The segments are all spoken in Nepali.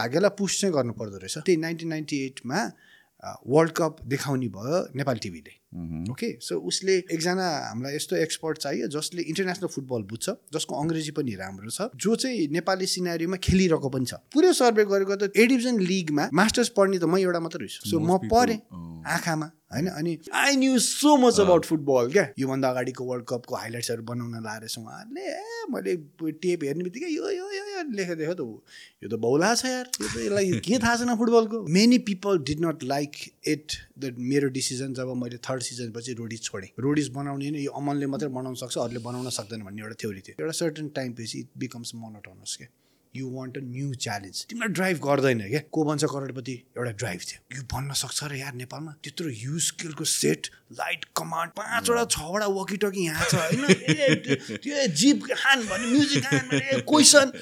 भाग्यलाई पुस्ट चाहिँ गर्नु पर्दो रहेछ। त्यही नाइन्टिन नाइन्टी एटमा वर्ल्ड कप देखाउने भयो नेपाल टिभीले। ओके? सो उसले एकजना हामीलाई यस्तो एक्सपर्ट चाहियो जसले इन्टरनेसनल फुटबल बुझ्छ जसको अङ्ग्रेजी पनि राम्रो छ जो चाहिँ नेपाली सिनारीमा खेलिरहेको पनि छ। पुरै सर्वे गरेको त ए डिभिजन लिगमा मास्टर्स पढ्ने त म एउटा मात्रै रहेछु। सो म पढेँ आँखामा। होइन? अनि I knew so much about football क्या? योभन्दा अगाडिको वर्ल्ड कपको हाइलाइट्सहरू बनाउन लाएर उहाँहरूले ए मैले टेप हेर्ने बित्तिकै यो यो यो यो लेखेको देख्यो त यो त बौला छ यार। यो त यसलाई के थाहा छैन फुटबलको many people did not like it the मेरो डिसिजन जब मैले थर्ड सिजनपछि रोडिस छोडेँ। रोडिस बनाउने नै यो अमनले मात्रै बनाउन सक्छ अरूले बनाउन सक्दैन भन्ने एउटा थ्योरी थियो। एउटा सर्टन टाइम पछि इट बिकम्स मोनोटोनस क्या? You want a new challenge तिमीलाई ड्राइभ गर्दैन क्या? को भन्छ करोडपति? एउटा ड्राइभ थियो। यो भन्न सक्छ र यार नेपालमा। त्यत्रो युज स्किलको सेट लाइट कमान्ड पाँचवटा छवटा वकिटकी यहाँ छ होइन? त्यो जिप खान भन्ने music question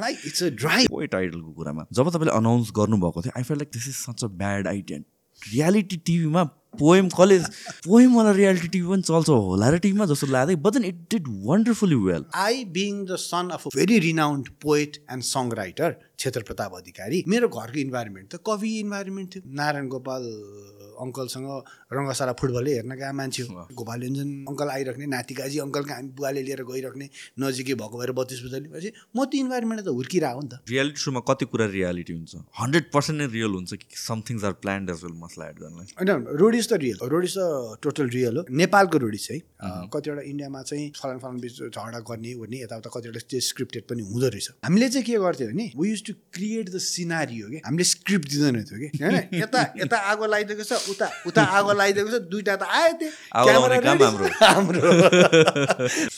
like it's a drive point टाइटलको कुरामा जब तपाईँले अनाउन्स गर्नुभएको थियो I feel like this is such a bad idea reality टिभीमा पोएम कलेज पोएमवाला रियालिटी टिभी पनि चल्छ होला र टिभीमा जस्तो लाग्दै but then it did wonderfully well I being the son of a very renowned poet and song writer Kshetra Pratap Adhikari. मेरो घरको इन्भाइरोमेन्ट त कवि इन्भाइरोमेन्ट थियो। नारायण गोपाल अङ्कलसँग रङ्गशाला फुटबलै हेर्न गएको मान्छे हो। गोपाल योन्जन अङ्कल आइराख्ने नातिकाजी अङ्कलको हामी बुवाले लिएर गइराख्ने नजिकै भएको भएर बत्तिस बजालेपछि म त्यो इन्भाइरोमेन्ट त हुर्किरहेको नि त। रियालिटी सोमा कति कुरा रियालिटी हुन्छ? हन्ड्रेड पर्सेन्ट नै रियल हुन्छ कि somethings are planned as well masala add गर्नलाई? होइन रोडिस त रियल रोडिस त टोटल रियल हो। नेपालको रोडिस है कतिवटा इन्डियामा चाहिँ फलान फलान बिच झगडा गर्ने ओर्ने यताउता कतिवटा चाहिँ स्क्रिप्टेड पनि हुँदो रहेछ। हामीले चाहिँ के गर्थ्यौँ भने we use to create the scenery हो कि हामीले स्क्रिप्ट दिँदैन थियो कि होइन? यता यता आगो लगाइदिएको छ उता उता आगो लगाइदिएको छ दुइटा त आयो त्यो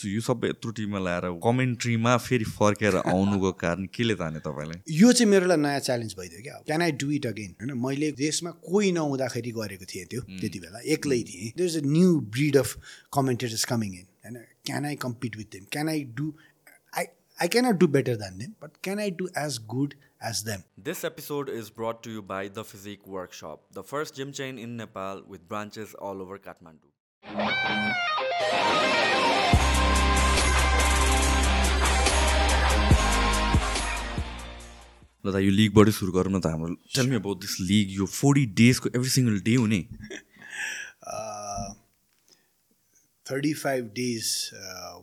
यो सबै यत्रो टिममा ल्याएर कमेन्ट्रीमा फेरि फर्केर आउनुको कारण केले ताने तपाईँलाई? यो चाहिँ मेरो लागि नयाँ च्यालेन्ज भइदियो क्या। Can I do it again होइन? मैले देशमा कोही नहुँदाखेरि गरेको थिएँ त्यो त्यति बेला। एक्लै थिएँ। There is a new breed of commentators coming in होइन? Can I compete with them can I do I cannot do better than them, but can I do as good as them? This episode is brought to you by The Physique Workshop, the first gym chain in Nepal with branches all over Kathmandu. ल त यो लिगबाटै सुरु गरौँ न त हाम्रो tell me about this league यो फोर्टी डेजको एभ्री सिङ्गल डे हुने thirty five days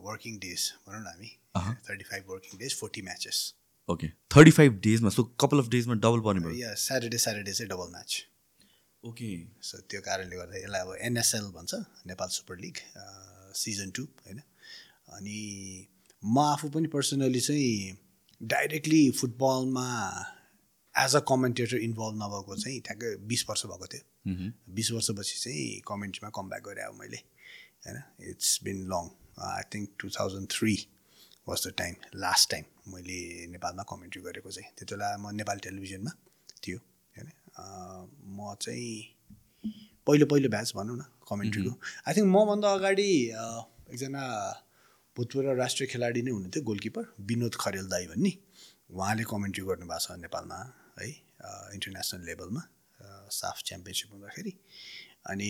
working days भनौँ न हामी thirty five working days forty matches okay thirty five डेजमा so कपाल अफ डेजमा डबल पर्ने भयो या स्याटरडे स्याटरडे चाहिँ डबल म्याच ओके सो त्यो कारणले गर्दा यसलाई अब एनएसएल भन्छ Nepal super league season two होइन? अनि म आफू पनि पर्सनली चाहिँ डाइरेक्टली फुटबलमा एज अ कमेन्टेटर इन्भल्भ नभएको चाहिँ ठ्याक्कै बिस वर्ष भएको थियो। बिस वर्षपछि चाहिँ कमेन्ट्रीमा कम ब्याक गरेँ अब मैले होइन? It's been long I think two thousand three was the time last time मैले नेपालमा कमेन्ट्री गरेको चाहिँ। त्यति बेला म नेपाल टेलिभिजनमा थियो होइन? म चाहिँ पहिलो पहिलो ब्याच भनौँ न कमेन्ट्रीको। आई थिङ्क मभन्दा अगाडि एकजना भूतपूर्व राष्ट्रिय खेलाडी नै हुनुहुन्थ्यो गोलकिपर विनोद खरेल दाई भन्ने। उहाँले कमेन्ट्री गर्नुभएको छ नेपालमा है? इन्टरनेसनल लेभलमा साफ च्याम्पियनसिप हुँदाखेरि। अनि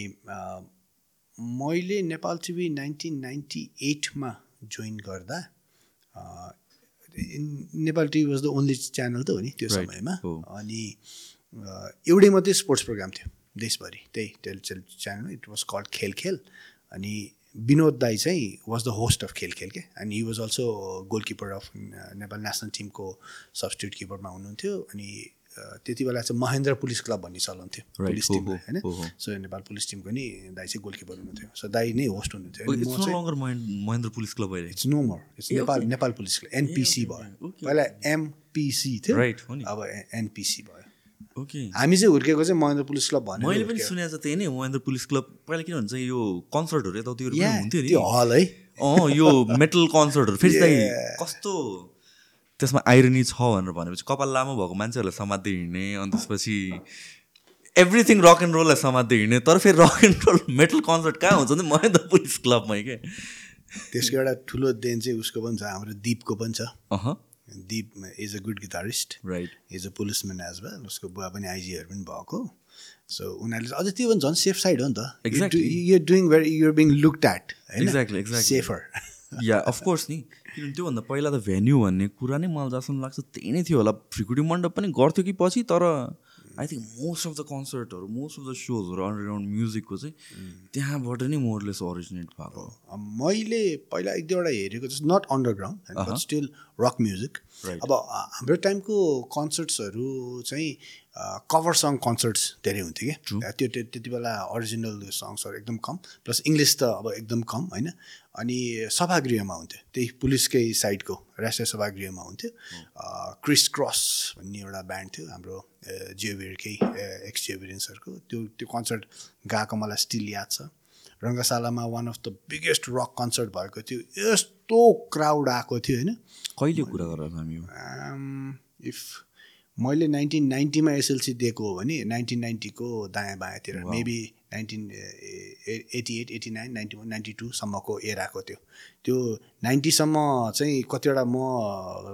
मैले नेपाल टिभी नाइन्टिन नाइन्टी एटमा जोइन गर्दा Nepal TV was the only channel त हो नि त्यो समयमा। अनि एउटै मात्रै स्पोर्ट्स प्रोग्राम थियो देशभरि। त्यही tell tell channel it was called Khel Khel अनि विनोद दाई चाहिँ वाज द होस्ट अफ खेल खेल के। अनि he was also goalkeeper of Nepal national टिमको सब्सटिट्युट किपरमा हुनुहुन्थ्यो। अनि त्यति बेला चाहिँ महेन्द्र पुलिस क्लब भन्ने चलन थियो। पुलिस टिम होइन? सो नेपाल पुलिस टिमको नि दाई चाहिँ गोलकिपर हुनुहुन्थ्यो। सो दाई नै होस्ट हुनुहुन्थ्यो। Mahendra police club it's no more it's Nepal Nepal police club. NPC भयो। पहिला एमपिसी थियो। राइट अब एनपिसी भयो। ओके हामी चाहिँ हुर्केको चाहिँ महेन्द्र पुलिस क्लब भन्यो मैले पनि सुनेको छ त्यही नै महेन्द्र पुलिस क्लब। पहिला के भन्छ यो कन्सर्टहरू यताउतिहरू हुन्थ्यो नि। हल है। अँ यो मेटल कन्सर्टहरू। फेरि कस्तो त्यसमा आइरनी छ भनेर भनेपछि कपाल लामो भएको मान्छेहरूलाई समात्दै हिँड्ने अनि त्यसपछि एभ्रिथिङ रक एन्ड रोललाई समात्दै हिँड्ने तर फेरि rock and roll metal concert कहाँ हुन्छ नि? महेन्द्र पुलिस क्लबमै के? त्यसको एउटा ठुलो देन चाहिँ उसको पनि छ हाम्रो दिपको पनि छ। Deep is a good guitarist right is a policeman as well उसको बुवा पनि आइजीहरू पनि भएको। सो उनीहरूले अझै त्यो पनि झन् सेफ साइड हो नि त. You're doing very you're being looked at Exactly, exactly. Safer yeah of course नि। किनभने त्योभन्दा पहिला त भेन्यू भन्ने कुरा नै मलाई जहाँसम्म लाग्छ। त्यही नै थियो होला। फ्रिकुटी मण्डप पनि गर्थ्यो कि पछि तर I think most of the कन्सर्टहरू most of the सोजहरू अन्डरग्राउन्ड म्युजिकको चाहिँ त्यहाँबाट नै मोरलेस अरिजिनेट भएको मैले पहिला एक दुईवटा हेरेको जस्तो not underground still rock music. अब हाम्रो टाइमको कन्सर्ट्सहरू चाहिँ कभर सङ कन्सर्ट्स धेरै हुन्थ्यो कि त्यो त्यो त्यति बेला अरिजिनल सङ्ग्सहरू एकदम कम प्लस इङ्ग्लिस त अब एकदम कम होइन। अनि सभागृहमा हुन्थ्यो त्यही पुलिसकै साइडको राष्ट्रिय सभागृहमा हुन्थ्यो। क्रिस क्रस भन्ने एउटा ब्यान्ड थियो हाम्रो जियोबिरकै एक्स जियोबिरेन्सहरूको त्यो त्यो कन्सर्ट गएको मलाई स्टिल याद छ। रङ्गशालामा one of the biggest rock concert भएको थियो। यस्तो क्राउड आएको थियो होइन? कहिले कुरा गरेर हामी? इफ मैले नाइन्टिन नाइन्टीमा एसएलसी दिएको हो भने नाइन्टिन नाइन्टीको दायाँ बायाँतिर। Maybe nineteen eighty eight eighty nine ninety one ninety टूसम्मको एराको त्यो त्यो नाइन्टीसम्म चाहिँ कतिवटा म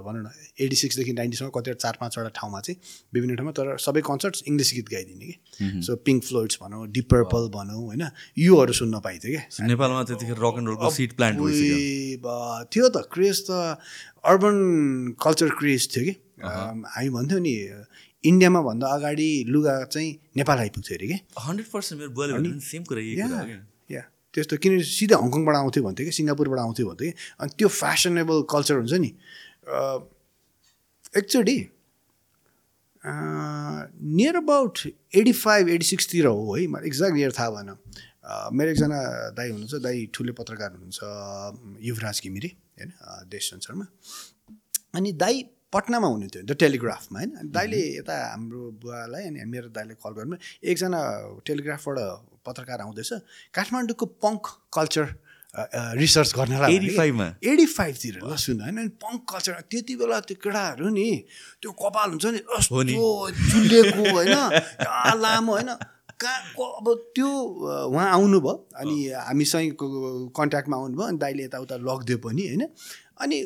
भनौँ न एटी सिक्सदेखि नाइन्टीसम्म कतिवटा चार पाँचवटा ठाउँमा चाहिँ विभिन्न ठाउँमा तर सबै कन्सर्ट्स इङ्ग्लिस गीत गाइदिने कि। सो पिङ्क फ्लोइड्स भनौँ डिप पर्पल भनौँ होइन योहरू सुन्न पाइन्थ्यो क्या। नेपालमा त्यतिखेर रक एन्ड रोलको सिट प्लान्ट थियो त क्रेज त अर्बन कल्चर क्रेज थियो कि। हामी भन्थ्यौँ नि इन्डियामा भन्दा अगाडि लुगा चाहिँ नेपाल आइपुग्थ्यो अरे कि? हन्ड्रेड पर्सेन्ट मेरो बुवाले सेम कुरा या त्यस्तो किनभने सिधै हङकङबाट आउँथ्यो भन्थ्यो कि सिङ्गापुरबाट आउँथ्यो भन्थ्यो कि। अनि त्यो फेसनेबल कल्चर हुन्छ नि। एकचोटि near about eighty five eighty सिक्सतिर हो है। मलाई एक्ज्याक्ट इयर थाहा भएन। मेरो एकजना दाई हुनुहुन्छ दाई ठुलो पत्रकार हुनुहुन्छ युवराज घिमिरे होइन देश संसारमा। अनि दाई पटनामा हुनुहुन्थ्यो द टेलिग्राफमा होइन? अनि दाइले यता हाम्रो बुवालाई अनि मेरो दाइले कल गर्नु एकजना टेलिग्राफबाट पत्रकार आउँदैछ काठमाडौँको पङ्क कल्चर रिसर्च गर्नलाई 85 मा? एटी फाइभतिर ल सुन होइन? पङ्क कल्चर त्यति बेला त्यो केटाहरू नि त्यो कपाल हुन्छ नि। यस्तो झुलेको होइन? लामो होइन? अब त्यो उहाँ आउनुभयो अनि हामीसँग कन्ट्याक्टमा आउनुभयो अनि दाइले यताउता लगिदियो पनि होइन? अनि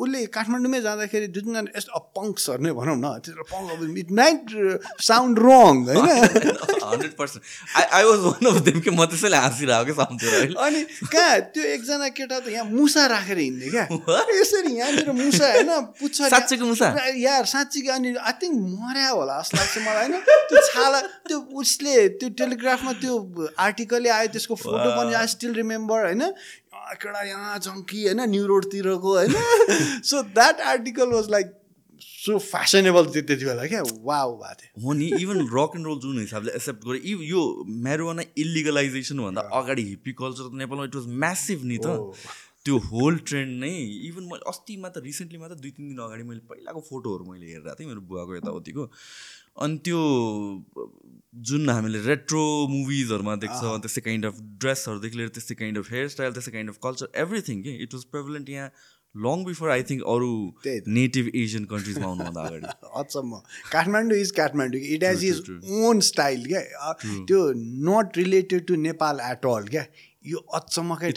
उसले काठमाडौँमै जाँदाखेरि दुई तिनजना यस्तो अब पङ्क्सहरू नै भनौँ न त्यो पङ्क अब इट नाइट साउन्ड रङ होइन? Hundred percent. I I was one of them कि म त्यसैले हाँसिरहेको अनि कहाँ त्यो एकजना केटा त यहाँ मुसा राखेर हिँड्ने क्या? यसरी यहाँनिर मुसा होइन? पुच्छ साँच्चैको मुसा? यार साँच्चीको अनि आई थिङ्क मर्या होला जस्तो लाग्छ मलाई होइन? त्यो छाला त्यो उसले त्यो टेलिग्राफमा त्यो आर्टिकलै आयो त्यसको फोटो पनि आई स्टिल रिमेम्बर होइन? यहाँ केटा यहाँ झङ्की होइन न्यु रोडतिरको होइन। So that article was like so fashionable थियो त्यति बेला क्या। वाउ भएको थियो हो नि इभन रक एन्ड रोल जुन हिसाबले एक्सेप्ट गरे इभ यो म्यारोना इलिगलाइजेसनभन्दा अगाडि हिप्पी कल्चर त नेपालमा इट वाज म्यासिभ नि त। त्यो होल ट्रेन्ड नै इभन मैले अस्तिमा त रिसेन्टली मात्र दुई तिन दिन अगाडि मैले पहिलाको फोटोहरू मैले हेरिरहेको थिएँ मेरो बुवाको यताउतिको। अनि त्यो जुन हामीले रेट्रो मुभिजहरूमा देख्छ त्यस्तै काइन्ड अफ ड्रेसहरूदेखि लिएर त्यस्तै काइन्ड अफ हेयर स्टाइल त्यस्तै काइन्ड अफ कल्चर एभ्रिथिङ के इट वाज प्रेभलेन्ट यहाँ लङ बिफोर आई थिङ्क अरू। नेटिभ एसियन कन्ट्रिजमा आउनुभन्दा अगाडि। अचम्म। Kathmandu is Kathmandu it has is own style क्या त्यो not related to Nepal at all क्या यो अचम्मकै?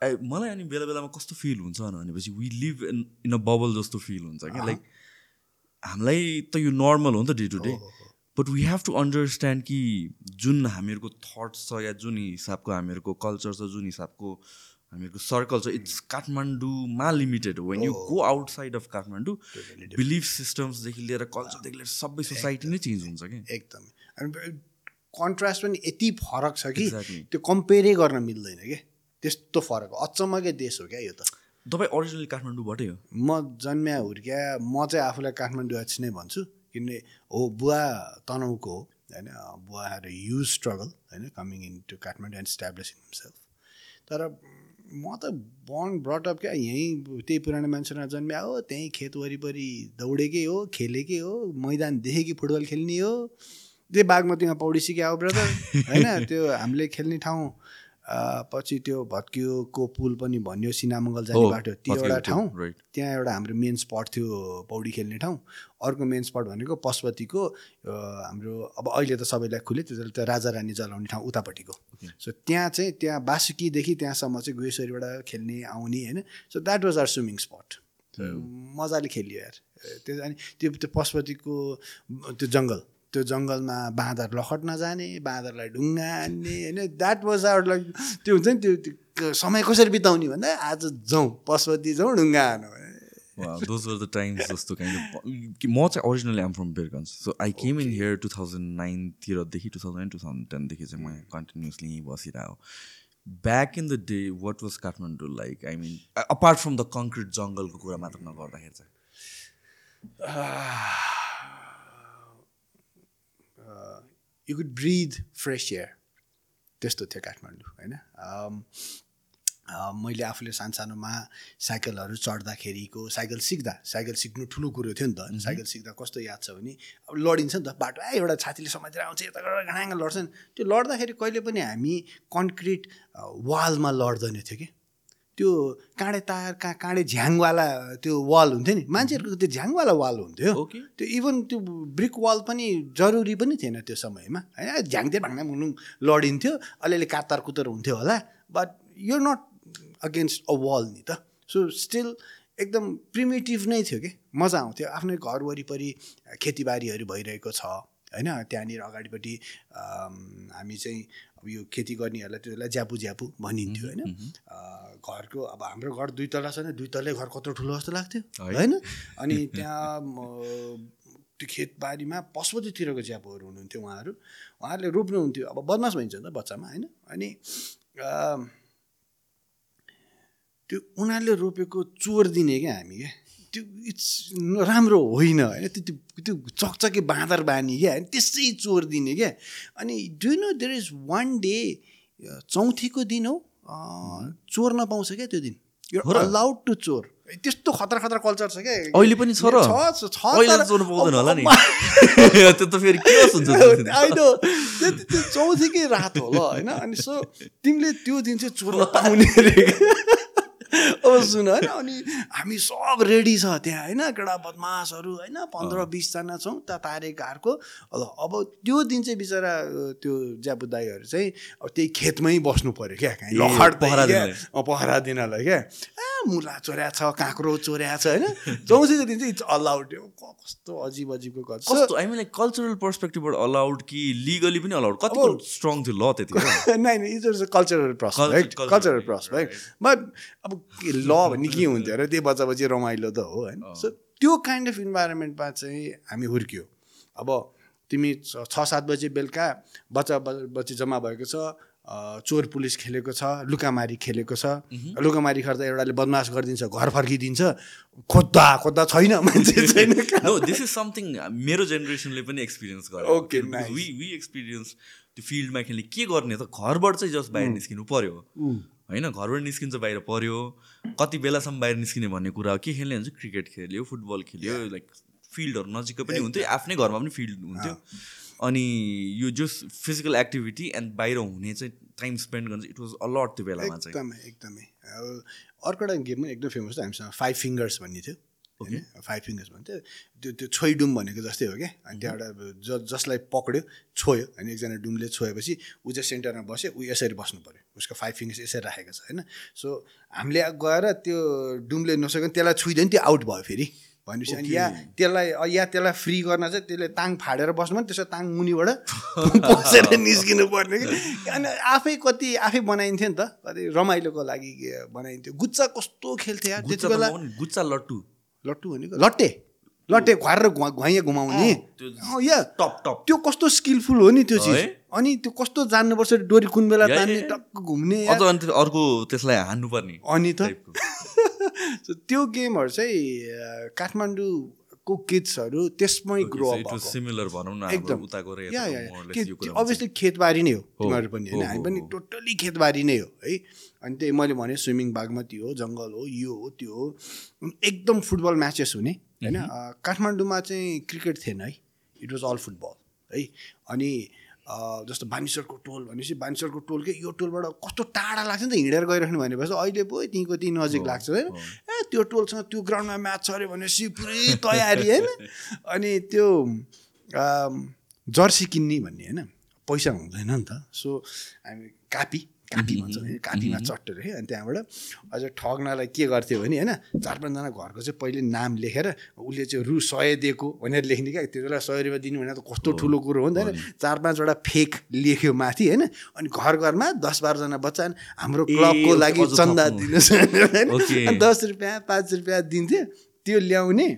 ए, मलाई अनि बेला बेलामा कस्तो फिल हुन्छ भनेपछि we live in in a bubble जस्तो फिल हुन्छ क्या लाइक हामीलाई त यो नर्मल हो नि त day to day but we have to understand कि जुन हामीहरूको थट्स छ या जुन हिसाबको हामीहरूको कल्चर छ जुन हिसाबको हामीहरूको सर्कल छ इट्स काठमाडौँमा लिमिटेड हो when you go outside of Kathmandu belief सिस्टम्सदेखि लिएर कल्चरदेखि लिएर सबै सोसाइटी नै चेन्ज हुन्छ कि? एकदमै कन्ट्रास्ट पनि यति फरक छ कि. त्यो कम्पेयरै गर्न मिल्दैन क्या त्यस्तो फरक हो। अचम्मकै देश हो क्या यो त? तपाईँ ओरिजिनली काठमाडौँबाटै हो? म जन्म्या हुर्क्या म चाहिँ आफूलाई काठमाडौँ नै भन्छु। किनभने हो बुवा तनहुको हो होइन बुवा ह्याड अ युज स्ट्रगल होइन coming into Kathmandu and establishing himself तर म त बर्न ब्रटअप क्या यहीँ त्यही पुरानो मान्छेमा जन्म्या हो त्यहीँ खेत वरिपरि दौडेकै हो खेलेकै हो मैदान देखेँ कि फुटबल खेल्ने हो त्यही बागमतीमा पौडी सिक्या हो ब्रदर होइन त्यो हामीले खेल्ने ठाउँ पछि त्यो भत्कियोको पुल पनि भन्यो सिनामङ्गल जाने बाटो त्यो एउटा ठाउँ. त्यहाँ एउटा हाम्रो मेन स्पट थियो पौडी खेल्ने ठाउँ। अर्को मेन स्पट भनेको पशुपतिको हाम्रो अब अहिले त सबैलाई खुल्यो त्यो त्यो राजा रानी जलाउने ठाउँ उतापट्टिको। सो त्यहाँ चाहिँ त्यहाँ बासुकीदेखि त्यहाँसम्म चाहिँ गुहेश्वरीबाट खेल्ने आउने होइन। So that was our swimming spot मजाले खेलियो यार। त्यो अनि त्यो त्यो पशुपतिको त्यो जङ्गल। त्यो जङ्गलमा बाँदर लखट्न जाने बाँदरलाई ढुङ्गा हान्ने होइन? द्याट वाज आवर लाइक त्यो हुन्छ नि त्यो समय कसरी बिताउने भन्दा आज जाउँ पशुपति जाउँ ढुङ्गा हानौँ। दोज वर द टाइम्स जस्तो काइन्ड म चाहिँ originally am from Birgunj so I came in here two thousand नाइनतिरदेखि two thousand nine two thousand टेनदेखि चाहिँ म कन्टिन्युसली यहीँ बसिरहेको back in the day what was Kathmandu like I mean apart from the concrete जङ्गलको कुरा मात्र नगर्दाखेरि चाहिँ। You could breathe fresh air त्यस्तो थियो काठमाडौँ होइन? Um, uh, मैले आफूले सानसानोमा साइकलहरू चढ्दाखेरिको साइकल सिक्दा साइकल सिक्नु ठुलो कुरो थियो नि त। साइकल सिक्दा कस्तो याद छ भने अब लडिन्छ नि त। बाटो आ एउटा छातीले समातेर आउँछ यता घाँगा लड्छ नि। त्यो लड्दाखेरि कहिले पनि हामी कन्क्रिट वालमा लड्दैन थियो कि। त्यो काँडे तार कहाँ काँडे झ्याङवाला त्यो वाल हुन्थ्यो नि। मान्छेहरूको त्यो झ्याङवाला वाल हुन्थ्यो। Okay. त्यो इभन त्यो ब्रिक वाल पनि जरुरी पनि थिएन त्यो समयमा। होइन झ्याङते भाङ्ना मुलुङ लडिन्थ्यो अलिअलि कातार कुतर हुन्थ्यो होला। बट यो नट अगेन्स्ट अ वाल नि त। सो स्टिल एकदम प्रिमेटिभ नै थियो कि। मजा आउँथ्यो। आफ्नै घर वरिपरि खेतीबारीहरू भइरहेको छ। होइन त्यहाँनिर अगाडिपट्टि हामी चाहिँ अब यो खेती गर्नेहरूलाई त्यसलाई ज्यापु ज्यापु भनिन्थ्यो होइन। घरको अब हाम्रो घर दुई तला छ भने दुई तल्ले घर कत्रो ठुलो जस्तो लाग्थ्यो। होइन। अनि त्यहाँ त्यो खेतबारीमा पशुपतितिरको ज्यापुहरू हुनुहुन्थ्यो उहाँहरू। उहाँहरूले रोप्नुहुन्थ्यो। अब बदमास भइन्छ नि त बच्चामा होइन। अनि त्यो उनीहरूले रोपेको चोर दिने क्या हामी क्या? त्यो इट्स राम्रो होइन होइन? त्यो त्यो त्यो चकचके बाँदर बानी क्या होइन? त्यसै चोर दिने क्या? अनि do know there is one day चौथीको दिन हौ? चोर नपाउँछ क्या त्यो दिन? अलाउड टु चोर। त्यस्तो खतरा खतरा कल्चर छ क्या? अहिले पनि छ र। होला त्यो चौथीकै रात हो ल होइन? अनि सो तिमीले त्यो दिन चाहिँ चोर्न पाउने सुन होइन? अनि हामी सब रेडी छ त्यहाँ होइन? केटा बदमासहरू होइन? पन्ध्र बिसजना छौँ त तारे घरको अब त्यो दिन चाहिँ बिचरा त्यो ज्यापु दाईहरू चाहिँ अब त्यही खेतमै बस्नु पऱ्यो क्या पहरा दिनलाई। अँ, पहरा दिनलाई क्या? ए मुला चोर्या छ काँक्रो चोर्या छ होइन? चौथीको दिन चाहिँ इट्स अलाउड कस्तो अजिब अजिबको गर्छ कस्तो मिन लाइक कल्चरल पर्सपेक्टिभबाट अलाउड कि लिगली पनि अलाउड अब- स्ट्रङ थियो ल त्यति नाही it is cultural prospect cultural, cultural right, prospect but अब ल भन्ने के हुन्थ्यो अरे त्यही बच्चा बच्ची रमाइलो त हो होइन? सो त्यो काइन्ड अफ इन्भाइरोमेन्टमा चाहिँ हामी हुर्क्यौँ। अब तिमी छ सात बजे बेलुका बच्चा बच्ची जम्मा भएको छ चोर पुलिस खेलेको छ लुकामारी खेलेको छ। लुकामारी गर्दा एउटाले बदमास गरिदिन्छ घर फर्किदिन्छ। खोज्दा खोज्दा छैन मान्छे छैन दिस इज समथिङ मेरो जेनेरेसनले पनि experience Okay, nice. We we experience त्यो फिल्डमा खेल्ने। के गर्ने त? घरबाट चाहिँ जस्ट बाहिर निस्किनु पर्यो। होइन घरबाट निस्किन्छ बाहिर पर्यो कति बेलासम्म बाहिर निस्किने भन्ने कुरा हो के खेल्ने हुन्छ क्रिकेट खेल्यो फुटबल खेल्यो लाइक फिल्डहरू नजिकै पनि हुन्थ्यो आफ्नै घरमा पनि फिल्ड हुन्थ्यो। अनि यो जस फिजिकल एक्टिभिटी एन्ड बाहिर हुने चाहिँ टाइम स्पेन्ड गर्न इट वाज अलट त्यो बेलामा चाहिँ। एकदमै एकदमै। अर्को एउटा गेम पनि एकदम फेमस थियो हामीसँग फाइभ फिङ्गर्स भन्ने थियो। फाइभ फिङ्गर्स भन्थ्यो। त्यो त्यो छोइडुम भनेको जस्तै हो क्या अनि त्यहाँबाट ज जसलाई पक्रियो छोयो अनि एकजना डुमले छोएपछि ऊ चाहिँ सेन्टरमा बस्यो ऊ यसरी बस्नु पऱ्यो उसको फाइभ फिङ्गर्स यसरी राखेको छ होइन? सो हामीले गएर त्यो डुमले नसक्यो भने त्यसलाई छुइदियो नि त्यो आउट भयो फेरि। भनेपछि अनि या त्यसलाई या त्यसलाई फ्री गर्न चाहिँ त्यसले ताङ फाडेर बस्नु भने त्यसो ताङ मुनिबाट बसेर निस्किनु पर्ने कि? अनि आफै कति आफै बनाइन्थ्यो नि त। कति रमाइलोको लागि बनाइन्थ्यो। गुच्चा कस्तो खेल्थ्यो बेला गुच्चा लट्टु। लट्टु भनेको लट्टे। लट्टे खुवाएर घुवा घुवाइया घुमाउने। या। Top top. त्यो कस्तो स्किलफुल हो नि त्यो चिज? अनि त्यो कस्तो जान्नुपर्छ डोरी कुन बेला तान्ने। टक्क घुम्ने अझ। अनि अर्को त्यसलाई हान्नुपर्ने अनि त। त्यो गेमहरू चाहिँ काठमाडौँको किड्सहरू त्यसमै ग्रो सिमिलर भनौँ न एकदम। अभियसली खेतबारी नै हो तिमीहरू पनि होइन? हामी पनि। टोटल्ली खेतबारी नै हो है? अनि त्यही मैले भने स्विमिङ बागमती हो जङ्गल हो यो हो त्यो हो। एकदम फुटबल म्याचेस हुने होइन? काठमाडौँमा चाहिँ क्रिकेट थिएन है। इट वाज अल फुटबल है? अनि जस्तो बानेश्वरको टोल भनेपछि बानेश्वरको टोल के यो टोलबाट कस्तो टाढा लाग्छ नि त हिँडेर गइराख्नु भनेपछि अहिले पो त्यहीँको त्यहीँ नजिक लाग्छ होइन? ए त्यो टोलसँग त्यो ग्राउन्डमा म्याच छ अरे भनेपछि पुरै तयारी होइन? अनि त्यो जर्सी किन्ने भन्ने होइन? पैसा हुँदैन नि त। सो हामी कापी कापी भन्छ कापीमा चट्टेर है? अनि त्यहाँबाट अझ ठग्नलाई के गर्थ्यो भने होइन चार पाँचजना घरको चाहिँ पहिले नाम लेखेर उसले चाहिँ रु सय दिएको भनेर लेख्ने क्या। त्यति बेला सय रुपियाँ दिनु भने त कस्तो ठुलो कुरो हो नि त होइन? चार पाँचवटा फेक लेख्यो माथि होइन? अनि घर घरमा दस बाह्रजना बच्चा हाम्रो क्लबको लागि चन्दा। दिनुहोस् दस रुपियाँ पाँच रुपियाँ दिन्थ्यो। त्यो ल्याउने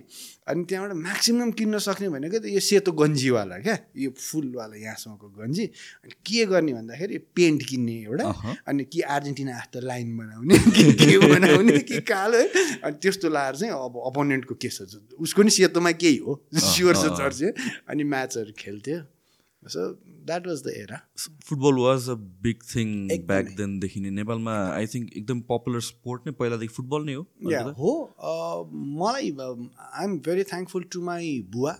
अनि त्यहाँबाट म्याक्सिमम् किन्न सक्ने भनेको त यो सेतो गन्जीवाला क्या यो फुलवाला यहाँसम्मको गन्जी। अनि के गर्ने भन्दाखेरि पेन्ट किन्ने एउटा। अनि कि अर्जेन्टिना जस्तो लाइन बनाउने कि के बनाउने कि कालो है अनि त्यस्तो लाएर चाहिँ अब अपोनेन्टको केस उसको नि सेतोमा केही हो स्योर छ जर्सी अनि म्याचहरू खेल्थ्यो। So that was the era football was a big thing. Back देनदेखि नै नेपालमा। आई थिङ्क एकदम पपुलर स्पोर्ट नै पहिलादेखि फुटबल नै हो। हो। मलाई I am very thankful to my बुवा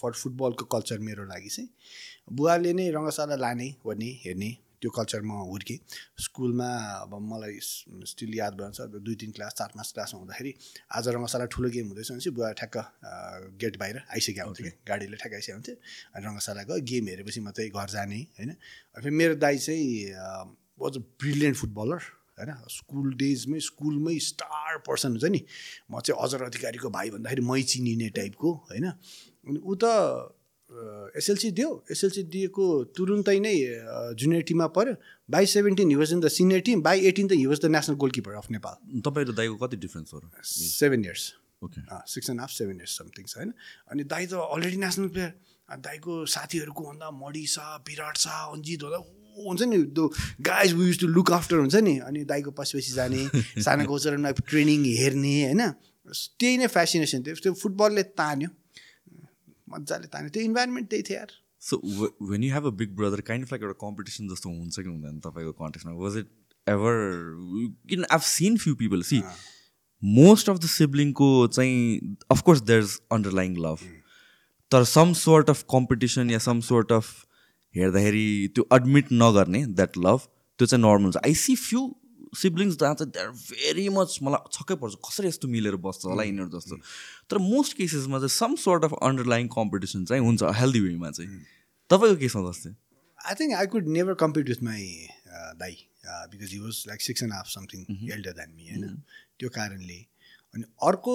फर फुटबलको कल्चर मेरो लागि चाहिँ। बुवाले नै रङ्गशाला लाने भन्ने हेर्ने त्यो कल्चरमा हुर्केँ। स्कुलमा अब मलाई स्टिल याद भन्छ अब दुई तिन क्लास चार पाँच क्लासमा हुँदाखेरि आज रङ्गशाला ठुलो गेम हुँदैछ भने चाहिँ बुवा ठ्याक्क गेट बाहिर आइसकेको हुन्थ्यो कि गाडीले ठ्याक्क आइसकेको हुन्थ्यो। अनि रङ्गशाला गयो गेम हेरेपछि मात्रै घर जाने होइन। अनि फेरि मेरो दाइ चाहिँ वाज अ ब्रिलियन्ट फुटबलर होइन। स्कुल डेजमै स्कुलमै स्टार पर्सन हुन्छ नि। म चाहिँ अजर अधिकारीको भाइ भन्दाखेरि मै चिनिने टाइपको होइन। अनि ऊ त एसएलसी दियो। एसएलसी दिएको तुरुन्तै नै जुनियर टिममा पऱ्यो। By seventeen he was in the senior team by eighteen त was the national goalkeeper of Nepal तपाईँ र दाइको कति डिफ्रेन्स हो seven years okay six and half seven years something छ होइन? अनि दाई त अलरेडी नेसनल प्लेयर दाईको साथीहरूको भन्दा मडी शाह विराट शाह अञ्जित होला हुन्छ नि त्यो guys we use to look after हुन्छ नि अनि दाईको पछि पछि जाने सानो गोचरमा ट्रेनिङ हेर्ने होइन? त्यही नै फेसिनेसन थियो। त्यो फुटबलले तान्यो। मजाले तान्यो त्यो इन्भाइरोमेन्ट त्यही थियो यार। So when you have a big brother kind of like एउटा कम्पिटिसन जस्तो हुन्छ कि हुँदैन तपाईँको कन्टेक्समा वाज इट एभर किन I've seen few people see most of the सिब्लिङको चाहिँ of course there is underlying love तर सम सोर्ट अफ कम्पिटिसन या सम सोर्ट अफ हेर्दाखेरि त्यो एडमिट नगर्ने द्याट लभ त्यो चाहिँ नर्मल छ। आई सी फ्यु सिब्लिङ्स जहाँ चाहिँ दे आर भेरी मच मलाई छक्कै पर्छ कसरी यस्तो मिलेर बस्छ होला यिनीहरू जस्तो। तर मोस्ट केसेसमा चाहिँ some sort of underlying competition चाहिँ हुन्छ हेल्दी वेमा चाहिँ। तपाईँको I think I could never compete with my uh, dai uh, because he was like six and a half something elder than me होइन? त्यो कारणले। अनि अर्को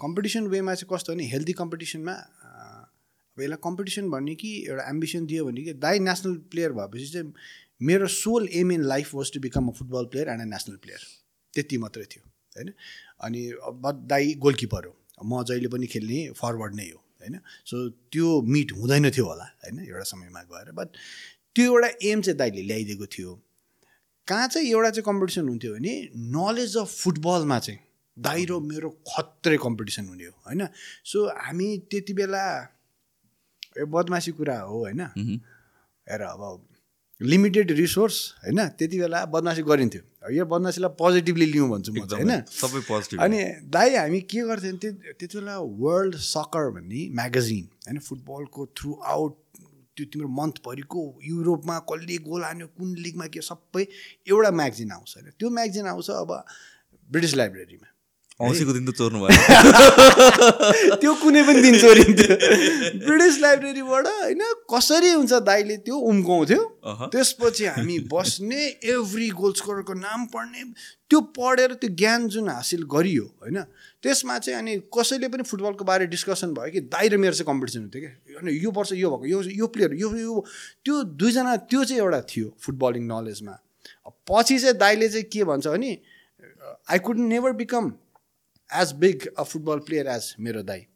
कम्पिटिसन वेमा चाहिँ कस्तो भने हेल्दी कम्पिटिसनमा अब यसलाई कम्पिटिसन भन्ने कि एउटा एम्बिसन दियो भने कि दाई नेसनल प्लेयर भएपछि चाहिँ मेरो sole aim in life was to become a football player and a national player. त्यति मात्रै थियो होइन? अनि दाई गोलकिपर हो। म जहिले पनि खेल्ने फरवर्ड नै हो होइन? सो त्यो मिट हुँदैन थियो होला होइन? एउटा समयमा गएर। बट त्यो एउटा एम चाहिँ दाइले ल्याइदिएको थियो। कहाँ चाहिँ एउटा चाहिँ कम्पिटिसन हुन्थ्यो भने नलेज अफ फुटबलमा चाहिँ दाइ र मेरो खत्रै कम्पिटिसन हुने हो होइन? सो हामी त्यति बेला बदमासी कुरा हो होइन? हेर अब लिमिटेड रिसोर्स होइन? त्यति बेला बदमासी गरिन्थ्यो। यो बदमासीलाई पोजिटिभली लिउँ भन्छु म चाहिँ होइन? सबै पोजिटिभ अनि दाइ हामी के गर्थ्यौँ त्यो त्यति बेला वर्ल्ड सकर भन्ने म्यागजिन होइन? फुटबलको थ्रु आउट त्यो तिम्रो मन्थभरिको युरोपमा कसले गोल हान्यो कुन लिगमा के सबै एउटा म्यागजिन आउँछ होइन? त्यो म्यागजिन आउँछ अब ब्रिटिस लाइब्रेरीमा औँसीको दिन त चोर्नु भयो। त्यो कुनै पनि दिन चोरिन्थ्यो। ब्रिटिस लाइब्रेरीबाट होइन कसरी हुन्छ दाइले त्यो उम्काउँथ्यो। त्यसपछि हामी बस्ने एभ्री गोल स्कोरको नाम पढ्ने त्यो पढेर त्यो ज्ञान जुन हासिल गरियो होइन त्यसमा चाहिँ अनि कसैले पनि फुटबलको बारे डिस्कसन भयो कि दाइ र मेरो चाहिँ कम्पिटिसन हुन्थ्यो कि होइन यो वर्ष यो भएको यो यो प्लेयर यो यो त्यो दुईजना त्यो चाहिँ एउटा थियो फुटबलिङ नलेजमा पछि चाहिँ दाइले चाहिँ के भन्छ भने I could never become as big a football player as मेरो दाइ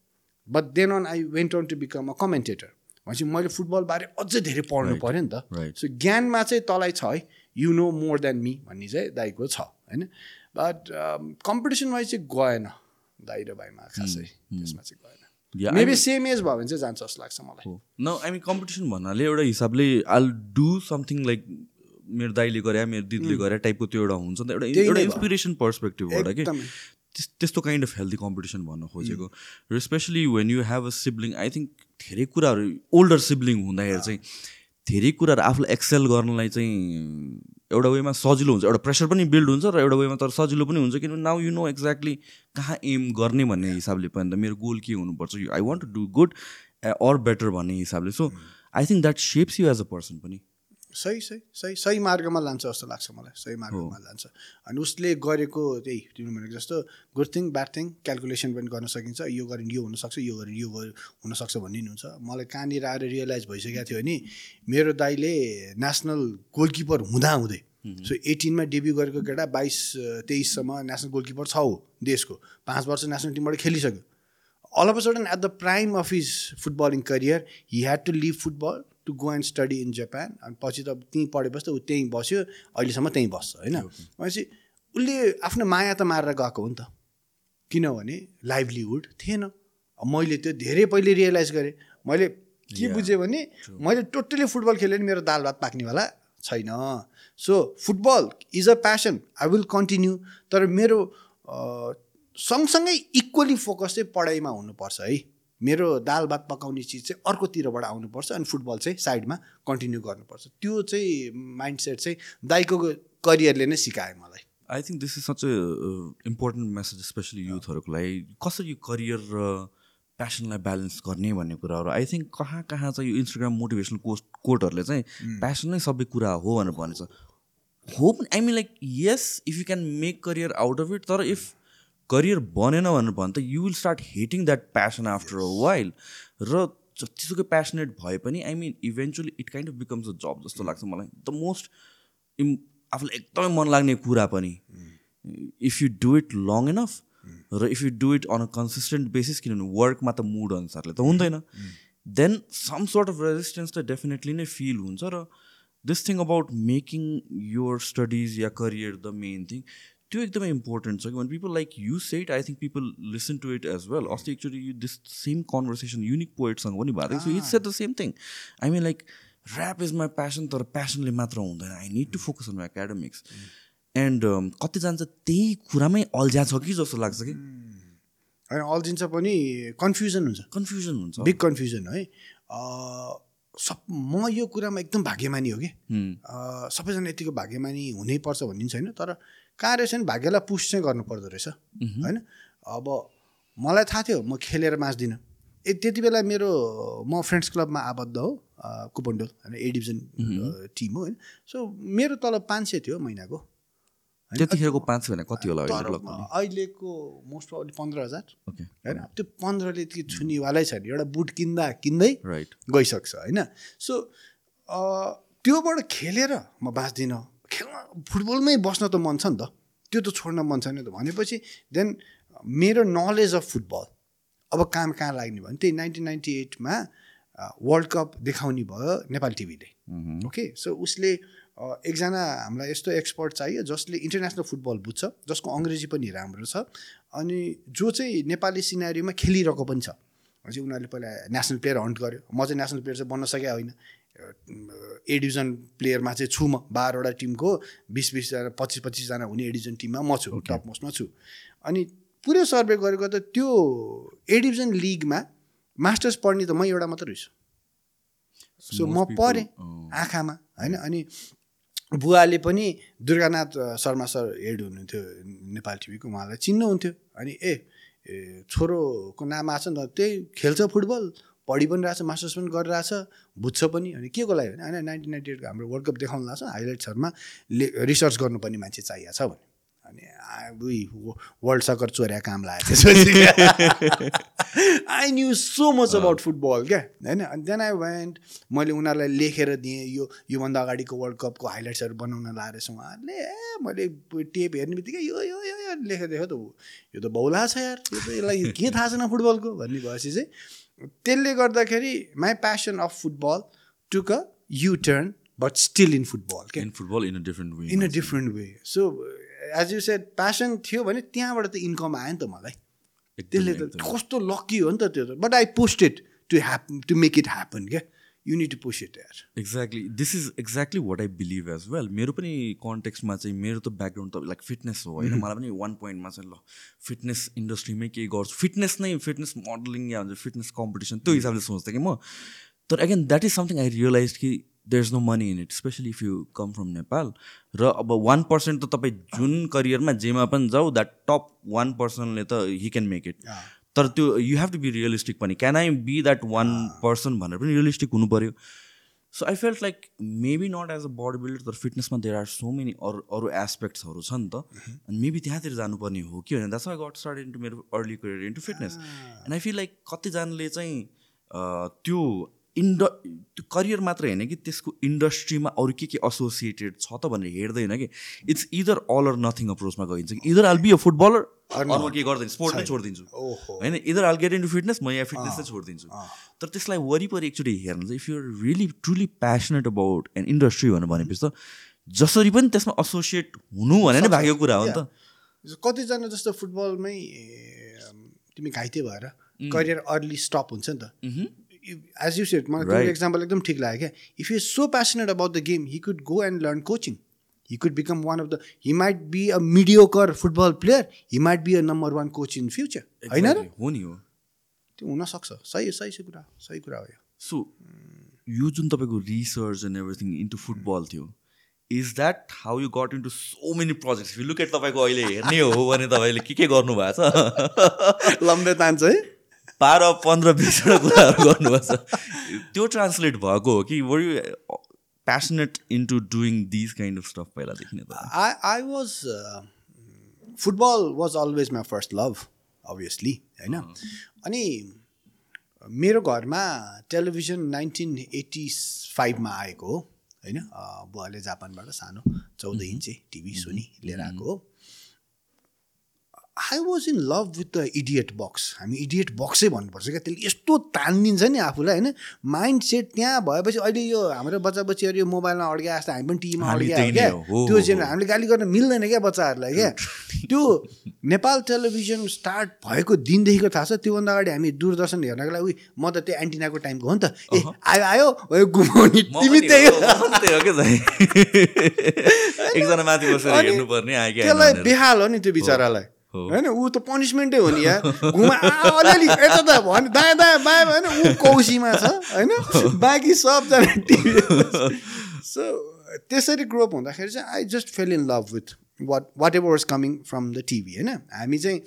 but then on I went on to become a commentator भनेपछि मैले फुटबलबारे अझै धेरै पढ्नु पऱ्यो नि त. सो ज्ञानमा चाहिँ तँलाई छ है। You know more than me भन्ने चाहिँ दाइको छ होइन? बट कम्पिटिसन वाइज चाहिँ गएन दाइ र भाइमा खासै। त्यसमा चाहिँ गएन। मेबी सेम एज भयो भने चाहिँ जान्छ जस्तो लाग्छ मलाई। न कम्पिटिसन भन्नाले एउटा हिसाबले आल डु समथिङ लाइक मेरो दाइले गरे मेरो दिदीले गरे टाइपको त्यो एउटा हुन्छ नि त एउटा एउटा। इन्सपिरेसन पर्सपेक्टिभबाट कि। त्यस्तो काइन्ड अफ हेल्दी कम्पिटिसन भन्न खोजेको। र especially when you have a sibling I think धेरै कुराहरू ओल्डर सिब्लिङ हुँदाखेरि चाहिँ धेरै कुराहरू आफूलाई एक्सेल गर्नलाई चाहिँ एउटा वेमा सजिलो हुन्छ। एउटा प्रेसर पनि बिल्ड हुन्छ र एउटा वेमा तर सजिलो पनि हुन्छ किनभने नाउ यु नो एक्ज्याक्टली कहाँ एम गर्ने भन्ने हिसाबले पनि त मेरो गोल के हुनुपर्छ I want to do good or better भन्ने हिसाबले। So I think that shapes you as a person पनि। सही सही सही सही मार्गमा लान्छ जस्तो लाग्छ मलाई सही मार्गमा लान्छ। अनि उसले गरेको त्यही तिमीले भनेको जस्तो good thing bad thing calculation पनि गर्न सकिन्छ। यो गरेर यो हुनसक्छ यो गरेर यो हुनसक्छ भन्ने नि हुन्छ। मलाई कहाँनिर आएर रियलाइज भइसकेको थियो नि मेरो दाइले नेसनल गोलकिपर हुँदाहुँदै सो एटिनमा डेब्यु गरेको केटा बाइस तेइससम्म नेसनल गोलकिपर छ ऊ देशको। पाँच वर्ष नेसनल टिमबाट खेलिसक्यो। All of sudden at the prime of his footballing career he had to leave football to go and study in Japan अनि पछि त त्यहीँ पढेपछि त ऊ त्यहीँ बस्यो अहिलेसम्म त्यहीँ बस्छ होइन? भनेपछि उसले आफ्नो माया त मारेर गएको हो नि त। किनभने लाइभलीहुड थिएन। मैले त्यो धेरै पहिले रियलाइज गरेँ। मैले के बुझेँ भने मैले टोटली फुटबल खेलेँ मेरो दाल भात पाक्नेवाला छैन। So football is a passion I will continue तर मेरो सँगसँगै इक्वली फोकस चाहिँ पढाइमा हुनुपर्छ है। मेरो दाल भात पकाउने चिज चाहिँ अर्कोतिरबाट आउनुपर्छ अनि फुटबल चाहिँ साइडमा कन्टिन्यू गर्नुपर्छ। त्यो चाहिँ माइन्डसेट चाहिँ दाइको करियरले नै सिकायो मलाई। I think this is such a important message especially युथहरूको लागि। कसरी करियर र प्यासनलाई ब्यालेन्स गर्ने भन्ने कुराहरू आई थिङ्क कहाँ कहाँ चाहिँ यो इन्स्टाग्राम मोटिभेसनल कोस्ट कोटहरूले चाहिँ प्यासन नै सबै कुरा हो भनेर भनेछ। हो पनि I mean like yes if you can make career out of it तर इफ करियर बनेन भनेर भने त you will start hating that passion after a while र जतिसुकै प्यासनेट भए पनि I mean eventually it kind of becomes a job जस्तो लाग्छ मलाई. द मोस्ट इम् आफूलाई एकदमै मन लाग्ने कुरा पनि. If you do it long enough र if you do it on a consistent basis किनभने वर्कमा त मुड अनुसारले त हुँदैन. Then some sort of resistance त डेफिनेटली नै फिल हुन्छ र this thing about making your studies yeah career the main thing त्यो एकदमै इम्पोर्टेन्ट छ कि people like you set I think people listen to it as well अस्ति actually you this same conversation unique पोइटसँग पनि भएको थियो. So it's at the same thing I mean like rap is my passion तर प्यासनले मात्र हुँदैन. I need to focus on my academics and कतिजना चाहिँ त्यही कुरामै अल्झ्या छ कि जस्तो लाग्छ कि? होइन अल्झिन्छ पनि कन्फ्युजन हुन्छ। कन्फ्युजन हुन्छ। बिग कन्फ्युजन है। सब म यो कुरामा एकदम भाग्यमानी हो कि? अ, सबैजना यतिको भाग्यमानी हुनैपर्छ भन्ने पनि छैन तर कहाँ रहेछ भने भाग्यलाई पुस चाहिँ गर्नुपर्दो रहेछ होइन? अब मलाई थाहा थियो म खेलेर बाँच्दिनँ ए त्यति बेला मेरो म फ्रेन्ड्स क्लबमा आबद्ध हो कुपन्डोल होइन ए डिभिजन टिम हो होइन? सो मेरो तल पाँच सय थियो महिनाको? त्यतिखेरको पाँच सय कति होला अहिलेको मोस्ट प्रब्लम पन्ध्र हजार होइन? त्यो पन्ध्रले त्यति छुनेवालै छैन एउटा बुट किन्दा किन्दै राइट गइसक्छ होइन? सो त्योबाट खेलेर म बाँच्दिनँ खेल्न फुटबलमै बस्न त मन छ नि त। त्यो त छोड्न मन छैन त। भनेपछि देन मेरो नलेज अफ फुटबल अब काम कहाँ लाग्ने भयो भने त्यही नाइन्टिन नाइन्टी एटमा वर्ल्ड कप देखाउने भयो नेपाल टिभीले ओके सो उसले एकजना हामीलाई यस्तो एक्सपर्ट चाहियो जसले इन्टरनेसनल फुटबल बुझ्छ जसको अङ्ग्रेजी पनि राम्रो छ अनि जो चाहिँ नेपाली सिनारीमा खेलिरहेको पनि छ। भनेपछि उनीहरूले पहिला नेसनल प्लेयर हन्ट गर्यो। म चाहिँ नेसनल प्लेयर चाहिँ बन्न सकेको होइन। ए डिभिजन प्लेयरमा चाहिँ छु म बाह्रवटा टिमको बिस बिसजना पच्चिस पच्चिसजना हुने ए डिभिजन टिममा म छु टप मोस्टमा छु। अनि पुरै सर्वे गरेको त त्यो ए डिभिजन लिगमा मास्टर्स पढ्ने त म एउटा मात्रै रहेछु। सो म पढेँ आँखामा होइन? अनि बुवाले पनि दुर्गानाथ शर्मा सर हेड हुनुहुन्थ्यो नेपाल टिभीको उहाँलाई चिन्नुहुन्थ्यो। अनि ए ए, छोरोको नाम आएको छ नि त त्यही खेल्छ फुटबल। पढि पनि रहेछ मास्टर्स पनि गरिरहेछ बुझ्छ पनि। अनि के को लागि भने होइन नाइन्टिन नाइन्टी एटको हाम्रो वर्ल्ड कप देखाउनु लाग्छ हाइलाइट्सहरूमा ले रिसर्च गर्नुपर्ने मान्छे चाहिएको छ भने। अनि आ- उही वर्ल्ड सकर चोर्या काम लाग्यो I knew so much about football क्या? होइन अनि देन आई वेन्ट मैले उनीहरूलाई लेखेर दिएँ यो योभन्दा अगाडिको वर्ल्ड कपको हाइलाइट्सहरू बनाउन लाएर उहाँहरूले। ए मैले टेप हेर्ने बित्तिकै यो यो यो यो लेखेर देख्यो त यो त बौला छ यार यो त यसलाई के थाहा छैन फुटबलको भन्ने भएपछि चाहिँ त्यसले गर्दाखेरि my passion of football took a U turn but still in football क्या in football in a different way in a different way so as you said passion थियो भने त्यहाँबाट त इन्कम आयो नि त मलाई। त्यसले त कस्तो लक्की हो नि त त्यो त। But I pushed it to happen to make it happen क्या you need to push it यार exactly this is exactly what I believe as well मेरो पनि कन्टेक्स्टमा चाहिँ मेरो त ब्याकग्राउन्ड त लाइक फिटनेस हो होइन? मलाई पनि वान पोइन्टमा चाहिँ ल फिटनेस इन्डस्ट्रीमै केही गर्छु। फिटनेस नै फिटनेस मोडलिङ या हुन्छ फिटनेस कम्पिटिसन त्यो हिसाबले सोच्थेँ कि म तर again that is something I realize कि there is no money in it especially if you come from Nepal र अब वान पर्सेन्ट त तपाईँ जुन करियरमा जेमा पनि जाऊ द्याट टप वान पर्सनले त हि क्यान मेक इट तर त्यो you have to be realistic पनि. Can I be that one person भनेर पनि रियलिस्टिक हुनु पऱ्यो so I felt like maybe not as a body builder तर फिटनेसमा देयर आर सो मेनी अरू अरू एस्पेक्ट्सहरू छ नि त अनि मेबी त्यहाँतिर जानुपर्ने हो कि होइन that's I got start into मेरो early career into fitness and I feel like कतिजनाले चाहिँ त्यो इन्ड त्यो करियर मात्र होइन कि त्यसको इन्डस्ट्रीमा अरू के के एसोसिएटेड छ त भनेर हेर्दैन कि. It's either all or nothing अप्रोचमा गइन्छ कि. Either all be a footballer अरू के गर्दैन स्पोर्ट नै छोडिदिन्छु। होइन either all get into fitness म यहाँ फिटनेस नै छोडिदिन्छु। तर त्यसलाई वरिपरि एकचोटि हेर्नु चाहिँ if you're really truly passionate about an industry भनेर भनेपछि त जसरी पनि त्यसमा एसोसिएट हुनु भने नै भाग्य कुरा हो नि त। कतिजना जस्तो फुटबलमै तिमी घाइते भएर करियर अर्ली स्टप हुन्छ नि त। एज यु सेड मलाई एक्जाम्पल एकदम ठिक लाग्यो क्या। If you so passionate about the game he could go and learn coaching he could become one of the he might be a mediocre football player he might be a number one coach in future होइन र हो नि हो त्यो हुनसक्छ। सही सही सही कुरा सही कुरा हो यो। सो यो जुन तपाईँको research and everything into football थियो is that how you got into so many projects look at तपाईँको अहिले हेर्ने हो भने तपाईँले के के गर्नुभएको छ? लम्बे तान्छ है। बाह्र पन्ध्र बिसवटा कुराहरू गर्नुभएको छ। त्यो ट्रान्सलेट भएको हो कि were you passionate into doing this kind of stuff पहिलादेखि नै I was uh, football was always my first love obviously होइन अनि मेरो घरमा टेलिभिजन नाइन्टिन एट्टी फाइभमा आएको हो होइन बुवाले जापानबाट सानो चौध इन्चे टिभी सोनी लिएर आएको हो। I was in love with the idiot box हामी इडियट बक्सै भन्नुपर्छ क्या। त्यसले यस्तो तानिदिन्छ नि आफूलाई होइन? माइन्ड सेट त्यहाँ भएपछि अहिले यो हाम्रो बच्चा बच्चीहरू यो मोबाइलमा अड्किया जस्तो हामी पनि टिभीमा अड्किया क्या। त्यो चाहिँ हामीले गाली गर्न मिल्दैन क्या बच्चाहरूलाई क्या। त्यो नेपाल टेलिभिजन स्टार्ट भएको दिनदेखिको थाहा छ त्योभन्दा अगाडि हामी दूरदर्शन हेर्नको लागि म त त्यो एन्टिनाको टाइमको हो नि त। ए आयो आयो भयो घुमाउने तिमी त्यही हो, त्यसलाई। बेहाल हो नि त्यो बिचरालाई। होइन ऊ त पनिसमेन्टै हो नि या घुमा अलिअलि यता त भने दायाँ दायाँ बायाँ होइन ऊ कौसीमा छ होइन? बाँकी सबजना टिभी सो त्यसरी ग्रोप हुँदाखेरि चाहिँ I just fell in love with what whatever was coming from the TV होइन? हामी चाहिँ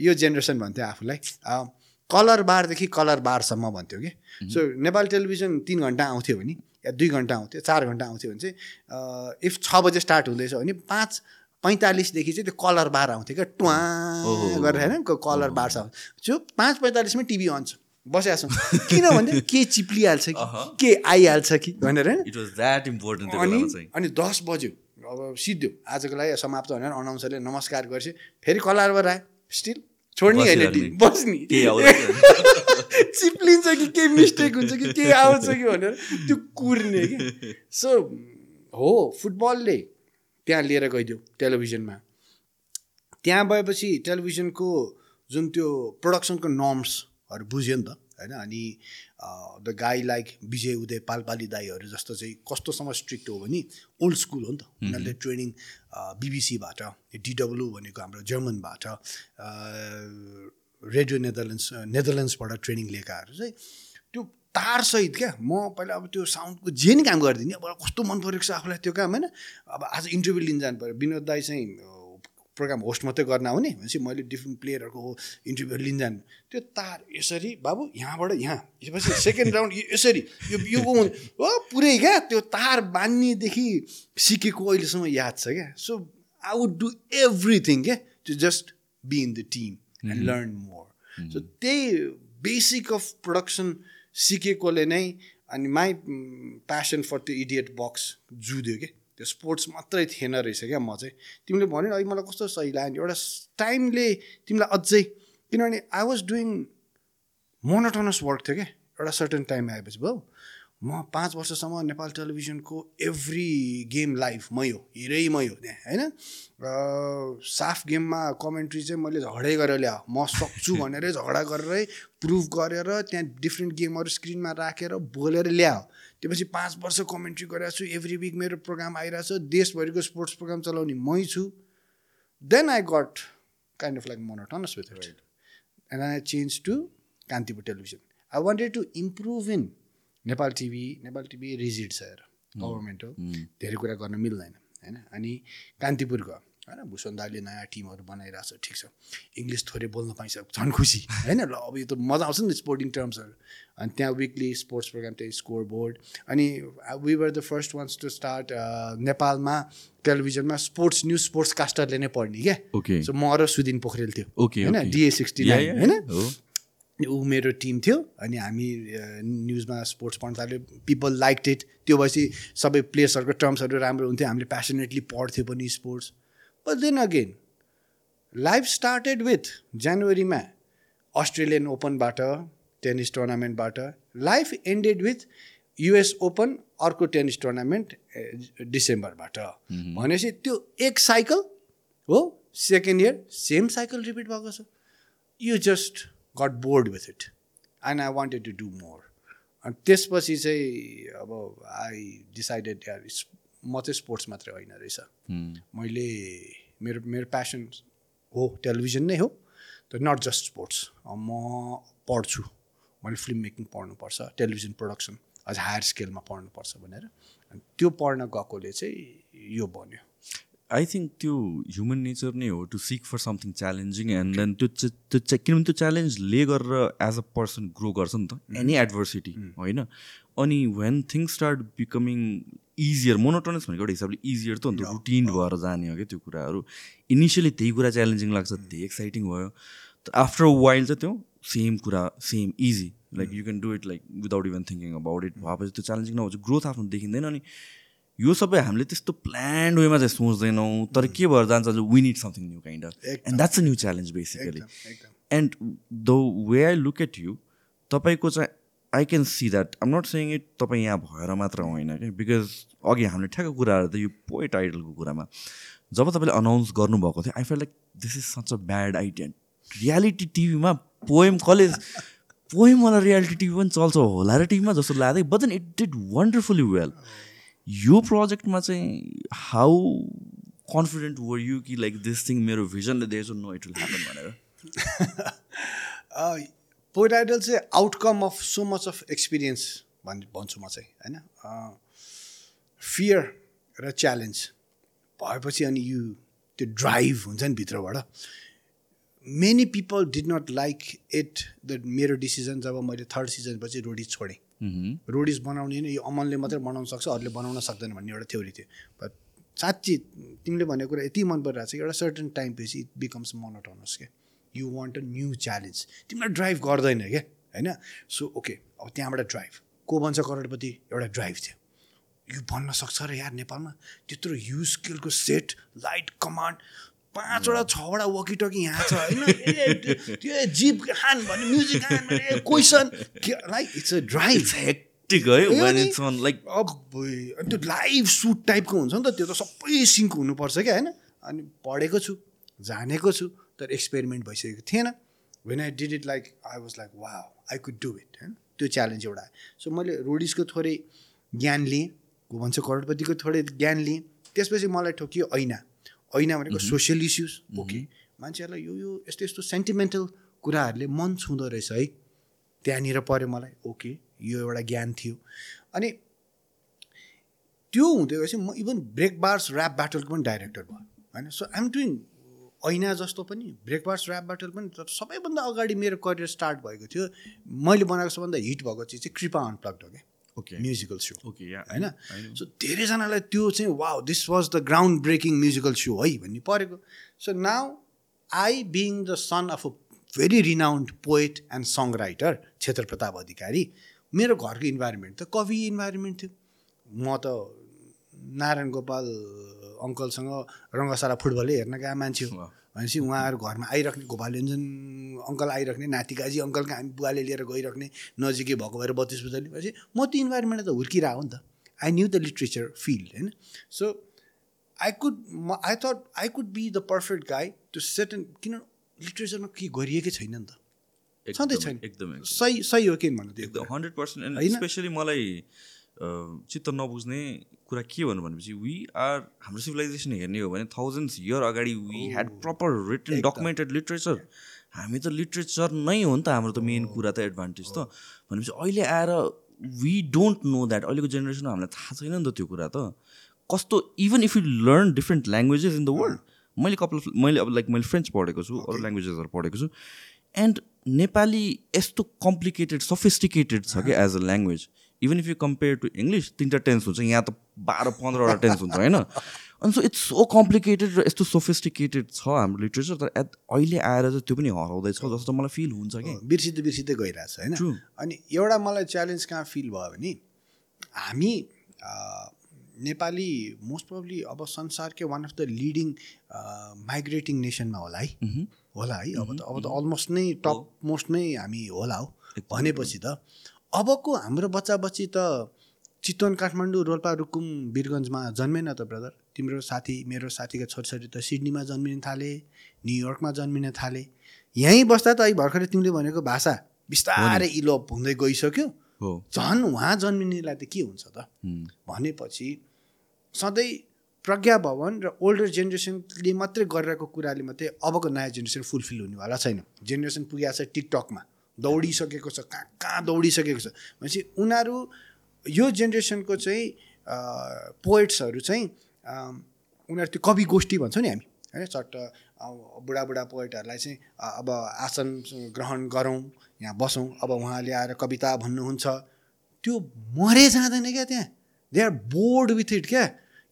यो जेनेरेसन भन्थ्यो आफूलाई। कलर बारदेखि कलर बारसम्म भन्थ्यो कि? सो नेपाल टेलिभिजन तिन घन्टा आउँथ्यो भने या दुई घन्टा आउँथ्यो चार घन्टा आउँथ्यो भने चाहिँ इफ छ बजे स्टार्ट हुँदैछ भने पाँच पैँतालिसदेखि चाहिँ त्यो कलर बार आउँथ्यो क्या ट्वा गरेर होइन कलर बार छ। त्यो पाँच पैँतालिसमै टिभी अन छ। बसिरहेको छौँ किन भन्दै के चिप्लिहाल्छ कि के आइहाल्छ कि भनेर अनि अनि दस बज्यो। अब सिद्धो आजको लागि समाप्त भनेर अनाउन्सरले नमस्कार गर्छ फेरि कलारबाट आयो स्टिल छोड्ने होइन बस्ने। चिप्लिन्छ कि केही मिस्टेक हुन्छ कि केही आउँछ कि भनेर त्यो कुर्ने कि सो हो फुटबलले त्यहाँ लिएर गइदियो टेलिभिजनमा। त्यहाँ भएपछि टेलिभिजनको जुन त्यो प्रोडक्सनको नर्म्सहरू बुझ्यो नि त होइन? अनि द गाई लाइक विजय उदय पालपाली दाईहरू जस्तो चाहिँ कस्तोसम्म स्ट्रिक्ट हो भने ओल्ड स्कुल हो नि त। उनीहरूले ट्रेनिङ बिबिसीबाट डिडब्लु भनेको हाम्रो जर्मनबाट रेडियो नेदरल्यान्ड्स नेदरल्यान्ड्सबाट ट्रेनिङ लिएकाहरू चाहिँ त्यो तारसहित क्या? म पहिला अब त्यो साउन्डको जे नि काम गरिदिने अब कस्तो मन परेको छ आफूलाई त्यो काम होइन? अब आज इन्टरभ्यू लिन जानु पऱ्यो। विनोद दाई चाहिँ प्रोग्राम होस्ट मात्रै गर्न आउने भनेपछि मैले डिफ्रेन्ट प्लेयरहरूको इन्टरभ्यू लिन जानु। त्यो तार यसरी बाबु यहाँबाट यहाँ यसपछि सेकेन्ड राउन्ड यसरी यो यो हो पुरै क्या त्यो तार बान्नेदेखि सिकेको अहिलेसम्म याद छ क्या। So I would do everything क्या to just be in the team and learn more so त्यही बेसिक अफ प्रोडक्सन सिकेकोले नै अनि माई प्यासन फर त्यो इडियट बक्स जुध्यो क्या त्यो स्पोर्ट्स मात्रै थिएन रहेछ क्या म चाहिँ। तिमीले भन्यो अहिले मलाई कस्तो सही लाग्यो? एउटा टाइमले तिमीलाई अझै किनभने I was doing monotonous work थियो क्या एउटा सर्टन टाइम आएपछि भयो म पाँच वर्षसम्म नेपाल टेलिभिजनको एभ्री गेम लाइभ मै हो हिरै मै हो त्यहाँ होइन? र साफ गेममा कमेन्ट्री चाहिँ मैले झगडै गरेर ल्याऊ म सक्छु भनेरै झगडा गरेरै प्रुभ गरेर त्यहाँ डिफ्रेन्ट गेमहरू स्क्रिनमा राखेर बोलेर ल्याऊ त्यसपछि पाँच वर्ष कमेन्ट्री गरेको छु। एभ्री विक मेरो प्रोग्राम आइरहेको छ देशभरिको स्पोर्ट्स प्रोग्राम चलाउने मै छु। Then I got kind of like monotonous with and I change to Kantipur television I wanted to improve in Nepal TV Nepal TV rigid छ हेर। गभर्मेन्ट हो। धेरै कुरा गर्न मिल्दैन होइन? अनि कान्तिपुर गयो होइन? भूषण दाले नयाँ टिमहरू बनाइरहेको छ ठिक छ। इङ्ग्लिस थोरै बोल्न पाइन्छ झन् खुसी होइन? ल अब यो त मजा आउँछ नि स्पोर्टिङ टर्म्सहरू अनि त्यहाँ विकली स्पोर्ट्स प्रोग्राम त्यही स्कोर बोर्ड अनि we were the first ones to start नेपालमा टेलिभिजनमा स्पोर्ट्स न्युज स्पोर्ट्स कास्टरले नै पढ्ने क्या. सो म र सुदिन पोखरेल थियो। होइन. डिए सिक्सटी नाइन होइन? ऊ मेरो टिम थियो अनि हामी न्युजमा स्पोर्ट्स पढ्न थाल्यो पिपल लाइक इट त्यो भएपछि सबै प्लेयर्सहरूको टर्म्सहरू राम्रो हुन्थ्यो। हामीले प्यासनेटली पढ्थ्यो पनि sports. But then again life started with जनवरीमा अस्ट्रेलियन ओपनबाट tennis टुर्नामेन्टबाट life ended with US open अर्को टेनिस टुर्नामेन्ट डिसेम्बरबाट भनेपछि त्यो एक साइकल हो second year same cycle repeat भएको छ। You just got bored with it and I wanted to do more अनि त्यसपछि चाहिँ अब आई डिसाइडेड म चाहिँ स्पोर्ट्स मात्रै होइन रहेछ मैले मेरो मेरो प्यासन हो टेलिभिजन नै हो तर नट जस्ट स्पोर्ट्स म पढ्छु मैले फिल्म मेकिङ पढ्नुपर्छ टेलिभिजन प्रडक्सन अझ हायर स्केलमा पढ्नुपर्छ भनेर अनि त्यो पढ्न गएकोले चाहिँ यो बन्यो आई थिङ्क त्यो ह्युमन नेचर नै हो to seek for something challenging and then त्यो त्यो किनभने त्यो च्यालेन्जले गरेर एज अ पर्सन ग्रो गर्छ नि त। एनी एडभर्सिटी होइन? अनि when things start becoming easier monotonous भनेको एउटा हिसाबले इजियर त हो नि त रुटिन भएर जाने हो क्या त्यो कुराहरू। इनिसियली त्यही कुरा च्यालेन्जिङ लाग्छ त्यही एक्साइटिङ भयो। आफ्टर वाइल चाहिँ त्यो सेम कुरा same easy like you can do it like without even thinking about it भएपछि त्यो च्यालेन्जिङ नभएपछि ग्रोथ आफ्नो देखिँदैन अनि यो सबै हामीले त्यस्तो प्लान्ड वेमा चाहिँ सोच्दैनौँ तर के भएर जान्छ we need something new kind of and that's a new challenge basically and the way I look at you तपाईँको चाहिँ I can see that um not saying it तपाईँ यहाँ भएर मात्र होइन कि बिकज अघि हामीले ठ्याक्क कुराहरू त यो पोएट आइडलको कुरामा। जब तपाईँले अनाउन्स गर्नुभएको थियो I feel like this is such a bad idea reality टिभीमा पोएम कलेज पोएम वाला रियालिटी टिभी पनि चल्छ होला र टिभीमा जस्तो लाग्दै but then it did wonderfully well यो प्रोजेक्टमा चाहिँ हाउ कन्फिडेन्ट वर यु कि लाइक दिस थिङ मेरो भिजनले देखेको नो इट विल ह्यापन भनेर। पोइट आइडल चाहिँ outcome of so much of experience भन् भन्छु म चाहिँ होइन? फियर र च्यालेन्ज भएपछि अनि यु त्यो ड्राइभ हुन्छ नि भित्रबाट। Many people did not like it the मेरो डिसिजन जब मैले थर्ड सिजनपछि रोडिज छोडेँ। रोडिज बनाउने नै यो अमनले मात्रै बनाउन सक्छ अरूले बनाउन सक्दैन भन्ने एउटा थ्योरी थियो। बट साँच्ची तिमीले भनेको कुरा यति मन परिरहेको छ एउटा सर्टन टाइम पछि इट बिकम्स मोनोटोनस क्या you want a new challenge तिमीलाई ड्राइभ गर्दैन क्या होइन? सो ओके अब त्यहाँबाट ड्राइभ को भन्छ करोडपति? एउटा ड्राइभ थियो। यो भन्न सक्छ र यार नेपालमा। त्यत्रो युज स्किलको सेट लाइट कमान्ड पाँचवटा छवटा वकिटकी यहाँ छ होइन? त्यो- जिप हान भने म्युजिक हान भने question like it's a drive hectic है like अब अनि त्यो लाइभ सुट टाइपको हुन्छ नि त त्यो त सबै सिङ्क हुनुपर्छ क्या होइन? अनि पढेको छु जानेको छु तर एक्सपेरिमेन्ट भइसकेको थिएन। When I did it like I was like wow I could do it होइन? त्यो च्यालेन्ज एउटा सो मैले रोडिसको थोरै ज्ञान लिएँ को भन्छ करोडपतिको थोरै ज्ञान लिएँ। त्यसपछि मलाई ठोकियो ऐना। ऐना भनेको सोसियल इस्युज ओके। मान्छेहरूलाई यो यो यस्तो यस्तो सेन्टिमेन्टल कुराहरूले मन छुँदो रहेछ है। त्यहाँनिर पऱ्यो मलाई ओके यो एउटा ज्ञान थियो। अनि त्यो हुँदै गएपछि म इभन ब्रेक बार्स ऱ्याप ब्याटलको पनि डाइरेक्टर भयो होइन? सो आइएम डुइङ ऐना जस्तो पनि ब्रेक बार्स ऱ्याप ब्याटल पनि तर सबैभन्दा अगाडि मेरो करियर स्टार्ट भएको थियो। मैले बनाएको सबभन्दा हिट भएको चिज चाहिँ कृपा अनप्लग्ड हो क्या. Musical show. होइन? सो धेरैजनालाई त्यो चाहिँ wow this was the ground breaking musical show है भन्ने परेको। So now I being the son of a very renowned poet and song writer Kshetra Pratap Adhikari मेरो घरको इन्भाइरोमेन्ट त कवि इन्भाइरोमेन्ट थियो। म त नारायण गोपाल अङ्कलसँग रङ्गशाला फुटबलै हेर्न गएको मान्छे हो। भनेपछि उहाँहरू घरमा आइराख्ने गोपाल योन्जन अङ्कल आइराख्ने नातिकाजी अङ्कलका हामी बुवाले लिएर गइराख्ने नजिकै भएको भएर बत्तिस बजाले भनेपछि म त्यो इन्भाइरोमेन्टमा त हुर्किरहेको नि त I knew the literature field होइन सो आई कुड म I thought I could be the perfect guy to set and किन लिट्रेचरमा के गरिएकै छैन नि त एकदम, छैन एकदम। सही सही हो किन भन्नु त्यो एकदम? Hundred percent? स्पेसली मलाई चित्त नबुझ्ने कुरा के भन्नु भनेपछि वी आर हाम्रो सिभिलाइजेसन हेर्ने हो भने थाउजन्ड्स इयर अगाडि we had proper written documented literature हामी त लिट्रेचर नै हो नि त हाम्रो त मेन कुरा त एडभान्टेज त। भनेपछि अहिले आएर वी डोन्ट नो द्याट अहिलेको जेनेरेसनमा हामीलाई थाहा छैन नि त त्यो कुरा त। कस्तो even if you learn different languages in the world मैले कपाल मैले अब लाइक मैले फ्रेन्च पढेको छु अरू ल्याङ्ग्वेजेसहरू पढेको छु। एन्ड नेपाली यस्तो कम्प्लिकेटेड सफिस्टिकेटेड छ कि as a language even if you compare to English तिनवटा टेन्स हुन्छ। यहाँ त बाह्र पन्ध्रवटा टेन्स हुन्छ होइन? अनि सो इट्स सो कम्प्लिकेटेड र यस्तो सोफिस्टिकेटेड छ हाम्रो लिट्रेचर तर एट अहिले आएर चाहिँ त्यो पनि हराउँदैछ जस्तो मलाई फिल हुन्छ कि। बिर्सिँदै बिर्सिँदै गइरहेछ होइन. अनि एउटा मलाई च्यालेन्ज कहाँ फिल भयो भने हामी नेपाली मोस्ट प्रब्ली अब संसारकै one of the leading migrating नेसनमा होला है। होला है अब त अब त अलमोस्ट नै टप मोस्ट नै हामी होला हो। भनेपछि त अबको हाम्रो बच्चा बच्ची त चितवन काठमाडौँ रोल्पा रुकुम वीरगन्जमा जन्मेन त ब्रदर तिम्रो साथी मेरो साथीका छोरीछोरी त सिडनीमा जन्मिन थाले न्युयोर्कमा जन्मिन थाले। यहीँ बस्दा त अहिले भर्खरै तिमीले भनेको भाषा बिस्तारै इलोप हुँदै गइसक्यो। हो। झन् उहाँ जन्मिनेलाई त के हुन्छ त। भनेपछि सधैँ प्रज्ञा भवन र ओल्डर जेनेरेसनले मात्रै गरिरहेको कुराले मात्रै अबको नयाँ जेनेरेसन फुलफिल हुनेवाला छैन। जेनेरेसन पुगेको छ टिकटकमा। दौडिसकेको छ कहाँ कहाँ दौडिसकेको छ? भनेपछि उनीहरू यो जेनेरेसनको चाहिँ पोइट्सहरू चाहिँ उनीहरू त्यो कवि गोष्ठी भन्छौँ नि हामी होइन? चट्ट बुढाबुढा पोइटहरूलाई चाहिँ अब आसन ग्रहण गरौँ यहाँ बसौँ अब उहाँले आएर कविता भन्नुहुन्छ। त्यो मरे जाँदैन क्या त्यहाँ? They are bored with it क्या?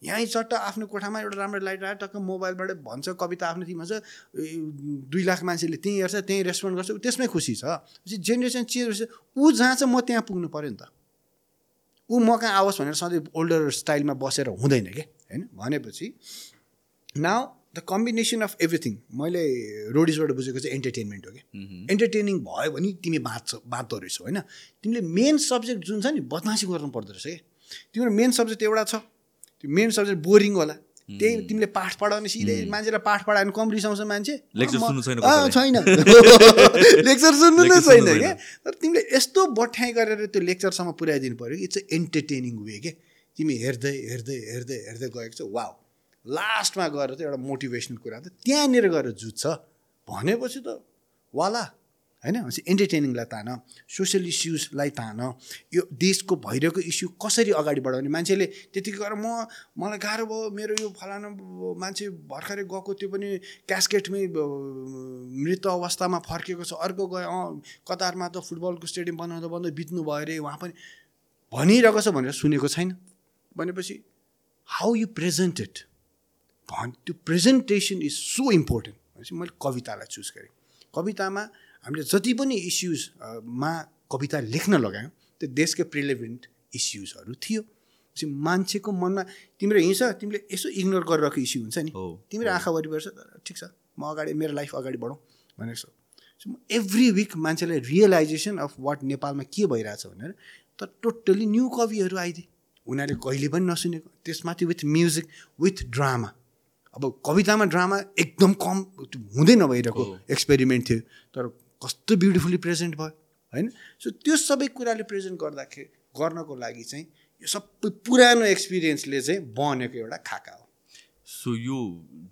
यहीँ चट्ट आफ्नो कोठामा एउटा राम्रो लाइट आएर टक्क मोबाइलबाट भन्छ कविता आफ्नो थिम भन्छ ए, दुई लाख मान्छेले त्यहीँ हेर्छ त्यहीँ रेस्पोन्ड गर्छ ऊ त्यसमै खुसी छ। जेनेरेसन चेन्ज भएपछि ऊ जहाँ चाहिँ म त्यहाँ पुग्नु पऱ्यो नि त। ऊ म कहाँ आओस् भनेर सधैँ ओल्डर स्टाइलमा बसेर हुँदैन क्या होइन? भनेपछि now the combination of everything. मैले रोडिजबाट बुझेको चाहिँ एन्टरटेनमेन्ट हो कि? एन्टरटेनिङ भयो भने तिमी बाँच्छ बाँच्दो रहेछौ होइन? तिमीले मेन सब्जेक्ट जुन छ नि बदमासी गर्नु पर्दो रहेछ क्या तिम्रो मेन सब्जेक्ट एउटा छ। त्यो मेन सब्जेक्ट बोरिङ होला। त्यही तिमीले पाठ पढाउने सिधै मान्छेलाई पाठ पढायो भने कम रिसाउँछ मान्छे म- सुन्नु छैन। छैन। लेक्चर सुन्नु नै छैन क्या। तर तिमीले यस्तो बठ्याइ गरेर त्यो लेक्चरसम्म पुर्याइदिनु पऱ्यो कि इट्स अ एन्टरटेनिङ वे के तिमी हेर्दै हेर्दै हेर्दै हेर्दै गएको छ वाउ लास्टमा गएर त एउटा मोटिभेसनल कुरा त त्यहाँनिर गएर जुत्छ। भनेपछि त वाला होइन? भनेपछि एन्टरटेनिङलाई तान सोसियल इस्युजलाई तान। यो देशको भइरहेको इस्यु कसरी अगाडि बढाउने? मान्छेले त्यतिकै गरेर म मलाई गाह्रो भयो मेरो यो फलाना मान्छे भर्खरै गएको त्यो पनि क्यासकेटमै मृत अवस्थामा फर्केको छ। अर्को गयो अँ कतारमा त फुटबलको स्टेडियम बनाउँदा बनाउँदै बित्नु भयो अरे उहाँ पनि भनिरहेको छ भनेर सुनेको छैन। भनेपछि हाउ यु प्रेजेन्टेड भन् त्यो प्रेजेन्टेसन इज सो इम्पोर्टेन्ट भनेपछि मैले कवितालाई चुज गरेँ। कवितामा हामीले जति पनि इस्युजमा कविता लेख्न लगायौँ त्यो देशकै प्रिलेभेन्ट इस्युजहरू थियोपछि मान्छेको मनमा तिम्रो हिँड्छ तिमीले यसो इग्नोर गरिरहेको इस्यु हुन्छ नि। तिम्रो आँखा वरिपरि छ तर ठिक छ म अगाडि मेरो लाइफ अगाडि बढौँ भनेको छ। सो म एभ्री विक मान्छेलाई रियलाइजेसन अफ वाट नेपालमा के भइरहेछ भनेर त टोटल्ली न्यू कविहरू आइदिए। उनीहरूले कहिले पनि नसुनेको त्यसमाथि विथ म्युजिक विथ ड्रामा अब कवितामा ड्रामा एकदम कम हुँदै नभइरहेको एक्सपेरिमेन्ट थियो। तर कस्तो ब्युटिफुल्ली प्रेजेन्ट भयो होइन? सो त्यो सबै कुराले प्रेजेन्ट गर्दाखेरि गर्नको लागि चाहिँ यो सबै पुरानो एक्सपिरियन्सले चाहिँ बनेको एउटा खाका हो। सो यो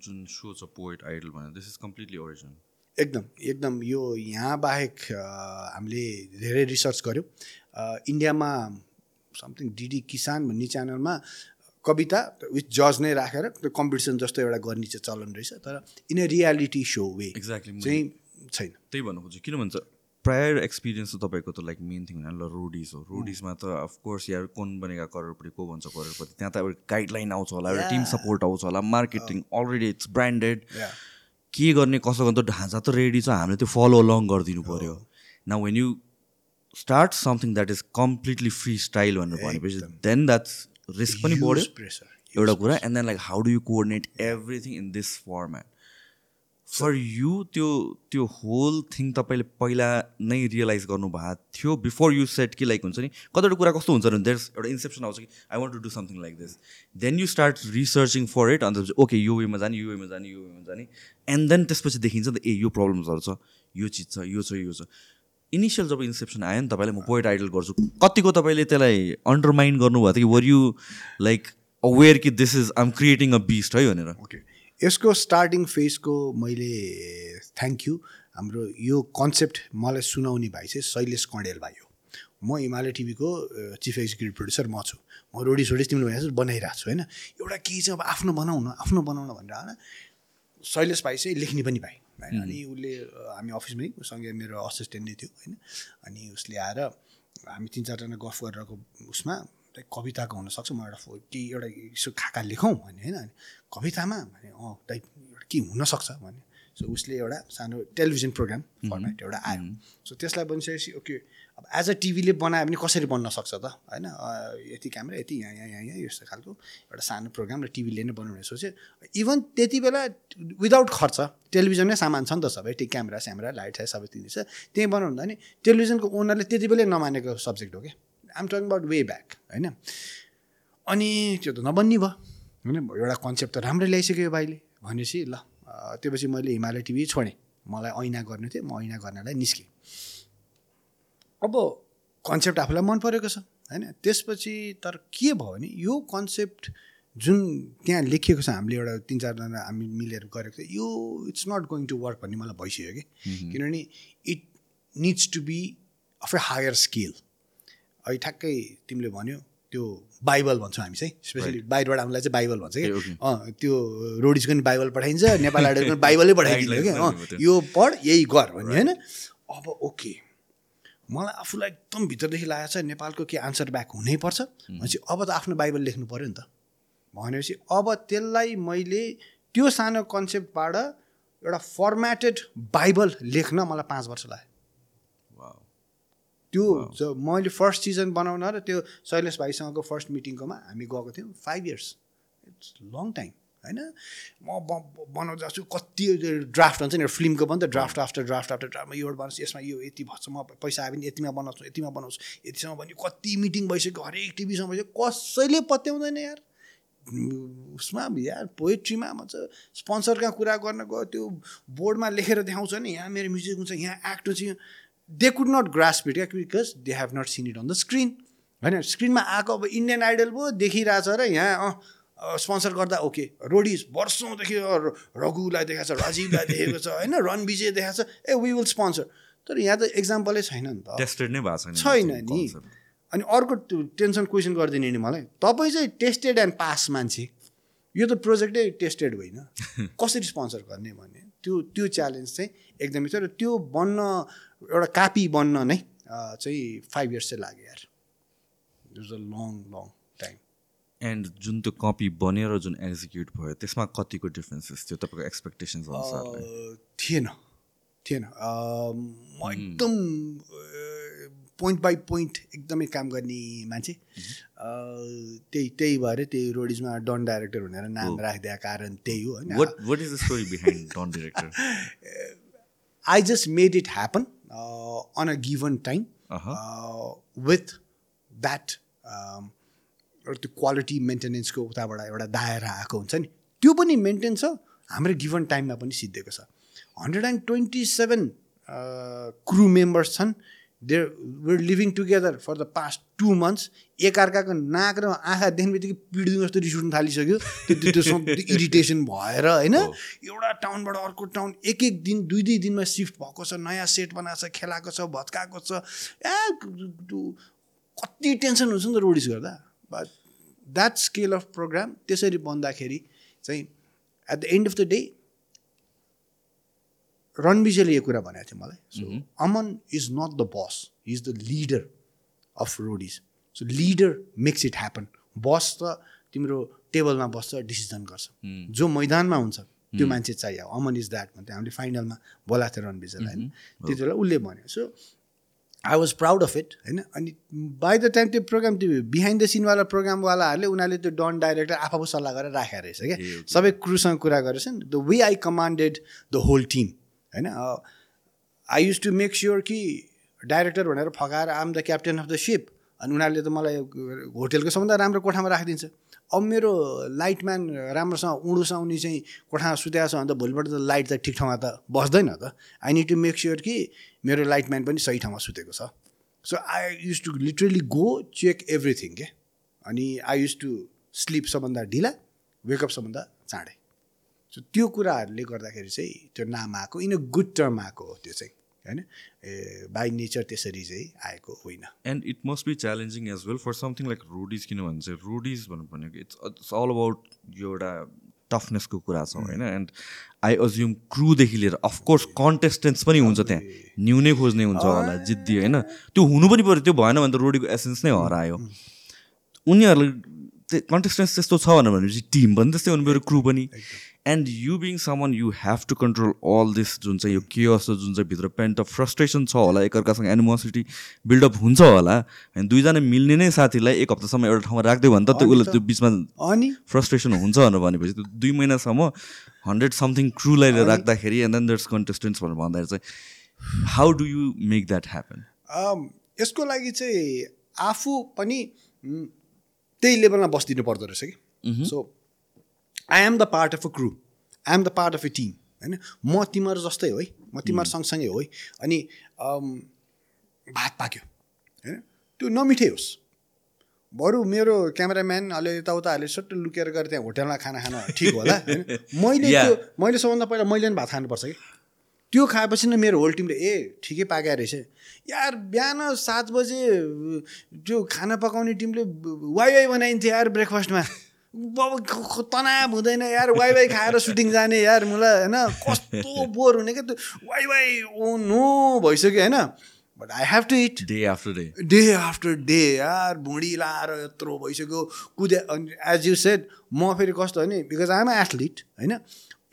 जुन सो छ पोइट आइडल भनेर दिस इज कम्प्लिटली ओरिजिनल एकदम एकदम यो यहाँ बाहेक हामीले धेरै रिसर्च गऱ्यौँ इन्डियामा समथिङ डिडी किसान भन्ने च्यानलमा कविता विथ जज नै राखेर त्यो कम्पिटिसन जस्तो एउटा गर्ने चाहिँ चलन रहेछ तर in a reality show way exactly चाहिँ छैन। त्यही भन्नु खोज्छु किन भन्छ? प्रायर एक्सपिरियन्स त तपाईँको त लाइक मेन थिङ ल रोडिज हो। रोडिजमा त अफकोर्स यार कोन बनेका करोडपति को भन्छ करोडपति? त्यहाँ त एउटा गाइडलाइन आउँछ होला एउटा टिम सपोर्ट आउँछ होला मार्केटिङ अलरेडी इट्स ब्रान्डेड. के गर्ने कसो गर्ने त ढाँचा त रेडी छ हामीले त्यो फलो अलङ गरिदिनु पऱ्यो न when you start something that is completely free style भनेर भनेपछि देन द्याट्स रिस्क पनि बढ्यो। प्रेसर एउटा कुरा and then like how do you coordinate everything in this format for you त्यो त्यो होल थिङ तपाईँले पहिला नै रियलाइज गर्नुभएको थियो बिफोर यु सेट कि लाइक हुन्छ नि कतिवटा कुरा कस्तो हुन्छ भने देयर एउटा इन्सेप्सन आउँछ कि I want to do something like this then you start researching for it अन्त ओके यो वेमा जाने यो वेमा जाने यो वेमा जाने एन्ड देन त्यसपछि देखिन्छ नि त ए यो प्रब्लम्सहरू छ यो चिज छ यो छ यो छ. इनिसियल जब इन्सेप्सन आयो नि तपाईँले म पोइट आइडल गर्छु कतिको तपाईँले त्यसलाई अन्डरमाइन गर्नुभएको थियो कि वर यु लाइक अवेर कि this is I'm creating a beast है भनेर? ओके यसको स्टार्टिङ फेजको मैले थ्याङ्क यू हाम्रो यो कन्सेप्ट मलाई सुनाउने भाइ चाहिँ शैलेश कँडेल भाइ हो। म हिमालय टिभीको चिफ एक्जिक्युटिभ प्रड्युसर म छु। म रोडी सोडी तिमीले जस्तो बनाइरहेको छु होइन? एउटा केही चाहिँ अब आफ्नो बनाउन आफ्नो बनाउन भनेर होइन? शैलेश भाइ चाहिँ लेख्ने पनि भाइ। होइन अनि उसले हामी अफिसमै उसँगै मेरो असिस्टेन्ट नै थियो होइन? अनि उसले आएर हामी तिन चारजना गफ गरेरको उसमा कविताको हुनसक्छ। म एउटा केही एउटा यसो खाका लेखौँ भने होइन? कवितामा भने अँ एउटा के हुनसक्छ भने सो उसले एउटा सानो टेलिभिजन प्रोग्राम फर्मेट एउटा आयो। सो त्यसलाई बनिसकेपछि ओके अब एज अ टिभीले बनायो भने कसरी बन्न सक्छ त? होइन यति क्यामेरा यति यहाँ यहाँ यहाँ यहाँ यस्तो खालको एउटा सानो प्रोग्राम र टिभीले नै बनाउने सोचे इभन त्यति बेला विदाउट खर्च टेलिभिजनमै सामान छ नि त सबै त्यो क्यामेरा स्यामेरा लाइट छ सबै तिनी छ। त्यहीँ बनाउनु नि टेलिभिजनको ओनरले त्यति बेलै नमानेको सब्जेक्ट हो क्या। Um talking about way back होइन? अनि त्यो त नबन्ने भयो। होइन एउटा कन्सेप्ट त राम्रै ल्याइसक्यो यो भाइले। भनेपछि ल त्योपछि मैले हिमालय टिभी छोडेँ। मलाई ऐना गर्नु थियो म ऐना गर्नलाई निस्केँ। अब कन्सेप्ट आफूलाई मन परेको छ होइन? त्यसपछि तर के भयो भने यो कन्सेप्ट जुन त्यहाँ लेखिएको छ हामीले एउटा तिन चारजना हामी मिलेर गरेको थियो यो it's not going to work भन्ने मलाई भइसक्यो कि। किनभने it needs to be of a higher scale अहिले ठ्याक्कै तिमीले भन्यो त्यो बाइबल भन्छौँ हामी चाहिँ स्पेसली बाहिरबाट हामीलाई चाहिँ बाइबल भन्छ कि. अँ त्यो रोडिजको पनि बाइबल पठाइन्छ नेपाल आइडलको पनि बाइबलै पठाइदिन्छ कि अँ यो पढ यही गर भन्ने होइन? अब ओके मलाई आफूलाई एकदम भित्रदेखि लागेको छ नेपालको के आन्सर ब्याक हुनैपर्छ? भनेपछि अब त आफ्नो बाइबल लेख्नु पऱ्यो नि त। भनेपछि अब त्यसलाई मैले त्यो सानो कन्सेप्टबाट एउटा फर्मेटेड बाइबल लेख्न मलाई पाँच वर्ष लाग्यो. त्यो मैले फर्स्ट सिजन बनाउन र त्यो शैलेश भाइसँगको फर्स्ट मिटिङकोमा हामी गएको थियौँ five years it's long time होइन? म बनाउँदा जान्छु कति ड्राफ्ट हुन्छ नि फिल्मको पनि त draft after draft after draft म यो बनाउँछु यसमा यो यति भन्छ म पैसा आयो भने यतिमा बनाउँछु यतिमा बनाउँछु यतिसम्म भने कति मिटिङ भइसक्यो हरेक टिभीसँग भइसक्यो कसैले पत्याउँदैन यार। उसमा यार पोएट्रीमा भन्छ स्पोन्सर कहाँ कुरा गर्न गयो त्यो बोर्डमा लेखेर देखाउँछ नि यहाँ मेरो म्युजिक हुन्छ यहाँ एक्ट हुन्छ they could not grasp it क्या because they have not seen it on the screen होइन? स्क्रिनमा आएको अब इन्डियन आइडल पो देखिरहेछ र यहाँ अँ स्पोन्सर गर्दा ओके रोडिज वर्षौँदेखि रघुलाई देखाएको छ राजीवलाई देखेको छ होइन? रन विजय देखाएको छ ए वी विल स्पोन्सर तर यहाँ त इक्जाम्पलै छैन नि त। टेस्टेड नै भएको छैन नि. अनि अर्को टेन्सन क्वेसन गरिदिने नि मलाई। तपाईँ चाहिँ टेस्टेड एन्ड पास मान्छे। यो त प्रोजेक्टै टेस्टेड होइन। कसरी स्पोन्सर गर्ने भन्ने। त्यो त्यो च्यालेन्ज चाहिँ एकदमै छ र त्यो बन्न एउटा कापी बन्न नै चाहिँ फाइभ इयर्स चाहिँ लाग्यो यार। It a long long time and जुन त्यो कपी बन्यो र जुन एक्जिक्युट भयो त्यसमा कतिको डिफ्रेन्सेस थियो? तपाईँको एक्सपेक्टेसन्स अनुसारले। थिएन। थिएन। म एकदम पोइन्ट बाई पोइन्ट एकदमै काम गर्ने मान्छे। अँ, त्यही त्यही भएर त्यही रोडिजमा डन डाइरेक्टर भनेर नाम राखिदिएको कारण त्यही हो होइन? I just made it happen on a given time Uh-huh. With that एउटा त्यो क्वालिटी मेन्टेनेन्सको उताबाट एउटा दायरा आएको हुन्छ नि त्यो पनि मेन्टेन छ हाम्रो गिभन टाइममा पनि सिद्धिएको छ hundred and twenty seven crew members छन् they were living together for the past two months एकअर्काको नाक र आँखा देख्ने बित्तिकै पिडिदिउँ जस्तो रिस उठ्नु थालिसक्यो। त्यो त्यो- इरिटेसन भएर होइन? एउटा टाउनबाट अर्को टाउन एक एक दिन दुई दुई दिनमा सिफ्ट भएको छ नयाँ सेट बनाएको छ खेलाएको छ भत्काएको छ। ए कति टेन्सन हुन्छ नि त रोडिस गर्दा। But that scale of programme त्यसरी बन्दाखेरि चाहिँ at the end of the day रणविजयले यो कुरा भनेको थियो मलाई। So Aman is not the boss is the leader of Roadies so leader makes it happen boss त तिम्रो टेबलमा बस्छ डिसिजन गर्छ। जो मैदानमा हुन्छ त्यो मान्छे चाहियो। अमन इज द्याट भन्थ्यो। हामीले फाइनलमा बोलाएको थियो रणविजयलाई। होइन त्यति बेला उसले भन्यो। So I was proud of it होइन? अनि बाई द टाइम त्यो प्रोग्राम त्यो बिहाइन्ड द सिनवाला प्रोग्रामवालाहरूले उनीहरूले त्यो डन डाइरेक्टर आफू सल्लाह गरेर राखेको रहेछ क्या? सबै क्रुसँग कुरा गरेछ नि the way I commanded the whole team होइन? I use to make sure कि डाइरेक्टर भनेर फकाएर आम the captain of the ship अनि उनीहरूले त मलाई होटेलको सबभन्दा राम्रो कोठामा राखिदिन्छ। अब मेरो लाइटम्यान राम्रोसँग उडुसाउने चाहिँ कोठामा सुतेको छ भने त भोलिपल्ट त लाइट त ठिक ठाउँमा त बस्दैन त। I need to make sure कि मेरो लाइटम्यान पनि सही ठाउँमा सुतेको छ। So I use to literally go check everything के अनि आई युज टु स्लिप सबभन्दा ढिला वेकअप सबभन्दा चाँडै। सो त्यो कुराहरूले गर्दाखेरि चाहिँ त्यो नाम आएको इन अ गुड टर्म आएको हो त्यो चाहिँ होइन? ए बाई नेचर त्यसरी चाहिँ आएको होइन। And it must be challenging as well for something like Roadies किन भन्छ रोडिज भन्नु भनेको इट्स इट्स अल अबाउट यो एउटा टफनेसको कुरा छ होइन? एन्ड आई अज्युम क्रुदेखि लिएर अफकोर्स कन्टेस्टेन्ट्स पनि हुन्छ त्यहाँ। न्यु नै खोज्ने हुन्छ होला जिद्दी होइन? त्यो हुनु पनि पऱ्यो त्यो भएन भने त रोडीको एसेन्स नै हरायो। उनीहरूले त्यो कन्टेस्टेन्स त्यस्तो छ भनेपछि टिम पनि त्यस्तै हुनु पऱ्यो क्रु पनि। And you being someone you have to control all this जुन चाहिँ यो केयस जुन चाहिँ भित्र पेन्ट अफ फ्रस्ट्रेसन छ होला एकअर्कासँग एनिमोसिटी बिल्डअप हुन्छ होला होइन दुईजना मिल्ने नै साथीलाई एक हप्तासम्म एउटा ठाउँमा राखिदियो भने त त्यो उसलाई त्यो बिचमा अनि? फ्रस्ट्रेसन हुन्छ भनेर भनेपछि त्यो दुई महिनासम्म हन्ड्रेड समथिङ क्रुलाई राख्दाखेरि एन्ड देन देट्स कन्टेस्टेन्ट्स भनेर भन्दाखेरि चाहिँ how do you make that happen यसको लागि चाहिँ आफू पनि त्यही लेभलमा बसिदिनु पर्दो रहेछ कि? So I am the part of a crew I am the part of a team होइन? म तिमीहरू जस्तै हो है? म तिमीहरू सँगसँगै हो है? अनि भात पाक्यो। होइन? त्यो नमिठै होस्। बरु मेरो क्यामेराम्यान अलि यताउता हाले सट्ट लुकेर गएर त्यहाँ होटेलमा खाना खान ठिक होला। होइन? मैले. त्यो मैले सबभन्दा पहिला मैले पनि भात खानुपर्छ कि? त्यो खाएपछि नै मेरो होल टिमले ए ठिकै पाके रहेछ। यार बिहान सात बजे त्यो खाना पकाउने टिमले वाइवाई बनाइन्थ्यो यार ब्रेकफास्टमा। तनाव हुँदैन यार वाइवाई खाएर सुटिङ जाने यार मलाई होइन? कस्तो बोर हुने क्या त्यो वाइवाई ओ नो भइसक्यो होइन? But I have to it day after day day after day यार भुँडी लाएर यत्रो भइसक्यो कुदे एज यु सेड म फेरि कस्तो भने बिकज आइम एथलिट होइन?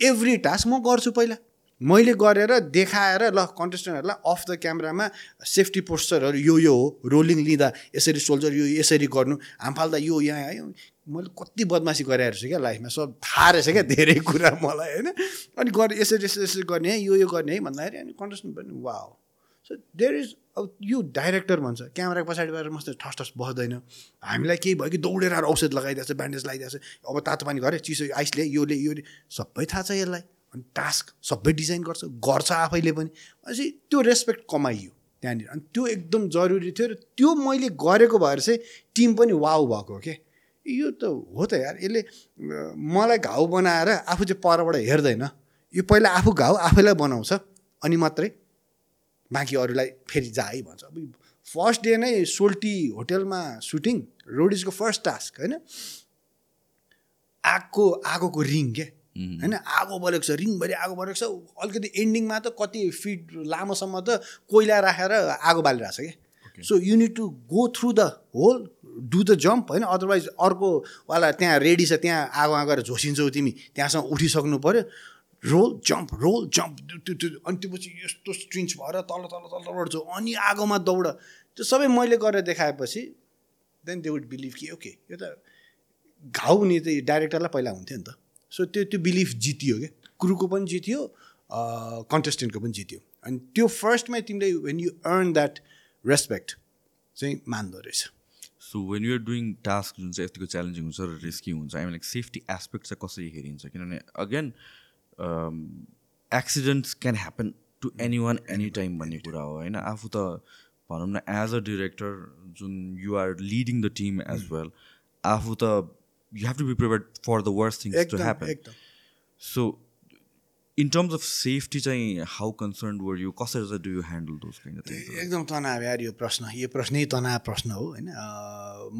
एभ्री टास्क म गर्छु पहिला। मैले गरेर देखाएर ल कन्टेस्टेन्टहरूलाई अफ द क्यामेरामा सेफ्टी पोस्चरहरू यो यो हो रोलिङ लिँदा यसरी सोल्जर यो यसरी गर्नु हाम फाल्दा यो यहाँ आयो मैले कति बदमासी गराएको छु क्या लाइफमा सब थाहा रहेछ क्या धेरै कुरा मलाई होइन? अनि गर्ने यसरी यसरी यसरी गर्ने है यो यो गर्ने है भन्दाखेरि अनि कन्टेस्टेन्ट पनि वा सो देयर इज अब यो डाइरेक्टर भन्छ क्यामेराको पछाडिबाट मात्रै ठस ठस बस्दैन। हामीलाई केही भयो कि दौडेर आएर औषध लगाइदिएको ब्यान्डेज लगाइदिएको अब तातो पानी गरे चिसो आइसले योले यो सबै थाहा छ यसलाई। अनि टास्क सबै डिजाइन गर्छ गर्छ आफैले पनि। भनेपछि त्यो रेस्पेक्ट कमाइयो त्यहाँनिर। अनि त्यो एकदम जरुरी थियो र त्यो मैले गरेको भएर चाहिँ टिम पनि वाउ भएको के यो त हो त यार यसले मलाई घाउ बनाएर आफू चाहिँ परबाट हेर्दैन। यो पहिला आफू घाउ आफैलाई बनाउँछ अनि मात्रै बाँकी अरूलाई फेरि जा है भन्छ। अब फर्स्ट डे नै सोल्टी होटेलमा सुटिङ रोडिजको फर्स्ट टास्क होइन? आगको आगोको रिङ के? होइन? आगो बलेको छ रिङभरि आगो बलेको छ। अलिकति एन्डिङमा त कति फिट लामोसम्म त कोइला राखेर आगो बालिरहेको छ कि so you need to go through the whole do the jump होइन? अदरवाइज अर्कोवाला त्यहाँ रेडी छ त्यहाँ आगोमा गएर झोसिन्छौ तिमी। त्यहाँसम्म उठिसक्नु पऱ्यो रोल जम्प रोल जम्प त्यो त्यो अनि त्यो पछि यस्तो स्ट्रिन्च भएर तल तल तल बढ्छौ। अनि आगोमा दौड। त्यो सबै मैले गरेर देखाएपछि देन दे वुड बिलिभ कि ओके यो त घाउ हुने त डाइरेक्टरलाई पहिला हुन्थ्यो नि त। सो त्यो त्यो बिलिफ जितियो क्या। क्रुको पनि जित्यो कन्टेस्टेन्टको पनि जित्यो। अनि त्यो फर्स्टमै तिमीले when you earn that respect चाहिँ मान्दो रहेछ। So when you're doing task जुन चाहिँ यतिको च्यालेन्जिङ हुन्छ र रिस्की हुन्छ आई लाइक सेफ्टी एस्पेक्ट चाहिँ कसरी हेरिन्छ? किनभने again accidents can happen to any one any time भन्ने कुरा हो होइन? आफू त भनौँ न एज अ डिरेक्टर जुन you're leading the team as well आफू त you have to be prepare for the worst things to happen so in terms of safety चाहिँ हाउ कन्सर्न वर यु कसरी चाहिँ डु यु ह्यान्डल दोज एकदम तनाव यार यो प्रश्न। यो प्रश्नै तनाव प्रश्न हो होइन?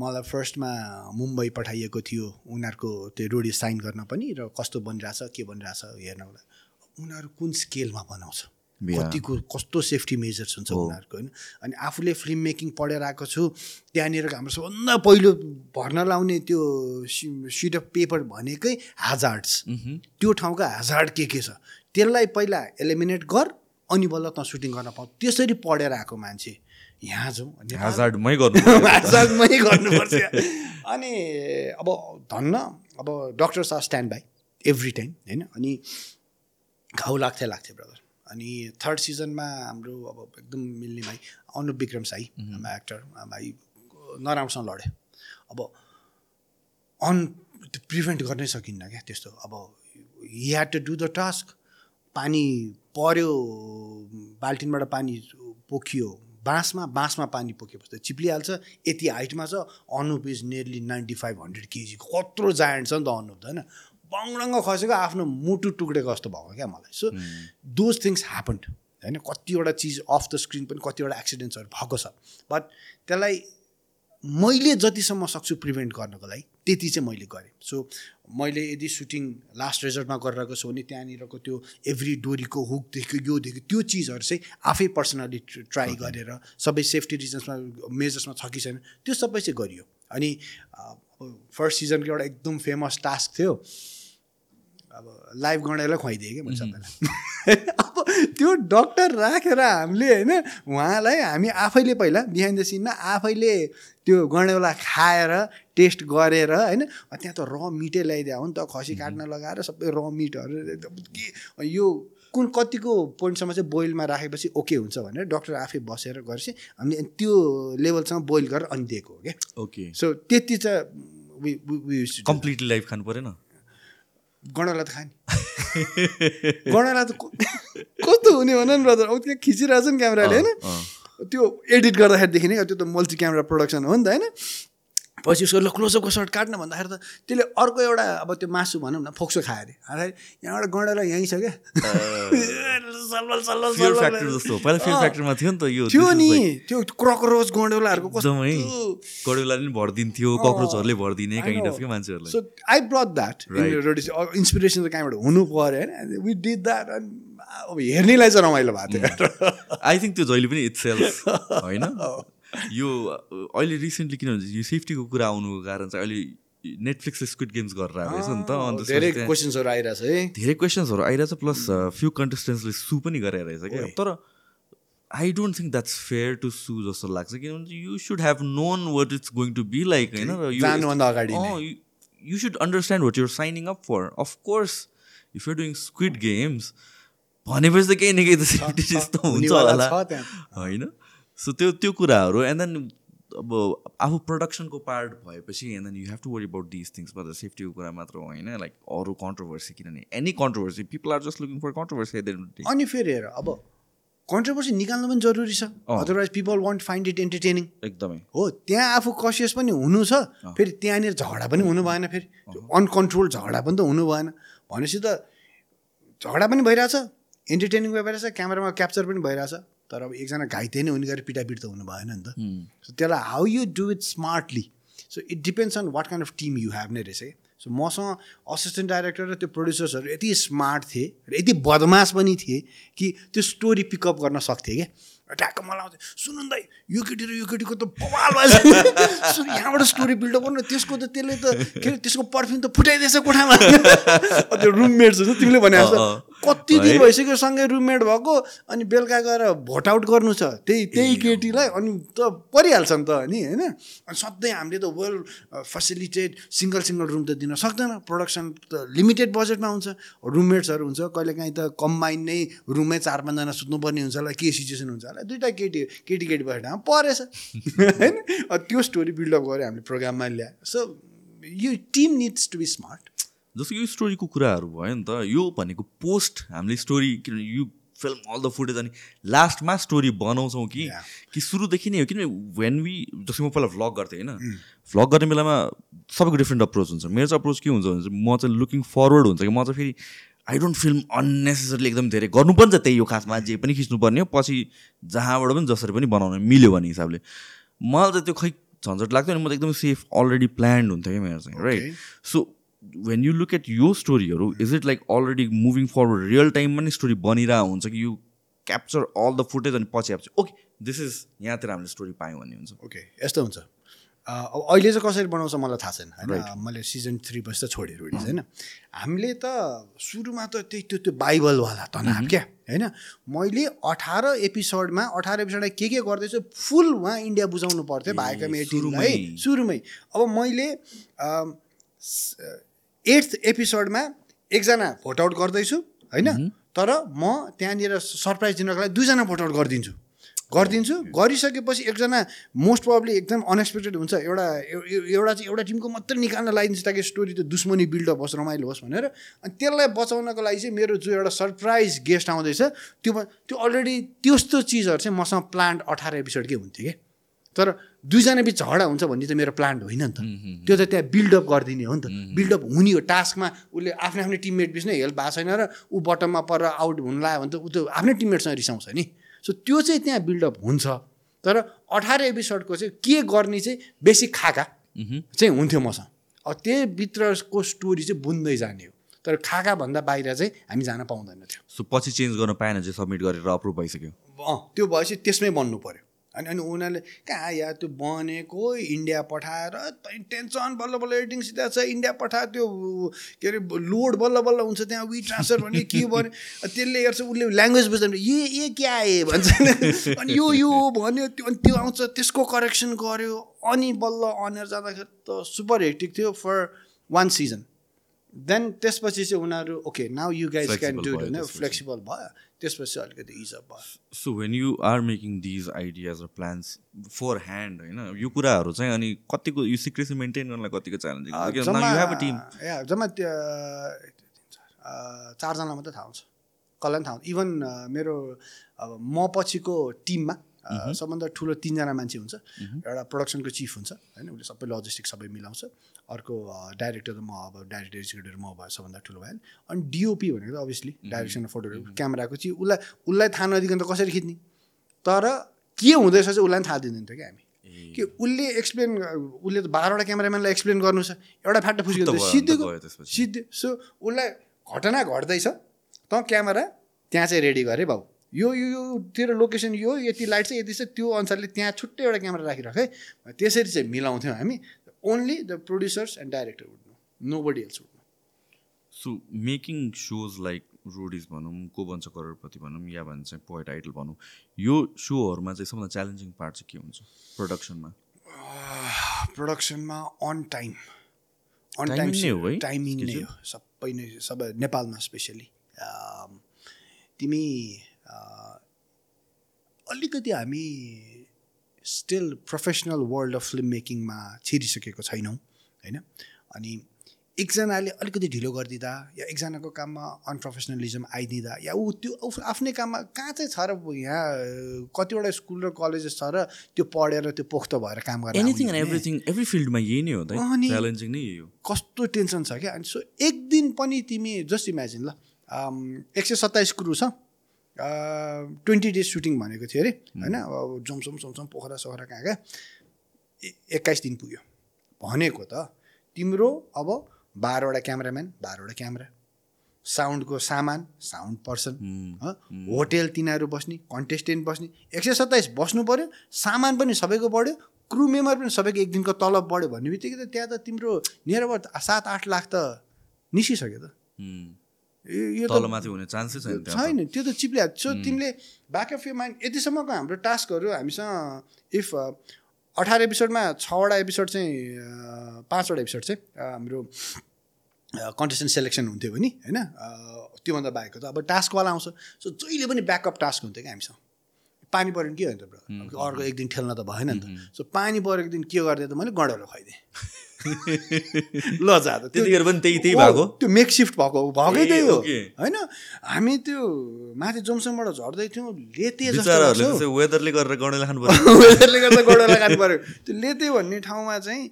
मलाई फर्स्टमा मुम्बई पठाइएको थियो उनीहरूको त्यो रोडी साइन गर्न पनि र कस्तो बनिरहेछ के बनिरहेछ हेर्नको लागि उनीहरू कुन स्केलमा बनाउँछ. कतिको कस्तो सेफ्टी मेजर्स हुन्छ उनीहरूको होइन? अनि आफूले फिल्म मेकिङ पढेर आएको छु त्यहाँनिर हाम्रो सबभन्दा पहिलो भर्न लाउने त्यो सिट अफ पेपर भनेकै हाजार्ड्स त्यो ठाउँका हाजार्ड के के छ? त्यसलाई पहिला एलिमिनेट गर अनि बल्ल त सुटिङ गर्न पाऊ। त्यसरी पढेर आएको मान्छे यहाँ जाउँ ह्याजार्डमै गर्नु हाजार्डमै गर्नुपर्छ। अनि अब धन्न अब doctors are stand by every time होइन? अनि घाउ लाग्थ्यो लाग्थ्यो ब्रदर अनि थर्ड सिजनमा हाम्रो अब एकदम मिल्ने भाइ अनुप विक्रम साई हाम्रो एक्टर भाइ नराम्रोसँग लड्यो। अब अन त्यो प्रिभेन्ट गर्नै सकिन्न क्या त्यस्तो। अब he had to do the task पानी पर्यो बाल्टिनबाट पानी पोखियो। बाँसमा बाँसमा पानी पोखेपछि त चिप्लिहाल्छ। यति हाइटमा छ। Anup is nearly ninety five hundred KG कत्रो जायन्ट छ नि त अनुप त होइन? बङडङ्ग खसेको आफ्नो मुटु टुक्रेको जस्तो भएको क्या मलाई। सो दोज थिङ्स ह्यापन्ड होइन? कतिवटा चिज अफ द स्क्रिन पनि कतिवटा एक्सिडेन्ट्सहरू भएको छ। बट त्यसलाई मैले जतिसम्म सक्छु प्रिभेन्ट गर्नको लागि त्यति चाहिँ मैले गरेँ। सो मैले यदि सुटिङ लास्ट रिजल्टमा गरिरहेको छु भने त्यहाँनिरको त्यो एभ्री डोरीको हुकदेखि योदेखि त्यो चिजहरू चाहिँ आफै पर्सनली ट्राई गरेर सबै सेफ्टी रिजन्समा मेजर्समा छ कि छैन त्यो सबै चाहिँ गरियो। अनि फर्स्ट सिजनको एउटा एकदम फेमस टास्क थियो। अब लाइभ गणेलाई खुवाइदिएँ कि मैले सबैलाई अब त्यो डक्टर राखेर हामीले होइन उहाँलाई हामी आफैले पहिला बिहाइन्ड द सिनमा आफैले त्यो गणेउला खाएर टेस्ट गरेर होइन त्यहाँ त र मिटै ल्याइदियो हो नि त खसी काट्न लगाएर सबै र मिटहरू एकदम के यो कुन कतिको पोइन्टसम्म चाहिँ बोइलमा राखेपछि ओके हुन्छ भनेर डक्टर आफै बसेर गरेपछि हामीले त्यो लेभलसम्म बोइल गरेर अनि दिएको हो क्या ओके सो त्यति चाहिँ कम्प्लिटली लाइफ खानु परेन? गणला त खाने गणला त को- कस्तो हुने भन नि ब्रदर अब त्यहाँ खिचिरहेको छ नि क्यामेराले होइन? त्यो एडिट गर्दाखेरिदेखि नै त्यो त मल्टी क्यामेरा प्रोडक्सन हो नि त होइन? पछि उसको ल क्लोजअपको सर्ट काट्न भन्दाखेरि त त्यसले अर्को एउटा अब त्यो मासु भनौँ न फोक्सो खायो अरे। अरे यहाँबाट गणेला यहीँ छ क्या? सल्लल सल्लल फियर सल्लल फ्याक्टर जस्तो पहिला फियर अँ। फ्याक्टरमा थियो नि त यो थियो नि। त्यो क्रकरोच कस्तो गडुलाले पनि भरिदिन्थ्यो कक्रोचहरूले भरिदिने काइन्ड अफ के मान्छेहरूलाई so I brought that. Inspiration त कहाँबाट हुनु पऱ्यो होइन? वी डिड द्याट अब हेर्नेलाई चाहिँ रमाइलो भएको थियो। आई थिङ्क त्यो जहिले पनि इट्स होइन? यो अहिले रिसेन्टली किनभने यो सेफ्टीको कुरा आउनुको कारण चाहिँ अहिले नेटफ्लिक्सले स्क्विड गेम्स गरेर आएको रहेछ नि त। अन्त धेरै क्वेसन्सहरू आइरहेछ है। धेरै क्वेसन्सहरू आइरहेछ प्लस फ्यु कन्टेस्टेन्ट्सले सु पनि रहेछ क्या। तर I don't think that's fair to सु जस्तो लाग्छ। किनभने you should have known what it's going to be like होइन? यो should understand what you're signing up for of course if you're doing squid games भनेपछि त केही न केही त सेफ्टी छ, त हुन्छ होला। होइन? सो त्यो त्यो कुराहरू एन्ड देन अब आफू प्रडक्सनको पार्ट भएपछि and then you have to worry about this things मतलब सेफ्टीको कुरा मात्र होइन लाइक अरू कन्ट्रोभर्सी किनभने any controversy people are just looking for controversy अनि फेरि हेर अब कन्ट्रोभर्सी निकाल्नु पनि जरुरी छ। Otherwise people want find it entertaining एकदमै। हो त्यहाँ आफू कसियस पनि हुनु छ फेरि त्यहाँनिर झगडा पनि हुनु भएन फेरि। अनकन्ट्रोल झगडा पनि त हुनु भएन। भनेपछि त झगडा पनि भइरहेछ इन्टरटेनिङ भइरहेछ क्यामेरामा क्याप्चर पनि भइरहेछ। तर अब एकजना घाइते नै हुने गरी पिटापिट त हुनु भएन नि त। सो त्यसलाई how you do it smartly so it depends on what kind of team you have नै रहेछ सो मसँग असिस्टेन्ट डाइरेक्टर र त्यो प्रड्युसर्सहरू यति स्मार्ट थिए र यति बदमास पनि थिए कि त्यो स्टोरी पिकअप गर्न सक्थे क्या। ट्याक्क मलाई आउँथ्यो सुन्नु न दाइ यो केटी र यो केटीको त बवाल भएछ। सु- यहाँबाट स्टोरी बिल्डअप गर्नु त्यसको त त्यसले त के अरे त्यसको पर्फ्युम त फुटाइदिएछ कोठामा। त्यो रुममेट हुन्छ तिमीले भने जस्तो। कति दिन? भइसक्यो सँगै रुममेट भएको अनि बेलुका गएर भोट आउट गर्नु छ। त्यही त्यही केटीलाई अनि त परिहाल्छ नि त अनि होइन? अनि सधैँ हामीले त well facilitated single single room त दिन सक्दैन। प्रोडक्सन त लिमिटेड बजेटमा हुन्छ। रुममेट्सहरू हुन्छ। कहिलेकाहीँ त कम्बाइन नै रुममै चार पाँचजना सुत्नुपर्ने हुन्छ होला के सिचुएसन हुन्छ होला। दुइटा केटी केटी केटी भएर ठाउँमा परेछ। होइन? त्यो स्टोरी बिल्डअप गऱ्यो हामीले प्रोग्राममा ल्यायो सो यो team needs to be smart जस्तो यो स्टोरीको कुराहरू भयो नि त यो भनेको पोस्ट हामीले स्टोरी किनभने you film all the footage अनि लास्टमा स्टोरी बनाउँछौँ कि. कि सुरुदेखि नै हो। किनभने वेन वी जस्तो म पहिला भ्लग गर्थेँ होइन भ्लग गर्ने बेलामा सबैको डिफ्रेन्ट अप्रोच हुन्छ। मेरो चाहिँ अप्रोच के हुन्छ भने चाहिँ म चाहिँ लुकिङ फरवर्ड हुन्छ कि म चाहिँ फेरि आई डोन्ट फिल्म अननेसेसरली एकदम धेरै। गर्नु पनि त्यही हो खासमा जे पनि खिच्नुपर्ने हो पछि जहाँबाट पनि जसरी पनि बनाउनु मिल्यो भने हिसाबले। मलाई त त्यो खै झन्झट लाग्थ्यो नि म त एकदम सेफ अलरेडी प्लान्ड हुन्थ्यो क्या मेरो चाहिँ right. So when you look at यो स्टोरीहरू is it like already moving forward real टाइममा नै स्टोरी बनिरहेको हुन्छ कि you capture all the footage अनि पछि आएपछि ओके दिस इज यहाँतिर हामीले स्टोरी पायौँ भन्ने हुन्छ। ओके यस्तो हुन्छ। अब अहिले चाहिँ कसरी बनाउँछ मलाई थाहा छैन होइन? मैले सिजन थ्री पछि त छोडेँ रुडिज होइन हामीले त सुरुमा त त्यही त्यो त्यो बाइबलवाला तनाव क्या होइन? मैले अठार एपिसोडमा अठार एपिसोडमा के के गर्दैछु फुल उहाँ इन्डिया बुझाउनु पर्थ्यो भाइका मेटिङलाई। सुरुमै। सुरुमै। अब मैले एट्थ एपिसोडमा एकजना भोट आउट गर्दैछु होइन? तर म त्यहाँनिर सरप्राइज दिनको लागि दुईजना भोट आउट गरिदिन्छु। गरिदिन्छु गरिसकेपछि एकजना मोस्ट प्रब्ली एकदम अनएक्सपेक्टेड हुन्छ। एउटा एउ- एउ- एउटा चाहिँ एउटा टिमको मात्रै निकाल्न लगाइदिन्छु ताकि स्टोरी त दुश्मनी बिल्डअप होस् रमाइलो होस् भनेर। अनि त्यसलाई बचाउनको लागि चाहिँ मेरो जो एउटा सरप्राइज गेस्ट आउँदैछ त्यो त्यो अलरेडी त्यस्तो चिजहरू चाहिँ मसँग प्लान्ट अठार एपिसोडकै हुन्थ्यो कि? तर दुईजना बिच झगडा हुन्छ भन्ने त मेरो प्लान्ट होइन नि त। त्यो त त्यहाँ बिल्डअप गरिदिने हो नि त। बिल्डअप हुने हो टास्कमा उसले आफ्नै आफ्नै टिममेट बिच नै हेल्प भएको छैन र ऊ बटममा परेर आउट हुनु लाग्यो भने त ऊ त आफ्नै टिममेटसँग रिसाउँछ नि। सो त्यो चाहिँ त्यहाँ बिल्डअप हुन्छ। तर अठार एपिसोडको चाहिँ के गर्ने चाहिँ बेसी खाका चाहिँ हुन्थ्यो मसँग। अब त्यही भित्रको स्टोरी चाहिँ बुन्दै जाने हो। तर खाकाभन्दा बाहिर चाहिँ हामी जान पाउँदैन थियो। सो पछि चेन्ज गर्न पाएन चाहिँ सबमिट गरेर अप्रुभ भइसक्यो। अँ त्यो भएपछि त्यसमै बन्नु पऱ्यो अनि अनि उनीहरूले कहाँ या त्यो बनेको इन्डिया पठाएर टेन्सन बल्ल बल्ल एडिटिङ सिधा छ इन्डिया पठायो त्यो के अरे लोड बल्ल बल्ल हुन्छ त्यहाँ वी ट्रान्सफर भन्ने के भन्यो त्यसले हेर्छ उसले ल्याङ्ग्वेज बुझ्दैन ए ए क्या आए भन्छ। अनि यो यो भन्यो त्यो अनि त्यो आउँछ त्यसको करेक्सन गऱ्यो अनि बल्ल अनेर जाँदाखेरि त सुपर हेक्टिक थियो फर वान सिजन देन त्यसपछि चाहिँ उनीहरू okay now you guys can do होइन। फ्लेक्सिबल भयो। त्यसपछि अलिकति इज अप भयो। So when you are making these ideas र प्लान्स फोर ह्यान्ड होइन? यो कुराहरू चाहिँ अनि कतिको यो सिक्रेसी मेन्टेन गर्नलाई कतिको च्यालेन्जिङ जम्मा चारजना मात्रै थाहा हुन्छ। कसलाई पनि थाहा हुन्छ। इभन मेरो अब म पछिको टिममा अ, सबभन्दा ठुलो तिनजना मान्छे हुन्छ। एउटा प्रोडक्सनको चिफ हुन्छ होइन? उसले सबै लजिस्टिक सबै मिलाउँछ। अर्को डाइरेक्टर त म अब डाइरेक्टर एक्जिक्युटिभ म भयो सबभन्दा ठुलो भइहाल्यो अनि डिओपी भनेको त अभियसली डाइरेक्सन फोटोग्राफी क्यामेराको चाहिँ उसलाई उसलाई थाहा नदिकन त कसरी खिच्ने? तर के हुँदैछ चाहिँ उसलाई पनि थाहा दिँदैन थियो क्या हामी। कि उसले एक्सप्लेन उसले त बाह्रवटा क्यामेराम्यानलाई एक्सप्लेन गर्नु छ एउटा फ्याट्टा फुस्कियो भयो, त्यसपछि। सिधै सो उसलाई घटना घट्दैछ त क्यामेरा त्यहाँ चाहिँ रेडी गरे भाउ। यो यो यो तेरो लोकेसन यो यति लाइट चाहिँ यति छ त्यो अनुसारले त्यहाँ छुट्टै एउटा क्यामेरा राखिराख है। त्यसरी चाहिँ मिलाउँथ्यौँ हामी। Only the producers and director would know nobody else would know so making shows like Roadies भनौँ को बन्छ करोडपति भनौँ या भन्छ पोइट आइडल भनौँ यो सोहरूमा चाहिँ सबभन्दा च्यालेन्जिङ पार्ट चाहिँ के हुन्छ प्रोडक्सनमा प्रडक्सनमा अन टाइम अन टाइम नै हो है? टाइमिङ नै? हो। सबै नै सबै नेपालमा स्पेसली तिमी अलिकति हामी still professional world of film मेकिङमा छिरिसकेको छैनौँ होइन? अनि एकजनाले अलिकति ढिलो गरिदिँदा या एकजनाको काममा अनप्रोफेसनलिजम आइदिँदा या ऊ त्यो आफ्नै काममा कहाँ चाहिँ छ र यहाँ कतिवटा स्कुल र कलेजेस छ र त्यो पढेर त्यो पोख्त भएर काम गरेर एनिथिङ एभ्रिथिङ एभ्री फिल्डमा यही नै हो अनि- कस्तो टेन्सन छ क्या? अनि सो एक दिन पनि तिमी जस्ट इमेजिन ल एक सय सत्ताइस क्रु छ। ट्वेन्टी डेज सुटिङ भनेको थियो अरे होइन? अब जमसम समसम पोखरा सोखरा कहाँ कहाँ? एक्काइस दिन पुग्यो। भनेको त तिम्रो अब बाह्रवटा क्यामराम्यान बाह्रवटा क्यामेरा। साउन्डको सामान साउन्ड पर्सन होटेल तिनीहरू बस्ने कन्टेस्टेन्ट बस्ने एक सय सत्ताइस बस्नु पऱ्यो सामान पनि सबैको बढ्यो क्रु मेम्बर पनि सबैको एक दिनको तलब बढ्यो भन्ने बित्तिकै त त्यहाँ त तिम्रो नियर अबाउट सात आठ लाख त निस्किसक्यो त। उम्, यो तलमाथि हुने चान्सै छैन त्यो त चिप्ल्या सो तिमीले ब्याक अफ यु माइन्ड यतिसम्मको हाम्रो टास्कहरू हामीसँग इफ अठार एपिसोडमा छवटा एपिसोड चाहिँ पाँचवटा एपिसोड चाहिँ हाम्रो कन्टेस्टेन्ट सेलेक्सन हुन्थ्यो भने होइन त्योभन्दा बाहेकको त अब टास्कवाला आउँछ। सो जहिले पनि ब्याकअप टास्क हुन्थ्यो क्या हामीसँग। पानी पऱ्यो भने के भयो त ब्रो? अर्को एक दिन ठेल्न त भएन नि त। सो पानी परेको दिन के गरिदिएँ त मैले गडलो खुवाइदिएँ। ल जा त त्यो- त्यतिखेर पनि त्यही त्यही भएको? त्यो मेक सिफ्ट भएको भएकै त्यही हो। होइन? हामी त्यो माथि जोमसङबाट झर्दै थियौँ लेते वेदरले गरेर गणेर खानु पर्यो। वेदरले गर्दा गोडा लगानु पऱ्यो त्यो लेते भन्ने ठाउँमा चाहिँ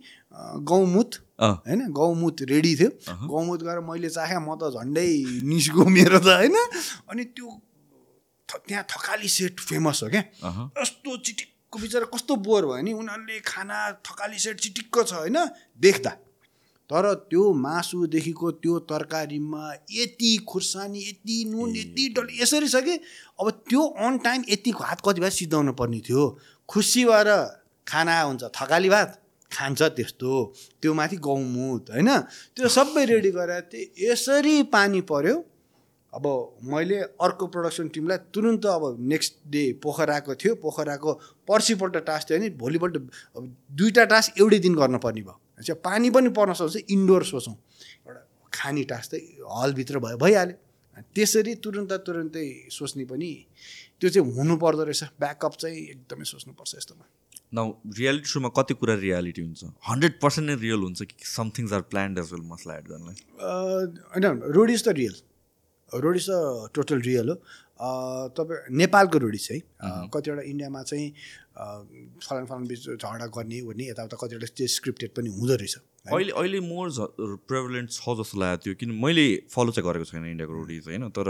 गौमुत। होइन? गौमुत रेडी थियो। गौमुत गएर मैले चाहे म त झन्डै निस्को मेरो त होइन? अनि त्यो त्यहाँ थकाली सेट फेमस हो क्या। कस्तो चिटिक्क बिचरा कस्तो बोर भयो नि? उनीहरूले खाना थकाली सेट चिटिक्क छ होइन? देख्दा। तर त्यो मासुदेखिको त्यो तरकारीमा यति खुर्सानी यति नुन यति डल्ले यसरी छ कि? अब त्यो अन टाइम यति भात कति भात सिद्धाउनु पर्ने थियो? खुसी भएर खाना हुन्छ थकाली भात खान्छ त्यस्तो। त्यो माथि गौमुत होइन? त्यो सबै रेडी गरेर त्यो यसरी पानी पऱ्यो अब मैले अर्को प्रडक्सन टिमलाई तुरुन्त अब नेक्स्ट डे पोखराको थियो पोखराको पर्सिपल्ट टास्क थियो भने भोलिपल्ट अब दुईवटा टास्क एउटै दिन गर्नुपर्ने भयो। चाहिँ पानी पनि पर्न सक्छ इन्डोर सोचौँ। एउटा खाने टास्क चाहिँ हलभित्र भयो भइहाल्यो। त्यसरी तुरुन्त तुरुन्तै सोच्ने पनि त्यो चाहिँ हुनु पर्दो रहेछ। ब्याकअप चाहिँ एकदमै सोच्नुपर्छ यस्तोमा। न रियालिटी सोमा कति कुरा रियालिटी हुन्छ? हन्ड्रेड पर्सेन्ट नै रियल हुन्छ कि somethings are planned as well masala add गर्नलाई? होइन रोडिस त रियल रोडिस त टोटल रियल हो। तपाईँ नेपालको रोडिस है। कतिवटा इन्डियामा चाहिँ फलान फलान बिच झगडा गर्ने भन्ने यताउता कतिवटा त्यो स्क्रिप्टेड पनि हुँदो रहेछ है। अहिले अहिले मोर प्रेभलेन्ट छ जस्तो लागेको थियो किन मैले फलो चाहिँ गरेको छैन इन्डियाको रोडिज होइन। तर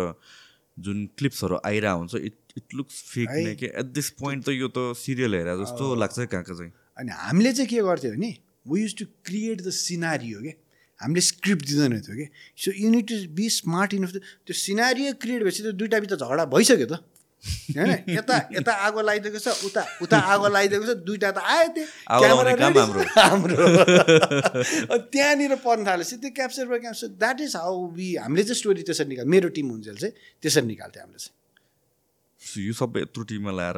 जुन क्लिप्सहरू आइरहेको हुन्छ इट इट लुक्स फेक है? नै के? एट दिस पोइन्ट त यो त सिरियल हेरे जस्तो लाग्छ कहाँ कहाँ चाहिँ। अनि हामीले चाहिँ के गर्थ्यौँ भने we use to create the scenario के? हामीले स्क्रिप्ट दिँदैन थियो कि? So unit to be smart enough त्यो सिनारियो क्रिएट भएपछि त दुइटा बिच झगडा भइसक्यो त। होइन? यता यता आगो लगाइदिएको छ उता उता आगो लगाइदिएको छ दुइटा त आयो त्यो। हाम्रो। त्यहाँनिर पर्न थालेपछि त्यो क्याप्चर भयो capture that is how we हामीले चाहिँ स्टोरी त्यसरी निकाल मेरो टिम हुन्छ चाहिँ त्यसरी निकाल्थ्यो हामीले चाहिँ। यो सबै यत्रो टिममा ल्याएर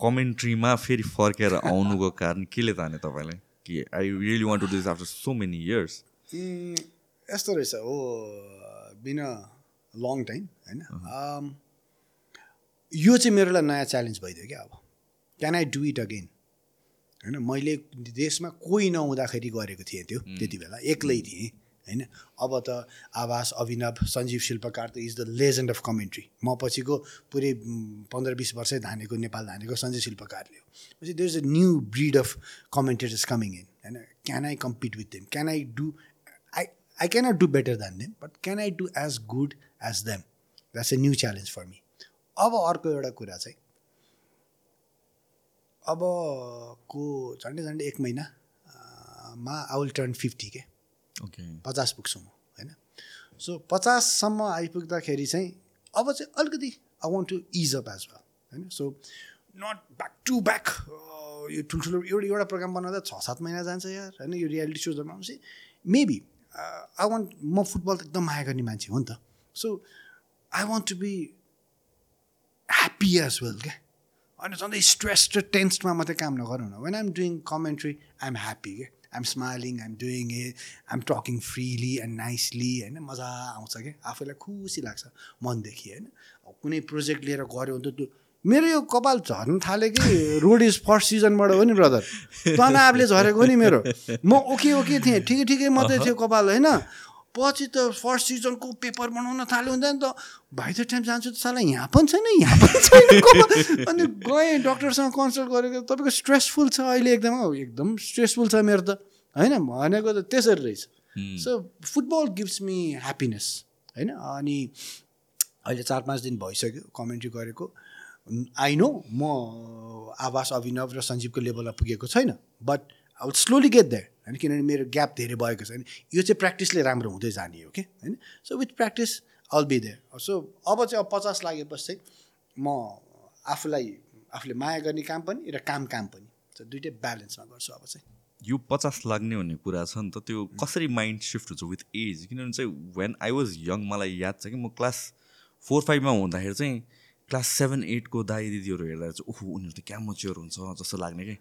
कमेन्ट्रीमा फेरि फर्केर आउनुको कारण केले ताने तपाईँलाई? कि I really want to this after so many years यस्तो रहेछ हो बिन लङ टाइम होइन? यो चाहिँ मेरो लागि नयाँ च्यालेन्ज भइदियो क्या अब। Can I do it again होइन मैले देशमा कोही नहुँदाखेरि गरेको थिएँ त्यो त्यति बेला एक्लै थिएँ होइन? अब त आवास अभिनव सञ्जीव शिल्पकार त is the legend of commentary म पछिको पुरै पन्ध्र बिस वर्षै धानेको नेपाल धानेको सञ्जय शिल्पकारले हो। पछि there is a new breed of commentators coming in होइन? Can I compete with them can I do I I can do better than them but can I do as good as them that's a new challenge for me अब अर्को एउटा कुरा चाहिँ अबको झन्डै झन्डै एक महिना मा आई विल टर्न फिफ्टी के? ओके पचास पुग्छु म होइन? सो पचाससम्म आइपुग्दाखेरि चाहिँ अब चाहिँ अलिकति I want to ease up as well होइन? So not back to back यो ठुल्ठुलो एउटा एउटा प्रोग्राम बनाउँदा छ सात महिना जान्छ यार होइन? यो रियालिटी सो बनाउँछ मेबी आई वान्ट म फुटबल त एकदम माया गर्ने मान्छे हो नि त। So I want to be happy as well क्या अनि सधैँ स्ट्रेस र टेन्समा मात्रै काम नगरौँ न। When I'm doing commentary I am happy क्या I'm smiling I'm doing it I'm talking freely and nicely होइन? मजा आउँछ क्या आफूलाई खुसी लाग्छ मनदेखि होइन? कुनै प्रोजेक्ट लिएर गऱ्यो भने त त्यो मेरो यो कपाल झर्न थाल्यो कि? रोड इज फर्स्ट सिजनबाट हो नि ब्रदर तनावले झरेको नि मेरो। म ओके ओके थिएँ। ठिकै ठिकै मात्रै थियो कपाल होइन? पछि त फर्स्ट सिजनको पेपर बनाउन थाल्यो हुँदैन त। भाइ द टाइम जान्छु त साला यहाँ पनि छैन यहाँ पनि छैन। अनि गएँ डक्टरसँग कन्सल्ट गरेको। तपाईँको स्ट्रेसफुल छ अहिले एकदम। एकदम स्ट्रेसफुल छ मेरो त। होइन? भनेको त त्यसरी रहेछ। So football gives me happiness होइन? अनि अहिले चार पाँच दिन भइसक्यो कमेन्ट्री गरेको। आई नो म आवास अभिनव र सञ्जीवको लेभलमा पुगेको छैन but I will slowly get that होइन? किनभने मेरो ग्याप धेरै भएको छ होइन? यो चाहिँ प्र्याक्टिसले राम्रो हुँदै जाने हो कि होइन? So with practice all be there so अब चाहिँ अब पचास लागेपछि चाहिँ म आफूलाई आफूले माया गर्ने काम पनि र काम काम पनि सो दुइटै ब्यालेन्समा गर्छु अब चाहिँ। यो पचास लाग्ने भन्ने कुरा छ नि त त्यो कसरी माइन्ड सिफ्ट हुन्छ विथ एज किनभने चाहिँ वेन आई वाज यङ मलाई याद छ कि म क्लास फोर फाइभमा हुँदाखेरि चाहिँ क्लास सेभेन एटको दाई दिदीहरू हेर्दा चाहिँ ओहो उनीहरू त क्या मच्योर हुन्छ जस्तो लाग्ने कि?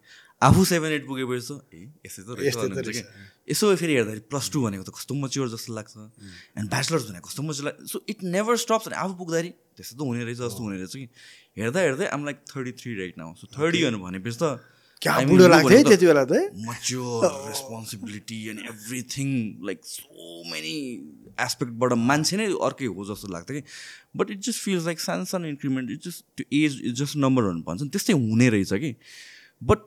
आफू सेभेन एट पुगेपछि त ए यस्तै त रहेछ कि। यसो फेरि हेर्दाखेरि प्लस टू भनेको त कस्तो मच्योर जस्तो लाग्छ। एन्ड ब्याचलर्स भनेको कस्तो मच्योर लाग्छ सो इट नेभर स्टप्स अनि आफू पुग्दाखेरि त्यस्तो त हुने रहेछ जस्तो हुने रहेछ कि? हेर्दा हेर्दै I'm like thirty three right now so thirty भनेपछि त त्यति बेला त mature responsibility and everything like so many एस्पेक्टबाट मान्छे नै अर्कै हो जस्तो लाग्थ्यो कि। But it just feels like सानो सानो इन्क्रिमेन्ट इट जस्ट त्यो एज इज जस्ट नम्बर भनेर भन्छ नि त्यस्तै हुने रहेछ कि। But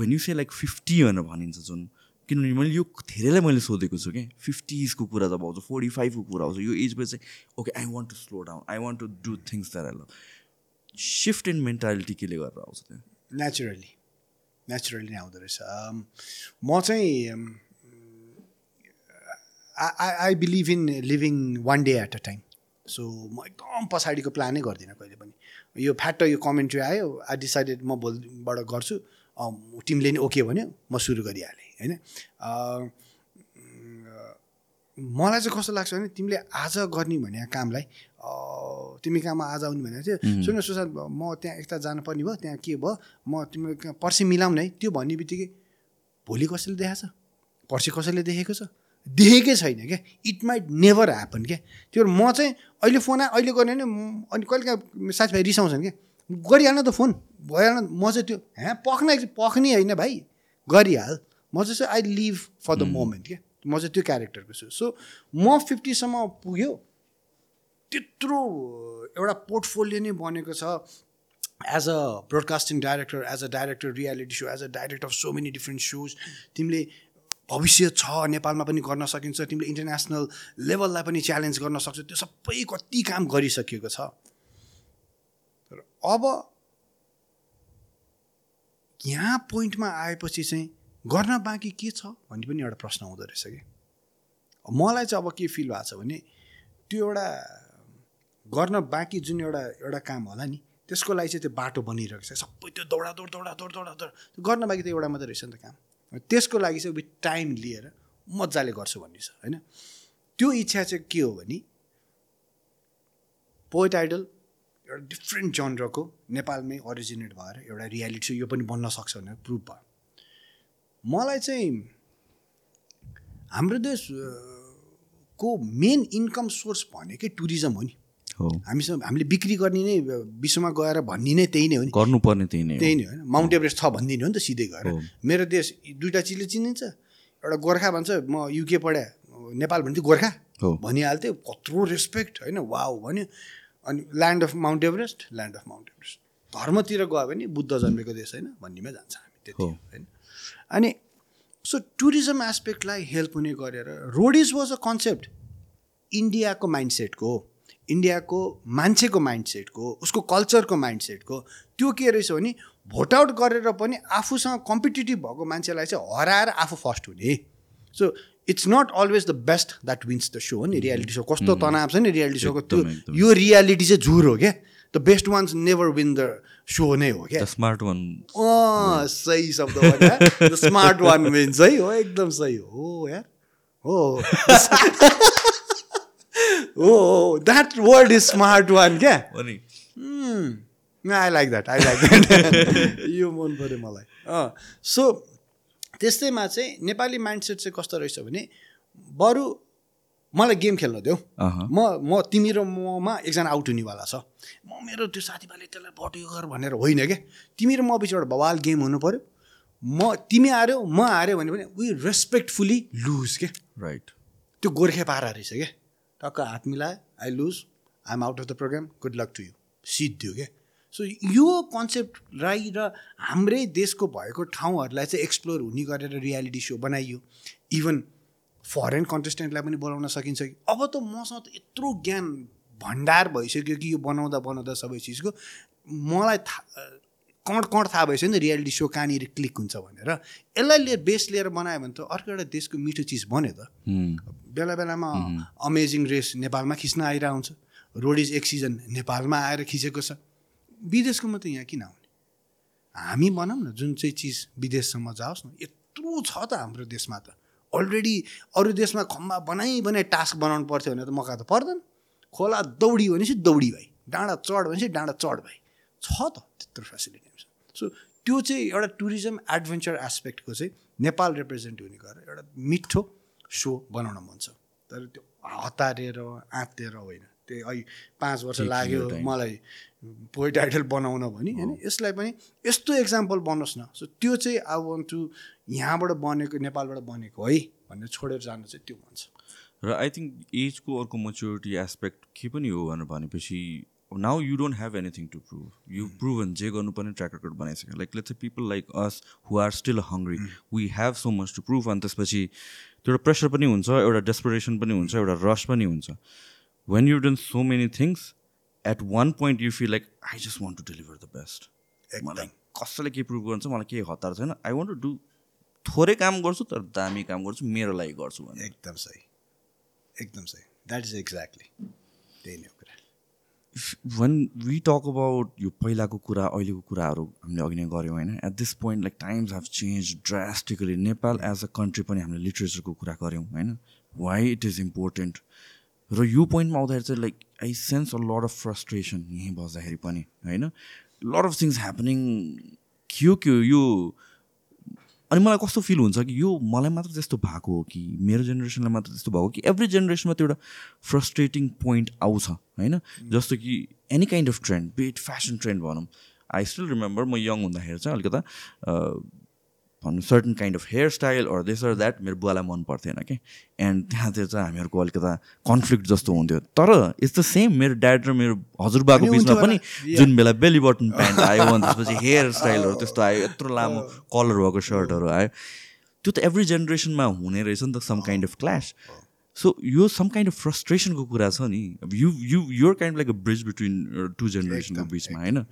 when you say like fifty भनेर भनिन्छ जुन किनभने मैले यो धेरैलाई मैले सोधेको छु कि। फिफ्टिजको कुरा जब आउँछ फोर्टी फाइभको कुरा आउँछ यो एजमा चाहिँ okay I want to slow down I want to do things that I love shift in mentality केले गरेर आउँछ त्यो? नेचुरली नेचुरली नै आउँदो रहेछ। म चाहिँ I I believe in living one day at a time so म एकदम पछाडिको प्लानै गर्दिनँ कहिले पनि। यो फ्याट यो कमेन्ट्री आयो। आई डिसाइडेड म भोलिबाट गर्छु। टिमले नि ओके भन्यो। म सुरु गरिहालेँ होइन? मलाई चाहिँ कस्तो लाग्छ भने तिमीले आज गर्ने भने कामलाई तिमी कहाँमा आज आउने भनेको थियो। सुन सुशान्त म त्यहाँ एकता जानुपर्ने भयो त्यहाँ के भयो? म तिमीले कहाँ पर्सि मिलाउँ न। है त्यो भन्ने बित्तिकै भोलि कसैले देखाएको छ? पर्सि कसैले देखेको छ? देखेकै छैन क्या। इट माइट नेभर ह्यापन क्या। त्यो म चाहिँ अहिले फोन अहिले गर्ने भने अनि कहिले काहीँ साथीभाइ रिसाउँछन् क्या। गरिहाल्न त फोन भइहाल्न म चाहिँ त्यो ह्या पख्न पख्ने होइन भाइ गरिहाल। म चाहिँ I live for the moment क्या। म चाहिँ त्यो क्यारेक्टरको छु। सो म फिफ्टीसम्म पुग्यो। त्यत्रो एउटा पोर्टफोलियो नै बनेको छ। As a broadcasting director as a director reality show as a director of so many different shows तिमीले भविष्य छ नेपालमा पनि गर्न सकिन्छ तिमीले इन्टरनेसनल लेभललाई पनि च्यालेन्ज गर्न सक्छौ त्यो सबै कति काम गरिसकिएको छ तर अब यहाँ पोइन्टमा आएपछि चाहिँ गर्न बाँकी के छ भन्ने पनि एउटा प्रश्न हुँदो रहेछ कि मलाई चाहिँ अब के फिल भएको छ भने त्यो एउटा गर्न बाँकी जुन एउटा एउटा काम होला नि त्यसको लागि चाहिँ त्यो बाटो बनिरहेको छ सबै त्यो दौडा दौड दौडा दौड दौडा दौड गर्न बाँकी त एउटा मात्रै रहेछ नि त काम त्यसको लागि चाहिँ विथ टाइम लिएर मजाले गर्छु भन्ने छ होइन? त्यो इच्छा चाहिँ के हो भने पोइट आइडल एउटा डिफ्रेन्ट जनरको नेपालमै अरिजिनेट भएर एउटा रियालिटी यो पनि बन्न सक्छ भनेर प्रुभ भयो। मलाई चाहिँ हाम्रो देश अ, को मेन इन्कम सोर्स भनेकै टुरिज्म हो नि। हामीसँग हामीले बिक्री गर्ने नै विश्वमा गएर भन्ने नै त्यही नै हो नि। गर्नुपर्ने त्यही नै हो। त्यही नै होइन माउन्ट एभरेस्ट छ भनिदिने हो नि त सिधै गएर। हो। मेरो देश दुइटा चिजले चिनिन्छ। एउटा गोर्खा भन्छ म युके पढेँ नेपाल भन्थ्यो गोर्खा। हो। भनिहाल्थ्यो कत्रो रेस्पेक्ट होइन? वाउ भन्यो। अनि land of Mount Everest land of Mount Everest धर्मतिर गयो भने बुद्ध जन्मेको देश होइन भन्नेमा जान्छ हामी त्यति हो। हो होइन? अनि सो टुरिज्म एस्पेक्टलाई हेल्प हुने गरेर रोडिज वाज अ कन्सेप्ट इन्डियाको माइन्डसेटको इन्डियाको मान्छेको माइन्डसेटको उसको कल्चरको माइन्डसेटको त्यो के रहेछ भने भोट आउट गरेर पनि आफूसँग कम्पिटेटिभ भएको मान्छेलाई चाहिँ हराएर आफू फर्स्ट हुने। So it's not always the best that wins the show हो नि रियालिटी सो कस्तो तनाव छ नि रियालिटी सोको त्यो। यो रियालिटी चाहिँ झुर हो क्या। The best ones never win the show नै हो क्या। स्मार्ट वान अँ सही शब्द स्मार्ट वान विन्स है। हो एकदम सही हो हो यार। हो। हो that word is smart one क्या I like that I like that यो मन पऱ्यो मलाई। सो त्यस्तैमा चाहिँ नेपाली माइन्डसेट चाहिँ कस्तो रहेछ भने बरु मलाई गेम खेल्न देऊ। म म तिमी र ममा एकजना आउट हुनेवाला छ। म मेरो त्यो साथीभाइले त्यसलाई बटो गर भनेर होइन क्या। तिमी र म एउटा बवाल गेम हुनु पऱ्यो। म तिमी हार्यो म हार्यो भने पनि वी रेस्पेक्टफुल्ली लुज के राइट त्यो गोर्खे पारा रहेछ क्या। टक्क हात मिलायो I lose I am out of the program good luck to you Siddhi क्या? सो यो कन्सेप्टलाई र हाम्रै देशको भएको ठाउँहरूलाई चाहिँ एक्सप्लोर हुने गरेर रियालिटी सो बनाइयो। इभन फरेन कन्टेस्टेन्टलाई पनि बोलाउन सकिन्छ कि। अब त मसँग त यत्रो ज्ञान भण्डार भइसक्यो कि यो बनाउँदा बनाउँदा सबै चिजको। मलाई थाहा कण कण थाहा भइसक्यो नि त रियालिटी सो कहाँनिर क्लिक हुन्छ भनेर। यसलाई लिएर बेस लिएर बनायो भने त अर्को एउटा देशको मिठो चिज बन्यो त। बेला बेलामा अमेजिङ रेस नेपालमा खिच्न आइरहेको हुन्छ। रोडिज एक सिजन नेपालमा आएर खिचेको छ। विदेशको मात्रै यहाँ किन आउने? हामी बनाऊँ न जुन चाहिँ चिज विदेशसम्म जाओस् न यत्रो छ त हाम्रो देशमा त। अलरेडी अरू देशमा खम्बा बनाइ बनाइ टास्क बनाउनु पर्थ्यो भने त मौका त पर्दैन। खोला दौडी भनेपछि दौडी भाइ डाँडा चढ भनेपछि डाँडा चढ भाइ छ त त्यत्रो फेसिलिटी सो त्यो चाहिँ एउटा टुरिज्म एडभेन्चर एस्पेक्टको चाहिँ नेपाल रिप्रेजेन्ट हुने गरेर एउटा मिठो सो बनाउन मन छ। तर त्यो हतारेर आँतेर होइन। त्यही अहिले पाँच वर्ष लाग्यो. मलाई पोइट आइडल बनाउन भने होइन। यसलाई पनि यस्तो एक्जाम्पल बनोस् न। सो त्यो चाहिँ आई वन्ट टु यहाँबाट बनेको नेपालबाट बनेको है भनेर छोडेर जानु चाहिँ त्यो मन छ। र आई थिङ्क एजको अर्को मेच्योरिटी एस्पेक्ट के पनि हो भनेर भनेपछि now you don't have anything to prove you prove जे गर्नुपर्ने ट्र्याक रेकर्ड बनाइसक्यो like let's people like us who are still hungry we have so much to prove अनि त्यसपछि त्यो एउटा प्रेसर पनि हुन्छ एउटा डेस्परेसन पनि हुन्छ एउटा रस पनि हुन्छ। When you done so many things at one point you feel like I just want to deliver the best मलाई कसैले के प्रुभ गर्छ मलाई केही हतार छैन। आई वान्ट टु डु थोरै काम गर्छु तर दामी काम गर्छु मेरो लागि गर्छु भने एकदम सही। एकदम सही। द्याट इज एक्ज्याक्टली त्यही नै हो। वान वी टक अबाउट यो पहिलाको कुरा अहिलेको कुराहरू हामीले अघि नै गऱ्यौँ होइन? At this point like times have change drastically Nepal as a country पनि हामीले लिट्रेचरको कुरा गऱ्यौँ होइन? वाइ इट इज इम्पोर्टेन्ट र यो पोइन्टमा आउँदाखेरि चाहिँ like I sense a lot of frustration यहीँ बस्दाखेरि पनि होइन? लड अफ थिङ्स ह्यापनिङ के के हो यो अनि मलाई कस्तो फिल हुन्छ कि यो मलाई मात्र त्यस्तो भएको हो कि मेरो जेनेरेसनलाई मात्र त्यस्तो भएको कि एभ्री जेनेरेसनमा त्यो एउटा फ्रस्ट्रेटिङ पोइन्ट आउँछ होइन? जस्तो कि any kind of trend bit fashion trend भनौँ। आई स्टिल रिमेम्बर म यङ हुँदाखेरि चाहिँ अलिकता भनौँ certain kind of hair style or this or that मेरो बुवालाई मन पर्थेन कि एन्ड त्यहाँतिर चाहिँ हामीहरूको अलिकता कन्फ्लिक्ट जस्तो हुन्थ्यो। तर इट्स द सेम मेरो ड्याड र मेरो हजुरबाको बिचमा पनि। जुन बेला बेली बटन प्यान्ट आयो अनि त्यसपछि हेयर स्टाइलहरू त्यस्तो आयो यत्रो लामो कलर भएको सर्टहरू आयो। त्यो त एभ्री जेनेरेसनमा हुने रहेछ नि त some kind of clash so यो सम काइन्ड अफ फ्रस्ट्रेसनको कुरा छ नि। अब you you your kind like a bridge between two जेनेरेसनको बिचमा होइन?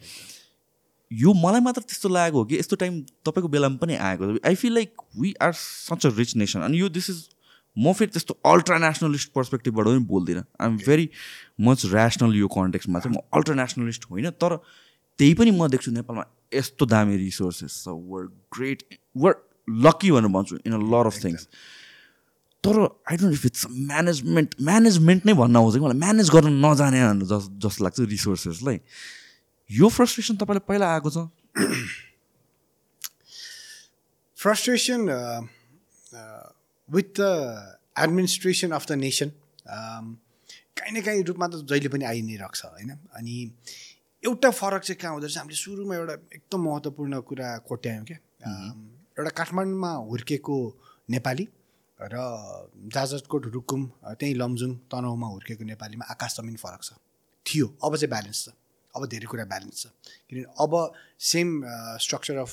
यो मलाई मात्र त्यस्तो लागेको हो कि यस्तो टाइम तपाईँको बेलामा पनि आएको I feel like we are such a rich nation अनि यो दिस इज म फेरि त्यस्तो अल्ट्रा नेसनलिस्ट पर्सपेक्टिभबाट पनि बोल्दिनँ। I am very much rational यो कन्टेक्समा चाहिँ म अल्ट्रा नेसनलिस्ट होइन तर त्यही पनि म देख्छु नेपालमा यस्तो दामी रिसोर्सेस छ। वर ग्रेट वर लकी भनेर भन्छु in a lot of things तर I don't if it's management management नै भन्न आउँछ कि मलाई। म्यानेज गर्न नजाने जस जस्तो लाग्छ रिसोर्सेसलाई यो फ्रस्ट्रेसन तपाईँलाई पहिला आएको छ? With the administration of the nation um, काहीँ न काहीँ रूपमा त जहिले पनि आइ नै रहेको छ होइन? अनि एउटा फरक चाहिँ कहाँ हुँदो रहेछ हामीले सुरुमा एउटा एकदम महत्त्वपूर्ण कुरा कोट्यायौँ क्या। um, एउटा काठमाडौँमा हुर्केको नेपाली र जाजरकोट रुकुम त्यहीँ लमजुङ तनहुमा हुर्केको नेपालीमा आकाश जमिन फरक छ। थियो अब चाहिँ ब्यालेन्स छ। अब धेरै कुरा ब्यालेन्स छ। किनभने अब same structure of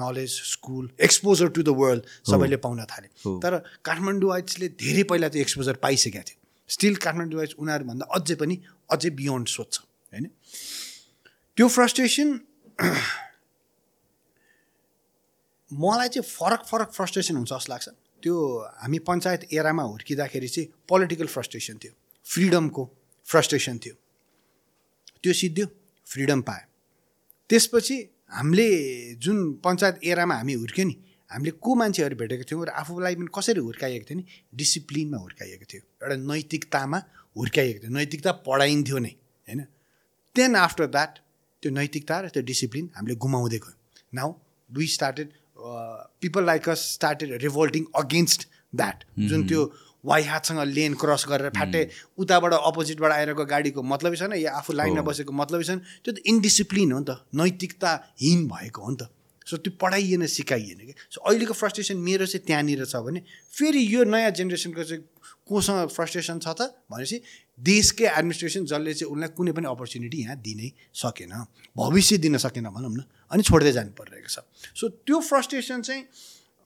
knowledge school exposure to the world सबैले पाउन थाले। तर काठमाडौँ वाइट्सले धेरै पहिला त्यो एक्सपोजर पाइसकेका थियो। स्टिल काठमाडौँ वाइट्स उनीहरूभन्दा अझै पनि अझै बियोन्ड सोध्छ होइन? त्यो फ्रस्ट्रेसन मलाई चाहिँ फरक फरक फ्रस्ट्रेसन हुन्छ जस्तो लाग्छ। त्यो हामी पञ्चायत एरामा हुर्किँदाखेरि चाहिँ पोलिटिकल फ्रस्ट्रेसन थियो। फ्रिडमको फ्रस्ट्रेसन थियो। त्यो सिद्धियो फ्रिडम पायो। त्यसपछि हामीले जुन पञ्चायत एरामा हामी हुर्क्यौँ नि हामीले को मान्छेहरू भेटेको थियौँ र आफूलाई पनि कसरी हुर्काइएको थियो नि डिसिप्लिनमा हुर्काइएको थियो। एउटा नैतिकतामा हुर्काइएको थियो। नैतिकता पढाइन्थ्यो नै होइन? देन आफ्टर द्याट त्यो नैतिकता र त्यो डिसिप्लिन हामीले गुमाउँदै गयौँ। Now we started people like us started revolting against that जुन त्यो वाइ हातसँग लेन क्रस गरेर फ्याटे उताबाट अपोजिटबाट आइरहेको गाडीको मतलबै छैन या आफू लाइनमा बसेको मतलबै छैन त्यो त इन्डिसिप्लिन हो नि त नैतिकताहीन भएको हो नि त। सो त्यो पढाइएन सिकाइएन कि? सो अहिलेको फ्रस्ट्रेसन मेरो चाहिँ त्यहाँनिर छ भने फेरि यो नयाँ जेनेरेसनको चाहिँ कोसँग फ्रस्ट्रेसन छ त भनेपछि देशकै एडमिनिस्ट्रेसन जसले चाहिँ उनलाई कुनै पनि अपर्च्युनिटी यहाँ दिनै सकेन भविष्य दिन सकेन भनौँ न अनि छोड्दै जानु परिरहेको छ। सो त्यो फ्रस्ट्रेसन चाहिँ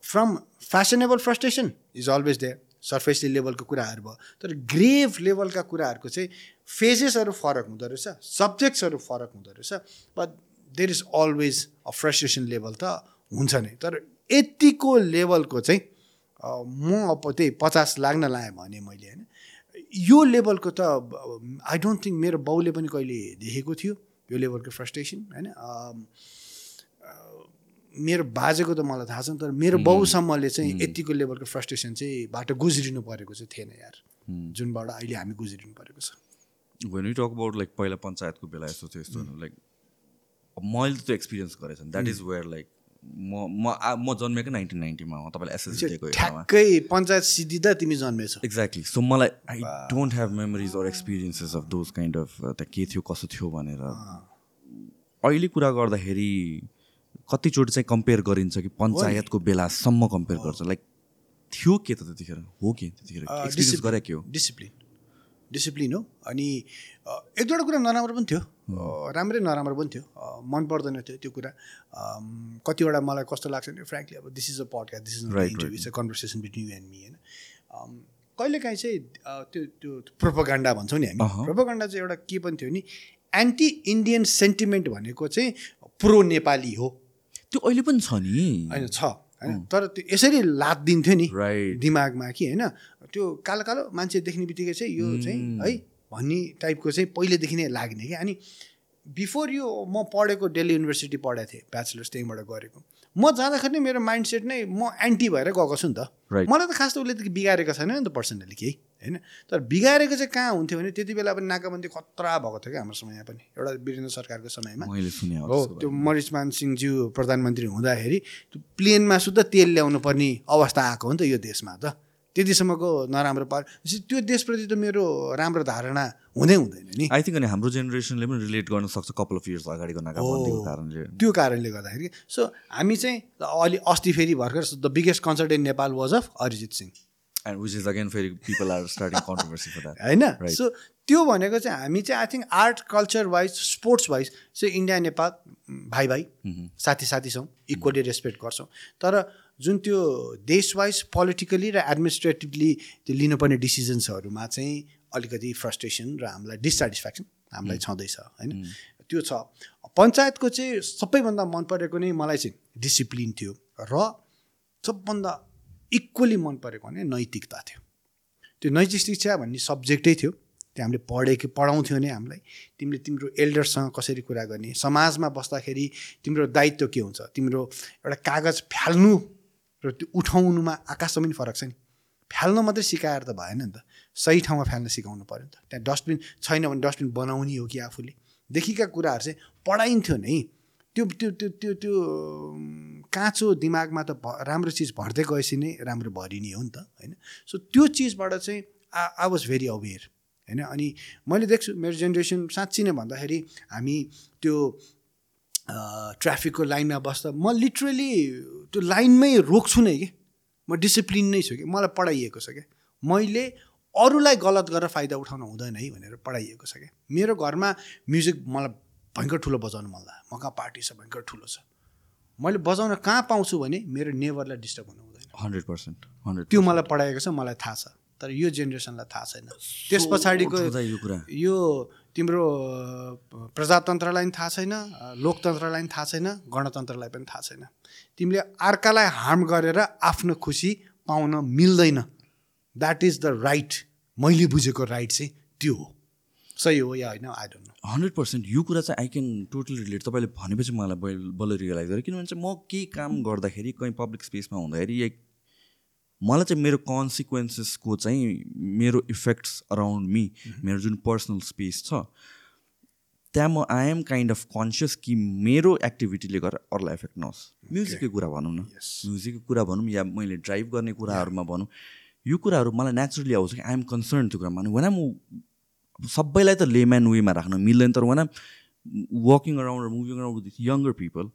from fashionable frustration is always there. Surfacely लेभलको कुराहरू भयो। तर ग्रेभ लेभलका कुराहरूको चाहिँ फेजेसहरू फरक हुँदो रहेछ सब्जेक्ट्सहरू फरक हुँदो रहेछ but there is always a frustration level त हुन्छ नै। तर यतिको लेभलको चाहिँ म अब त्यही पचास लाग्न लाएँ भने मैले होइन यो लेभलको त आई डोन्ट थिङ्क मेरो बाउले पनि कहिले देखेको थियो यो लेभलको फ्रस्ट्रेसन होइन मेरो बाजेको त मलाई थाहा छैन तर मेरो बाउसम्मले चाहिँ यतिको लेभलको फ्रस्ट्रेसन चाहिँ बाटो गुज्रिनु परेको चाहिँ थिएन यार। जुनबाट अहिले हामी गुज्रिनु परेको छ। When you talk about like पहिला पञ्चायतको बेला यस्तो थियो यस्तो लाइक मैले त त्यो एक्सपिरियन्स गरेको छु द्याट इज वेयर लाइक म म जन्मेको नाइन्टिन नाइन्टीमा हो तपाईँलाई एसएस दिएको ठ्याक्कै पञ्चायत सिद्धिँदा तिमी जन्मेछौ। एक्ज्याक्टली सो मलाई I don't have memories or experiences of those kind of त्यहाँ के थियो कसो थियो भनेर। अहिले कुरा गर्दाखेरि कतिचोटि चाहिँ कम्पेयर गरिन्छ कि पञ्चायतको बेलासम्म कम्पेयर गर्छ। लाइक थियो के त त्यतिखेर? हो के त्यतिखेर? एक्सपिरियन्स गरे के हो? डिसिप्लिन। डिसिप्लिन हो। अनि एक दुईवटा कुरा नराम्रो पनि थियो। राम्रै नराम्रो पनि थियो। मन पर्दैन थियो त्यो कुरा। कतिवटा मलाई कस्तो लाग्छ भने फ्रेङ्कली अब this is a podcast this is it's a conversation between you and me होइन। कहिलेकाहीँ चाहिँ त्यो त्यो प्रोपोगन्डा भन्छौँ नि हामी। प्रोपोगन्डा चाहिँ एउटा के पनि थियो नि एन्टी इन्डियन सेन्टिमेन्ट भनेको चाहिँ प्रो नेपाली हो। त्यो अहिले पनि छ नि। होइन छ होइन? तर त्यो यसरी लाद दिन्थ्यो नि राइट दिमागमा कि होइन? त्यो कालो कालो मान्छे देख्ने बित्तिकै चाहिँ यो चाहिँ है भन्ने टाइपको चाहिँ पहिलेदेखि नै लाग्ने कि। अनि बिफोर यो म पढेको दिल्ली युनिभर्सिटी पढाएको थिएँ ब्याचलर्स त्यहीँबाट गरेको। म जाँदाखेरि मेरो माइन्ड सेट नै म एन्टी भएर गएको छु नि त. मलाई त खास त उसले त बिगारेको छैन नि त पर्सनली केही होइन? तर बिगारेको चाहिँ कहाँ हुन्थ्यो भने त्यति बेला पनि नाकाबन्दी खतरा भएको थियो क्या हाम्रो समयमा पनि। एउटा वीरेन्द्र सरकारको समयमा। हो त्यो मरिचमान सिंहज्यू प्रधानमन्त्री हुँदाखेरि प्लेनमा सुद्धा तेल ल्याउनु पर्ने अवस्था आएको हो नि त यो देशमा त। त्यतिसम्मको नराम्रो पार। त्यो देशप्रति त मेरो राम्रो धारणा हुँदै हुँदैन नि। आई थिङ्क अनि हाम्रो जेनेरेसनले पनि रिलेट गर्न सक्छ कपाल अफ इयर्स अगाडिको कारणले। त्यो कारणले गर्दाखेरि। सो हामी चाहिँ अलि अस्ति फेरि भर्खर the biggest concert in Nepal was of Arijit Singh and which is again फेरि people are starting controversy for that होइन? सो त्यो भनेको चाहिँ हामी चाहिँ I think art culture wise sports wise चाहिँ इन्डिया नेपाल भाइ भाइ साथी साथी छौँ इक्वली रेस्पेक्ट गर्छौँ। तर जुन त्यो देश वाइज पोलिटिकली र एडमिनिस्ट्रेटिभली त्यो लिनुपर्ने डिसिजन्सहरूमा चाहिँ अलिकति फ्रस्ट्रेसन र हामीलाई डिससेटिस्फ्याक्सन हामीलाई छँदैछ होइन? त्यो छ। पञ्चायतको चाहिँ सबैभन्दा मन परेको नै मलाई चाहिँ डिसिप्लिन थियो र सबभन्दा इक्वली मन परेको भने नैतिकता थियो। त्यो नैतिक शिक्षा भन्ने सब्जेक्टै थियो। त्यो हामीले पढेको पढाउँथ्यो नै हामीलाई। तिमीले तिम्रो एल्डरसँग कसरी कुरा गर्ने? समाजमा बस्दाखेरि तिम्रो दायित्व के हुन्छ? तिम्रो एउटा कागज फ्याल्नु र त्यो उठाउनुमा आकाशमा पनि फरक छ नि। फ्याल्न मात्रै सिकाएर त भएन नि त। सही ठाउँमा फ्याल्न सिकाउनु पऱ्यो नि त। त्यहाँ डस्टबिन छैन भने डस्टबिन बनाउने हो कि आफूले? देखिका कुराहरू चाहिँ पढाइन्थ्यो नै। त्यो त्यो त्यो त्यो त्यो काँचो दिमागमा त राम्रो चिज भर्दै गएपछि नै राम्रो भरिने हो नि त होइन? सो त्यो चिजबाट चाहिँ आ आई वाज भेरी अवेर होइन? अनि मैले देख्छु मेरो जेनेरेसन साँच्ची नै भन्दाखेरि हामी त्यो ट्राफिकको लाइनमा बस्दा म लिटरली त्यो लाइनमै रोक्छु नै कि। म डिसिप्लिन नै छु कि। मलाई पढाइएको छ क्या मैले अरूलाई गलत गरेर फाइदा उठाउन हुँदैन है भनेर पढाइएको छ क्या मेरो घरमा म्युजिक मलाई भयङ्कर ठुलो बजाउनु मन लाग्यो मका पार्टी छ भयङ्कर ठुलो छ। मैले बजाउन कहाँ पाउँछु भने मेरो नेबरलाई डिस्टर्ब हुनु हुँदैन। हन्ड्रेड पर्सेन्ट हन्ड्रेड त्यो मलाई पढाएको छ मलाई थाहा छ। तर यो जेनेरेसनलाई थाहा छैन। त्यस पछाडिको यो कुरा। यो तिम्रो प्रजातन्त्रलाई पनि थाहा छैन लोकतन्त्रलाई पनि थाहा छैन गणतन्त्रलाई पनि थाहा छैन। तिमीले अर्कालाई हार्म गरेर आफ्नो खुसी पाउन मिल्दैन। द्याट इज द राइट मैले बुझेको राइट चाहिँ त्यो हो। सही हो या होइन? I don't know hundred percent यो कुरा चाहिँ आई क्यान टोटली रिलेट तपाईँले भनेपछि मलाई बल- बल्ल रियलाइज गरेँ किनभने चाहिँ म केही काम गर्दाखेरि कहीँ पब्लिक स्पेसमा हुँदाखेरि मलाई चाहिँ मेरो कन्सिक्वेन्सेसको चाहिँ मेरो इफेक्ट्स अराउन्ड मी मेरो जुन पर्सनल स्पेस छ त्यहाँ म I am kind of conscious कि मेरो एक्टिभिटीले गर्दा अरूलाई इफेक्ट नहोस्। म्युजिककै कुरा भनौँ न। म्युजिकको कुरा भनौँ या मैले ड्राइभ गर्ने कुराहरूमा भनौँ यो कुराहरू मलाई नेचुरली आउँछ कि आइएम कन्सर्न त्यो कुरामा। वान म सबैलाई त लेम्यान वेमा राख्न मिल्दैन तर when working around moving around with younger people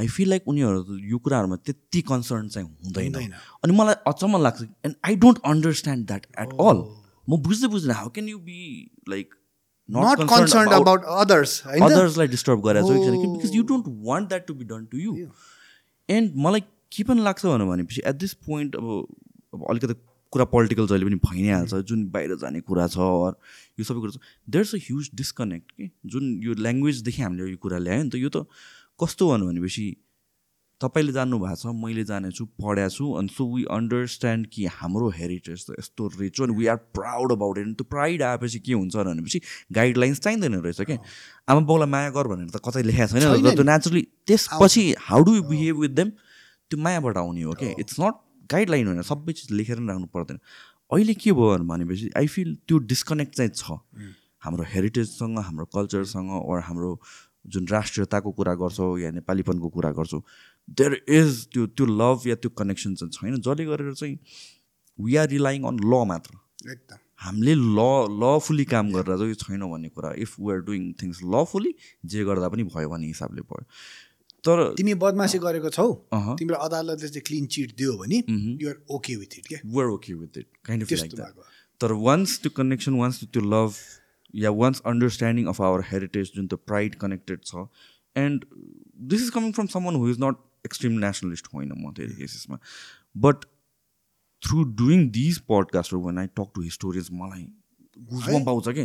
I feel like उनीहरू यो कुराहरूमा त्यति कन्सर्न चाहिँ हुँदैन। अनि मलाई अचम्म लाग्छ and I don't understand that at all म बुझ्दै बुझ्दैन how can you be like not concern about others अदर्सलाई disturb गरेर. Because you don't want that to be done to you and मलाई के पनि लाग्छ भनेर भनेपछि एट दिस पोइन्ट अब अब अलिकति कुरा पोलिटिकल जहिले पनि भइ नै हाल्छ जुन बाहिर जाने कुरा छ अर यो सबै कुरा छ there is a huge disconnect कि? जुन यो ल्याङ्ग्वेजदेखि हामीले यो कुरा ल्यायो नि त यो त कस्तो भन्नु भनेपछि तपाईँले जान्नु भएको छ मैले जानेछु पढाएको छु अनि सो वी अन्डरस्ट्यान्ड कि हाम्रो हेरिटेज त यस्तो रिच हो अनि we are proud about it त्यो प्राइड आएपछि के हुन्छ भनेपछि गाइडलाइन्स चाहिँदैन रहेछ क्या। आमा बाउलाई माया गर भनेर त कतै लेखाएको छैन। त्यो नेचुरली त्यसपछि how do you behave with them त्यो मायाबाट आउने हो क्या। इट्स नट गाइडलाइन होइन सबै चिज लेखेर पनि राख्नु पर्दैन। अहिले के भयो भनेपछि आई फिल त्यो डिस्कनेक्ट चाहिँ छ। हाम्रो हेरिटेजसँग हाम्रो कल्चरसँग ओर हाम्रो जुन राष्ट्रियताको कुरा गर्छौँ या नेपालीपनको कुरा गर्छौँ देयर इज त्यो त्यो लभ या त्यो कनेक्सन चाहिँ छैन। जसले गरेर चाहिँ वी आर रिलाइङ अन ल मात्र। एकदम। हामीले ल लफुली काम गरेर चाहिँ छैन भन्ने कुरा। If we are doing things lawfully जे गर्दा पनि भयो भन्ने हिसाबले भयो। तर तिमी बदमासी गरेको छौ। तिम्रो अदालतले चाहिँ क्लिन चिट दियो भने। You're okay with it it kind of like त्यस्तो that भएको। तर once त्यो कनेक्सन once त्यो लभ या once understanding of our heritage जुन त्यो प्राइड कनेक्टेड छ and this is coming from someone who is not extreme nationalist होइन म धेरै केसेसमा but through doing these पडकास्टहरू when I talk to historians मलाई गुजबम है? पाउँछ कि।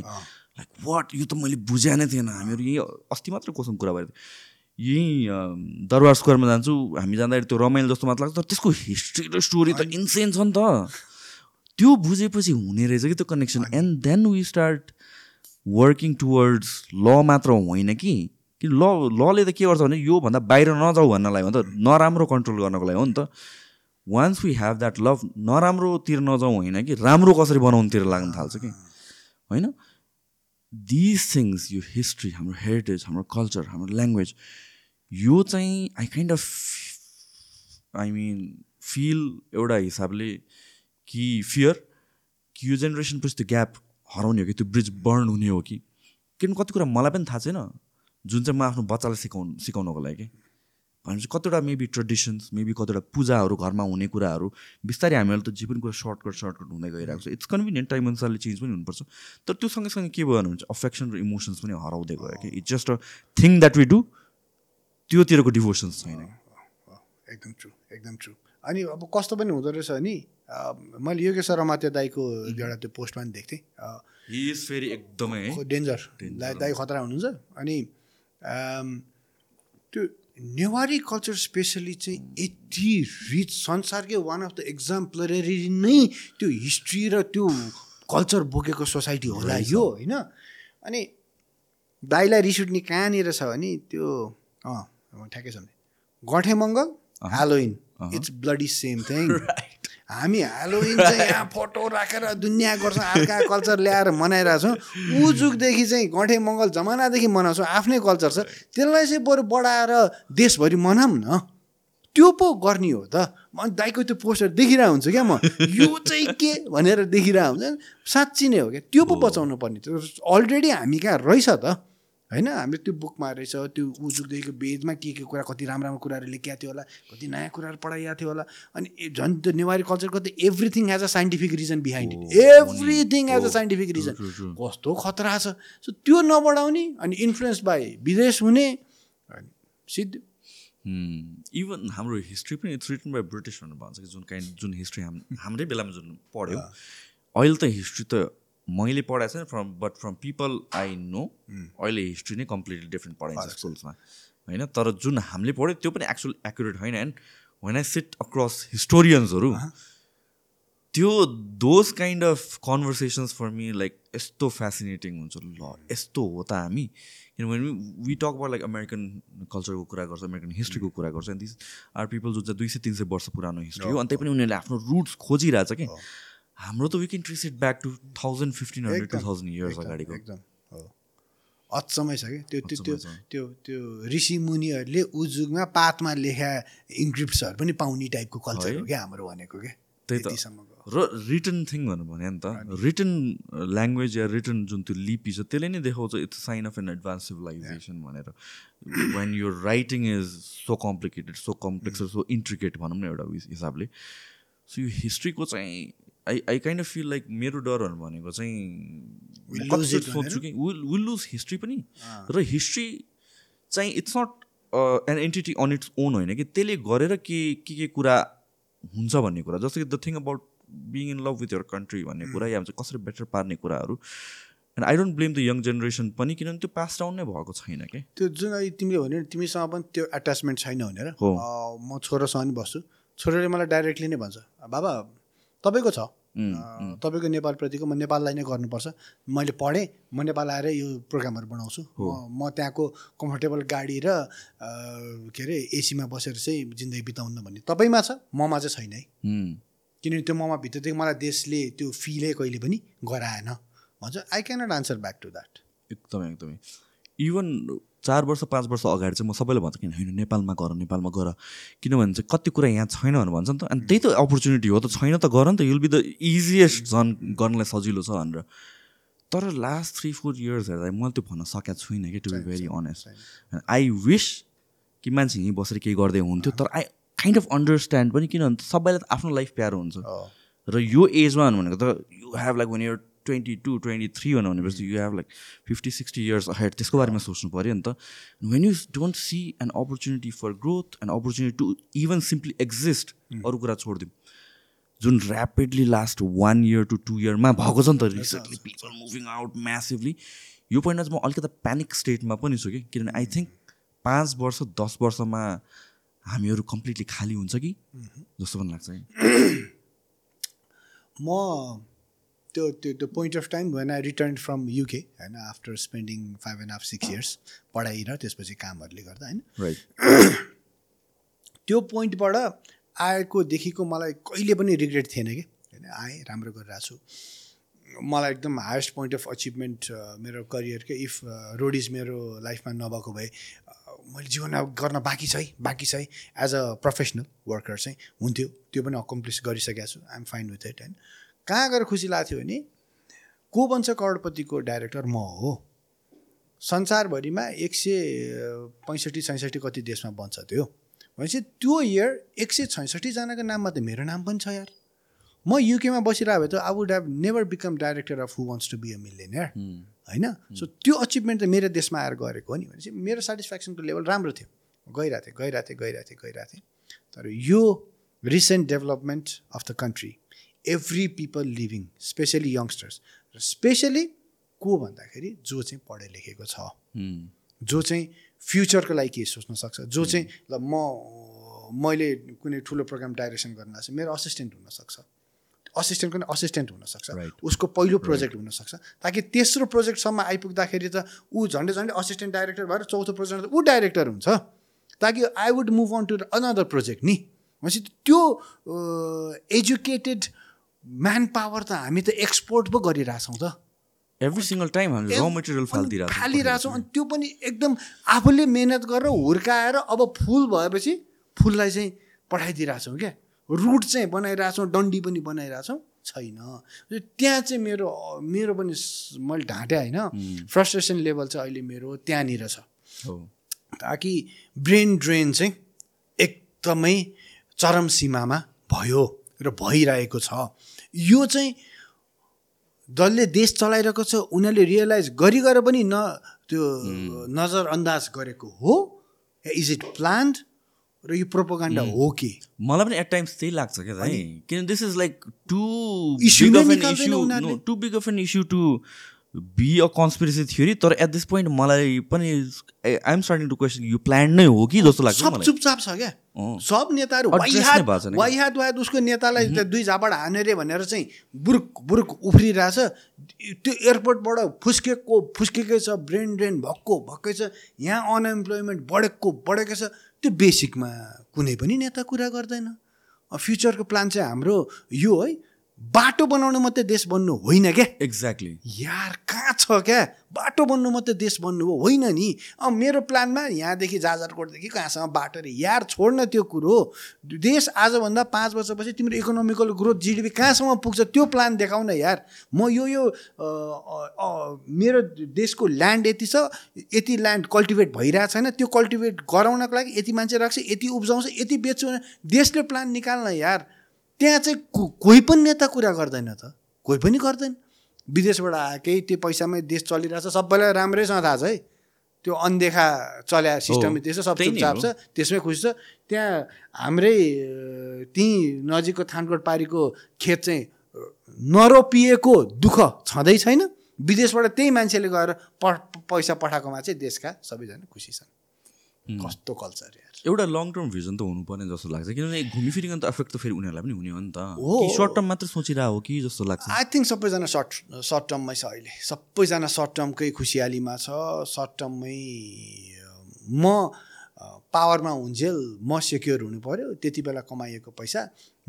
लाइक वाट यो त मैले बुझे नै थिएन हामीहरू यही अस्ति मात्र कोसँग कुरा भएको थियो यहीँ दरबार स्क्वायरमा जान्छु हामी जाँदाखेरि त्यो रमाइलो जस्तो मात्र लाग्छ तर त्यसको हिस्ट्री र स्टोरी त इन्सेन छ नि त त्यो बुझेपछि हुने रहेछ कि त्यो connection and then we start working towards law मात्र होइन कि? कि ल लले त के गर्छ भने योभन्दा बाहिर नजाऊ भन्नलाई हो नि त नराम्रो कन्ट्रोल गर्नको लागि हो नि त। Once we have that love नराम्रोतिर नजाउँ होइन कि राम्रो कसरी बनाउनुतिर लाग्न थाल्छ कि? होइन? दिज थिङ्स यो हिस्ट्री हाम्रो हेरिटेज हाम्रो कल्चर हाम्रो ल्याङ्ग्वेज यो चाहिँ I kind of I mean feel एउटा हिसाबले कि फियर कि यो जेनेरेसन पछि त्यो ग्याप हराउने हो कि? त्यो ब्रिज बर्न हुने हो कि? किनभने कति कुरा मलाई पनि थाहा छैन। जुन चाहिँ म आफ्नो बच्चालाई सिकाउनु सिकाउनको लागि। भनेपछि कतिवटा मेबी ट्रेडिसन्स मेबी कतिवटा पूजाहरू घरमा हुने कुराहरू बिस्तारै हामीहरूले त जे पनि कुरा सर्टकट सर्टकट हुँदै गइरहेको छ। इट्स कन्भिनियन्ट टाइम अनुसारले चेन्ज पनि हुनुपर्छ। तर त्यो सँगसँगै के भयो भने अफेक्सन र इमोसन्स पनि हराउँदै गयो कि? It's just a thing that we do त्योतिरको devotions छैन। एकदम ट्रु एकदम ट्रु अनि अब कस्तो पनि हुँदो रहेछ नि? मैले योगेश्वर रमात्य दाईको एउटा त्यो पोस्टमा पनि देख्थेँ। फेरि एकदमै है डेन्जर दाई दाई खतरा हुनुहुन्छ। अनि त्यो नेवारी कल्चर स्पेसली चाहिँ यति रिच संसारकै वान अफ द एक्जाम्पलरी नै त्यो हिस्ट्री र त्यो कल्चर बोकेको सोसाइटी होला यो होइन? अनि दाईलाई रिस उठ्ने कहाँनिर छ भने त्यो अँ ठ्याक्कै छ भने Gathe Mangal Halloween it's bloody same thing हामी ह्यालोइन चाहिँ यहाँ फोटो राखेर दुनियाँ गर्छौँ अर्का कल्चर ल्याएर मनाइरहेछौँ उजुकदेखि चाहिँ गठे मङ्गल जमानादेखि मनाउँछौँ आफ्नै कल्चर छ। त्यसलाई चाहिँ बरु बढाएर देशभरि मनाऊँ न। त्यो पो गर्ने हो त। दाइको त्यो पोस्टर देखिरहेको हुन्छ क्या म। यो चाहिँ के भनेर देखिरहेको हुन्छ साँच्ची नै हो क्या। त्यो पो बचाउनु पर्ने त्यो अलरेडी हामी कहाँ रहेछ त? होइन हाम्रो त्यो बुकमा रहेछ त्यो उजुकदेखिको बेजमा के के कुरा कति राम्रो राम्रो कुराहरू लेखिएको थियो होला कति नयाँ कुराहरू पढाइएको थियो होला अनि झन् त्यो नेवारी कल्चरको त everything has a scientific reason behind it everything has a scientific reason कस्तो खतरा छ। सो त्यो नबढाउने अनि इन्फ्लुएन्स बाई विदेश हुने अनि सिद्धि। इभन हाम्रो हिस्ट्री पनि इट्स रिटन बाई ब्रिटिस भनेर भन्छ कि जुन काइन्ड जुन हिस्ट्री हाम हाम्रै बेलामा जुन पढ्यो। अहिले त हिस्ट्री त मैले पढाएको छैन from but from people I know अहिले हिस्ट्री नै कम्प्लिटली डिफ्रेन्ट पढाइन्छ स्कुल्समा होइन? तर जुन हामीले पढ्यो त्यो पनि एक्चुअल एक्युरेट होइन. And when I sit across हिस्टोरियन्सहरू त्यो those kind of conversations for me like यस्तो फेसिनेटिङ हुन्छ। ल यस्तो हो त हामी। किनभने we talk about like American कल्चरको कुरा गर्छ अमेरिकन हिस्ट्रीको कुरा गर्छ एन्ड दिस आर पिपल जुन चाहिँ दुई सय तिन सय वर्ष पुरानो हिस्ट्री हो अनि त्यही पनि उनीहरूले आफ्नो रुट्स खोजिरहेछ कि। हाम्रो त we can trace it back to thousand fifteen hundred to thousand years अगाडिको। एकदम हो। अचम्मै छ कि? त्यो त्यो त्यो। त्यो ऋषि मुनिहरूले उजुगमा पातमा लेखा इन्क्रिप्ट्सहरू पनि पाउने टाइपको कल्चर हो। क्या हाम्रो भनेको क्या त्यही त। र रिटर्न थिङ भन्नु भने नि त रिटर्न ल्याङ्ग्वेज या रिटर्न जुन त्यो लिपि छ त्यसले नै देखाउँछ it's sign of an advance civilization भनेर। वेन यो writing is so complicated so complex so intricate भनौँ न एउटा हिसाबले। सो यो हिस्ट्रीको चाहिँ I I kind of feel like मेरो डरहरू भनेको चाहिँ सोध्छु कि विल विल लुज हिस्ट्री पनि। र हिस्ट्री चाहिँ it's not an entity on its own होइन कि त्यसले गरेर के के के कुरा हुन्छ भन्ने कुरा। जस्तो कि the thing about being in love with your country भन्ने कुरा या हुन्छ कसरी बेटर पार्ने कुराहरू। And I don't blame the young generation पनि किनभने त्यो पास डाउन नै भएको छैन कि। त्यो जुन अहिले तिमीले भन्यो तिमीसँग पनि त्यो एट्याचमेन्ट छैन भनेर। हो। म छोरासँग नि बस्छु। छोराले मलाई डाइरेक्टली नै भन्छ। बाबा तपाईँको छ। तपाईँको नेपालप्रतिको म नेपाललाई नै गर्नुपर्छ। मैले पढेँ म नेपाल आएर यो प्रोग्रामहरू बनाउँछु। म त्यहाँको कम्फर्टेबल गाडी र के अरे एसीमा बसेर चाहिँ जिन्दगी बिताउनु भन्ने। तपाईँमा छ? ममा चाहिँ छैन है। हुँ। किनभने त्यो ममा भित्रदेखि मलाई देशले त्यो फिलै कहिले पनि गराएन। भन्छ I cannot answer back to that एकदमै एकदमै। इभन चार वर्ष पाँच वर्ष अगाडि चाहिँ म सबैलाई भन्छु किन होइन नेपालमा गर नेपालमा गर। किनभने चाहिँ कति कुरा यहाँ छैन भनेर भन्छ नि त। अनि त्यही त अपर्च्युनिटी हो त छैन त गर नि त युल बी द इजिएस्ट झन् गर्नलाई सजिलो छ भनेर। तर लास्ट थ्री फोर इयर्स हेर्दा मैले त्यो भन्न सकेको छुइनँ कि to be very honest I wish कि मान्छे यहीँ बसेर केही गर्दै हुन्थ्यो तर आई काइन्ड अफ अन्डरस्ट्यान्ड पनि किनभने सबैलाई त आफ्नो लाइफ प्यारो हुन्छ। र यो एजमा भनेको त you have like one year twenty two twenty three भनेपछि you have like fifty sixty years ahead त्यसको बारेमा सोच्नु पऱ्यो नि त। When you don't see an opportunity for growth an opportunity to even simply exist अरू कुरा छोडिदिउँ। जुन rapidly last one year to two इयरमा भएको छ नि त recently people moving out massively यो पोइन्टमा चाहिँ म अलिकति प्यानिक स्टेटमा पनि छु कि। किनभने आई थिङ्क पाँच वर्ष दस वर्षमा हामीहरू कम्प्लिटली खाली हुन्छ कि? जस्तो पनि लाग्छ कि? म त्यो त्यो त्यो point of time when I return from UK होइन after spending five and half six years पढाइ र त्यसपछि कामहरूले गर्दा होइन? त्यो पोइन्टबाट आएकोदेखिको मलाई कहिले पनि रिग्रेट थिएन कि? होइन आएँ राम्रो गरिरहेको छु। मलाई एकदम हायेस्ट पोइन्ट अफ अचिभमेन्ट मेरो करियरकै इफ रोडिज मेरो लाइफमा नभएको भए मैले जीवनमा गर्न बाँकी छ है बाँकी छ है। एज अ प्रोफेसनल वर्कर चाहिँ हुन्थ्यो। त्यो पनि अकम्प्लिस गरिसकेको छु। आइएम फाइन विथ इट होइन? कहाँ गएर खुसी लाग्थ्यो भने को बन्छ करोडपतिको डाइरेक्टर म हो। संसारभरिमा एक सय पैँसठी छैसठी कति देशमा बन्छ त्यो। भनेपछि त्यो इयर एक सय छैसठीजनाको नाममा त मेरो नाम पनि छ यार। म युकेमा बसिरहेको भए त I would have never become director of who wants to be a millionaire होइन? सो त्यो अचिभमेन्ट त मेरो देशमा आएर गरेको हो नि। भनेपछि मेरो सेटिस्फ्याक्सनको लेभल राम्रो थियो। गइरहेको थिएँ गइरहेको थिएँ गइरहेको थिएँ गइरहेको थिएँ। तर यो recent development of the country every people living specially youngsters र स्पेसली को भन्दाखेरि जो चाहिँ पढे लेखेको छ। जो चाहिँ फ्युचरको लागि के सोच्न सक्छ। जो चाहिँ ल म मैले कुनै ठुलो प्रोग्राम डाइरेक्सन गर्न लाग्छ मेरो असिस्टेन्ट हुनसक्छ असिस्टेन्टको नि असिस्टेन्ट हुनसक्छ. उसको पहिलो प्रोजेक्ट हुनसक्छ ताकि तेस्रो प्रोजेक्टसम्म आइपुग्दाखेरि त ऊ झन्डै झन्डै असिस्टेन्ट डाइरेक्टर भएर चौथो प्रोजेक्ट ऊ डाइरेक्टर हुन्छ। ताकि I would move on to another project नि। भनेपछि त्यो एजुकेटेड म्यान पावर त हामी त एक्सपोर्ट पो गरिरहेछौँ त। एभ्री सिङ्गल टाइम हामीले र मेटेरियल फालिदिरहेको। फालिरहेछौँ अनि त्यो पनि एकदम आफूले मिहिनेत गरेर हुर्काएर अब फुल भएपछि फुललाई चाहिँ पठाइदिइरहेछौँ क्या। रुट चाहिँ बनाइरहेछौँ डन्डी पनि बनाइरहेछौँ। छैन। त्यहाँ चाहिँ मेरो मेरो पनि मैले ढाँटेँ होइन। फ्रस्ट्रेसन लेभल चाहिँ अहिले मेरो त्यहाँनिर छ। ताकि ब्रेन ड्रेन चाहिँ एकदमै चरम सीमामा भयो र भइरहेको छ। यो चाहिँ जसले देश चलाइरहेको छ उनीहरूले रियलाइज गरी गरेर पनि न त्यो नजरअन्दाज गरेको हो इज इट प्लान्ड र यो प्रोपोगान्डा हो कि? मलाई पनि एट टाइम्स त्यही लाग्छ क्या किन this is like to big of an issue. To be a conspiracy theory तर एट दिस पोइन्ट मलाई पनि I am starting to question यो प्लान नै हो कि जस्तो लाग्छ सब चुपचाप छ क्या। सब नेताहरू वाइहात। वाइहात उसको नेतालाई त्यो दुई झापड हाने रे भनेर चाहिँ बुरुक बुरुक उफ्रिरहेछ। त्यो एयरपोर्टबाट फुस्केको फुस्केकै छ ब्रेन ड्रेन भएको भएकै छ। यहाँ अनएम्प्लोइमेन्ट बढेको बढेकै छ। त्यो बेसिकमा कुनै पनि नेता कुरा गर्दैन। फ्युचरको प्लान चाहिँ हाम्रो यो है। बाटो बनाउनु मात्रै देश बन्नु होइन क्या एक्ज्याक्टली यार कहाँ छ क्या? बाटो बन्नु मात्रै देश बन्नु हो होइन नि? अँ मेरो प्लानमा यहाँदेखि जाजरकोटदेखि कहाँसम्म बाटो रे? यार छोड न त्यो कुरो। देश आजभन्दा पाँच वर्षपछि तिम्रो इकोनोमिकल ग्रोथ जिडिपी कहाँसम्म पुग्छ त्यो प्लान देखाउ न यार। म यो यो मेरो देशको ल्यान्ड यति छ यति ल्यान्ड कल्टिभेट भइरहेको छैन। त्यो कल्टिभेट गराउनको लागि यति मान्छे राख्छ यति उब्जाउँछ यति बेच्छु। देशले प्लान निकाल्न यार। त्यहाँ चाहिँ को- कोही पनि नेता कुरा गर्दैन त। कोही पनि गर्दैन। विदेशबाट आएकै त्यो पैसामै देश चलिरहेछ सबैलाई राम्रैसँग थाहा छ है। त्यो अनदेखा चल्या सिस्टम त्यसो सब चुपचाप। छ त्यसमै खुसी छ। त्यहाँ हाम्रै त्यहीँ नजिकको थानकोट पारीको खेत चाहिँ नरोपिएको दुःख छँदै छैन। विदेशबाट त्यही मान्छेले गएर प पैसा पठाएकोमा चाहिँ देशका सबैजना खुसी छन्। कस्तो कल्चर यार। एउटा लङ टर्म भिजन त हुनुपर्ने जस्तो लाग्छ। किनभने घुमिफिरिकन त एफेक्ट त फेरि उनीहरूलाई पनि हुने हो नि त। हो। सर्ट टर्म मात्र सोचिरहेको हो कि जस्तो लाग्छ। आई थिङ्क सबैजना सर्ट सर्ट टर्ममै छ अहिले। सबैजना सर्ट टर्मकै खुसियालीमा छ। सर्ट टर्ममै म पावरमा हुन्जेल म सेक्योर हुनु पऱ्यो त्यति बेला कमाइएको पैसा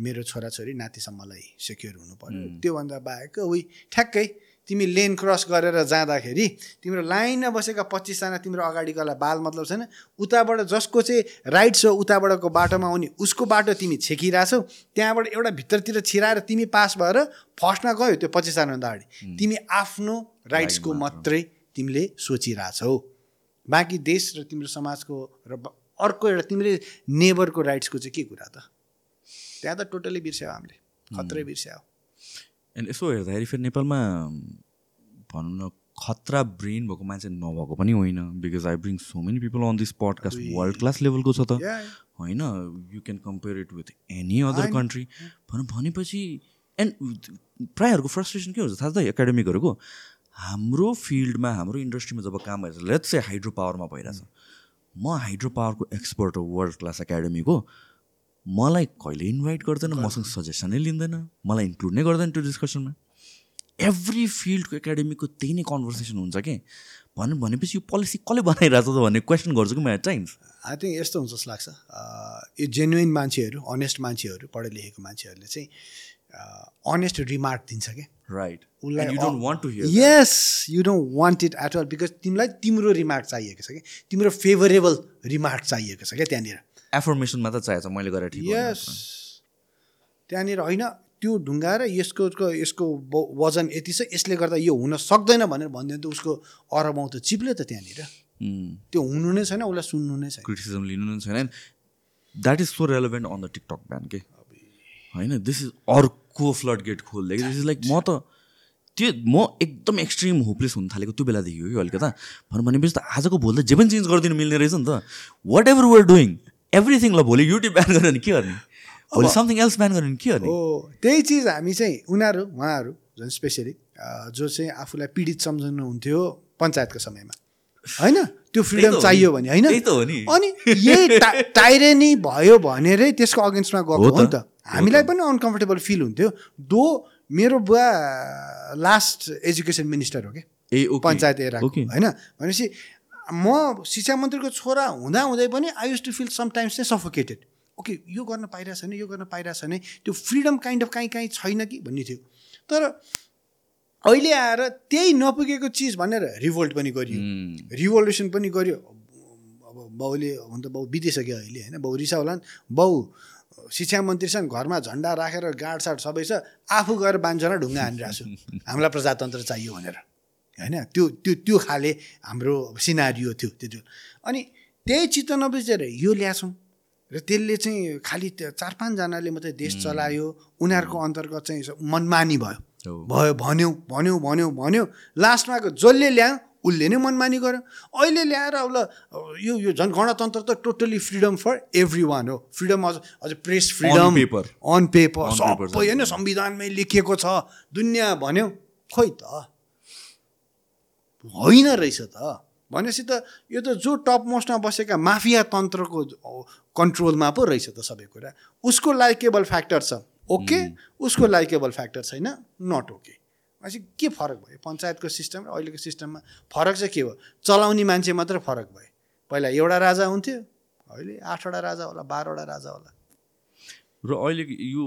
मेरो छोराछोरी नातिसम्मलाई सेक्योर हुनु पऱ्यो त्योभन्दा बाहेक उही ठ्याक्कै तिमी लेन क्रस गरेर जाँदाखेरि तिम्रो लाइनमा बसेका पच्चिसजना तिम्रो अगाडिकोलाई बाल मतलब छैन उताबाट जसको चाहिँ राइट छ उताबाटको बाटोमा आउने उसको बाटो तिमी छेकिरहेछौ त्यहाँबाट एउटा भित्रतिर छिराएर तिमी पास भएर फर्स्टमा गयो त्यो पच्चिसजनाभन्दा अगाडि। तिमी आफ्नो राइट्सको मात्रै तिमीले सोचिरहेछौ। बाँकी देश र तिम्रो समाजको र अर्को एउटा तिमीले नेबरको राइट्सको चाहिँ के कुरा त? त्यहाँ त टोटली बिर्स्यौ हामीले खत्रै बिर्स्यौ। एन्ड यसो हेर्दाखेरि फेरि नेपालमा भनौँ न खतरा ब्रेन भएको मान्छे नभएको पनि होइन। Because I bring so many people on this podcast world class लेभलको छ त। होइन you can compare it with any other. Country भनौँ भनेपछि एन्ड प्रायःहरूको फ्रस्ट्रेसन के हुन्छ? थाहा छ एकाडेमिकहरूको हाम्रो फिल्डमा हाम्रो इन्डस्ट्रीमा जब काम भइरहेछ लेट्स चाहिँ हाइड्रो पावरमा भइरहेछ म हाइड्रो पावरको एक्सपर्ट हो वर्ल्ड क्लास एकाडेमीको मलाई कहिले इन्भाइट गर्दैन मसँग सजेसनै लिँदैन मलाई इन्क्लुड नै गर्दैन त्यो डिस्कसनमा एभ्री फिल्डको एकाडेमीको त्यही नै कन्भर्सेसन हुन्छ कि? भन भनेपछि यो पोलिसी कसले बनाइरहेछ त भन्ने क्वेसन गर्छु कि म एट टाइम्स आई थिङ्क यस्तो हुन्छ जस्तो लाग्छ। यो जेन्युन मान्छेहरू अनेस्ट मान्छेहरू पढे लेखेको मान्छेहरूले चाहिँ अनेस्ट रिमार्क दिन्छ क्या राइट उसलाई yes you don't want it at all because तिमीलाई तिम्रो रिमार्क चाहिएको छ कि? तिम्रो फेभरेबल रिमार्क चाहिएको छ क्या त्यहाँनिर। एफर्मेसन मात्र चाहिएको छ मैले गरेर ठिक यस त्यहाँनिर होइन त्यो ढुङ्गा र यसको यसको- वजन यति छ यसले गर्दा यो हुन सक्दैन भनेर भनिदियो भने त उसको अरबाउ त चिप्ल्यो त त्यहाँनिर। त्यो हुनु नै छैन उसलाई सुन्नु नै छैन। क्रिटिसिजम लिनु नै छैन। That is so relevant on the TikTok ban के होइन दिस इज अर्को फ्लड गेट खोल्दै दिस इज लाइक म त त्यो म एकदम एक्सट्रिम होपलेस हुन थालेको त्यो बेलादेखि हो कि अलिकता। भनौँ भनेपछि त आजको भोलि त जे पनि चेन्ज गरिदिनु मिल्ने रहेछ नि त। Whatever we're doing everything ल भोलि युट्युब ब्यान गर्यो भने के गर्ने? भोलि समथिङ एल्स ब्यान गर्यो भने के गर्ने? हो त्यही चिज हामी चाहिँ उनीहरू उहाँहरू झन् स्पेसली जो चाहिँ आफूलाई पीडित सम्झाउनुहुन्थ्यो पञ्चायतको समयमा। होइन? त्यो फ्रिडम। चाहियो भने होइन। अनि यही टाइरेनी भयो भनेरै त्यसको अगेन्स्टमा गएको हो नि त। हामीलाई पनि अनकम्फर्टेबल फिल हुन्थ्यो। दो मेरो बुवा लास्ट एजुकेसन मिनिस्टर हो कि ए पञ्चायत ओके। होइन? भनेपछि म शिक्षा मन्त्रीको छोरा हुँदा हुँदै पनि I use to feel sometimes चाहिँ सफोकेटेड ओके यो गर्न पाइरहेछ भने यो गर्न पाइरहेछ भने त्यो फ्रिडम काइन्ड अफ काहीँ काहीँ छैन कि भन्ने थियो। तर अहिले आएर त्यही नपुगेको चिज भनेर रिभोल्ट पनि गरियो। रिभोल्युसन पनि गर्यो। अब बाउले हुन त बाउ बितिसक्यो अहिले होइन? बाउ रिसा होला नि। बाउ शिक्षा मन्त्री छन् घरमा झन्डा राखेर गाडसाड सबै छ। आफू गएर बान्छना ढुङ्गा हानिरहेको छु। हामीलाई प्रजातन्त्र चाहियो भनेर। होइन? त्यो त्यो त्यो खाले हाम्रो सिनारियो थियो त्यो अनि त्यही चित्त नबुझेर यो ल्याछौँ। र त्यसले चाहिँ खालि चार पाँचजनाले मात्रै देश चलायो उनीहरूको अन्तर्गत चाहिँ मनमानी भयो। भयो भन्यो भन्यो भन्यो भन्यो। लास्टमा जसले ल्यायो उसले नै मनमानी गर्यो। अहिले ल्याएर अब ल यो यो झन् गणतन्त्र त totally freedom for every one हो। फ्रिडम अझ अझ press freedom paper. On paper सबै होइन संविधानमै लेखिएको छ। दुनियाँ भन्यो खोइ त। होइन रहेछ त। भनेपछि त यो त जो टप मोस्टमा बसेका माफिया तन्त्रको कन्ट्रोलमा पो रहेछ त सबै कुरा। उसको लाइकेबल फ्याक्टर छ ओके उसको लाइकेबल फ्याक्टर छैन नट ओके भनेपछि के फरक भयो? पञ्चायतको सिस्टम र अहिलेको सिस्टममा फरक चाहिँ के हो? चलाउने मान्छे मात्र फरक भयो पहिला एउटा राजा हुन्थ्यो अहिले आठवटा राजा होला बाह्रवटा राजा होला। र अहिले यो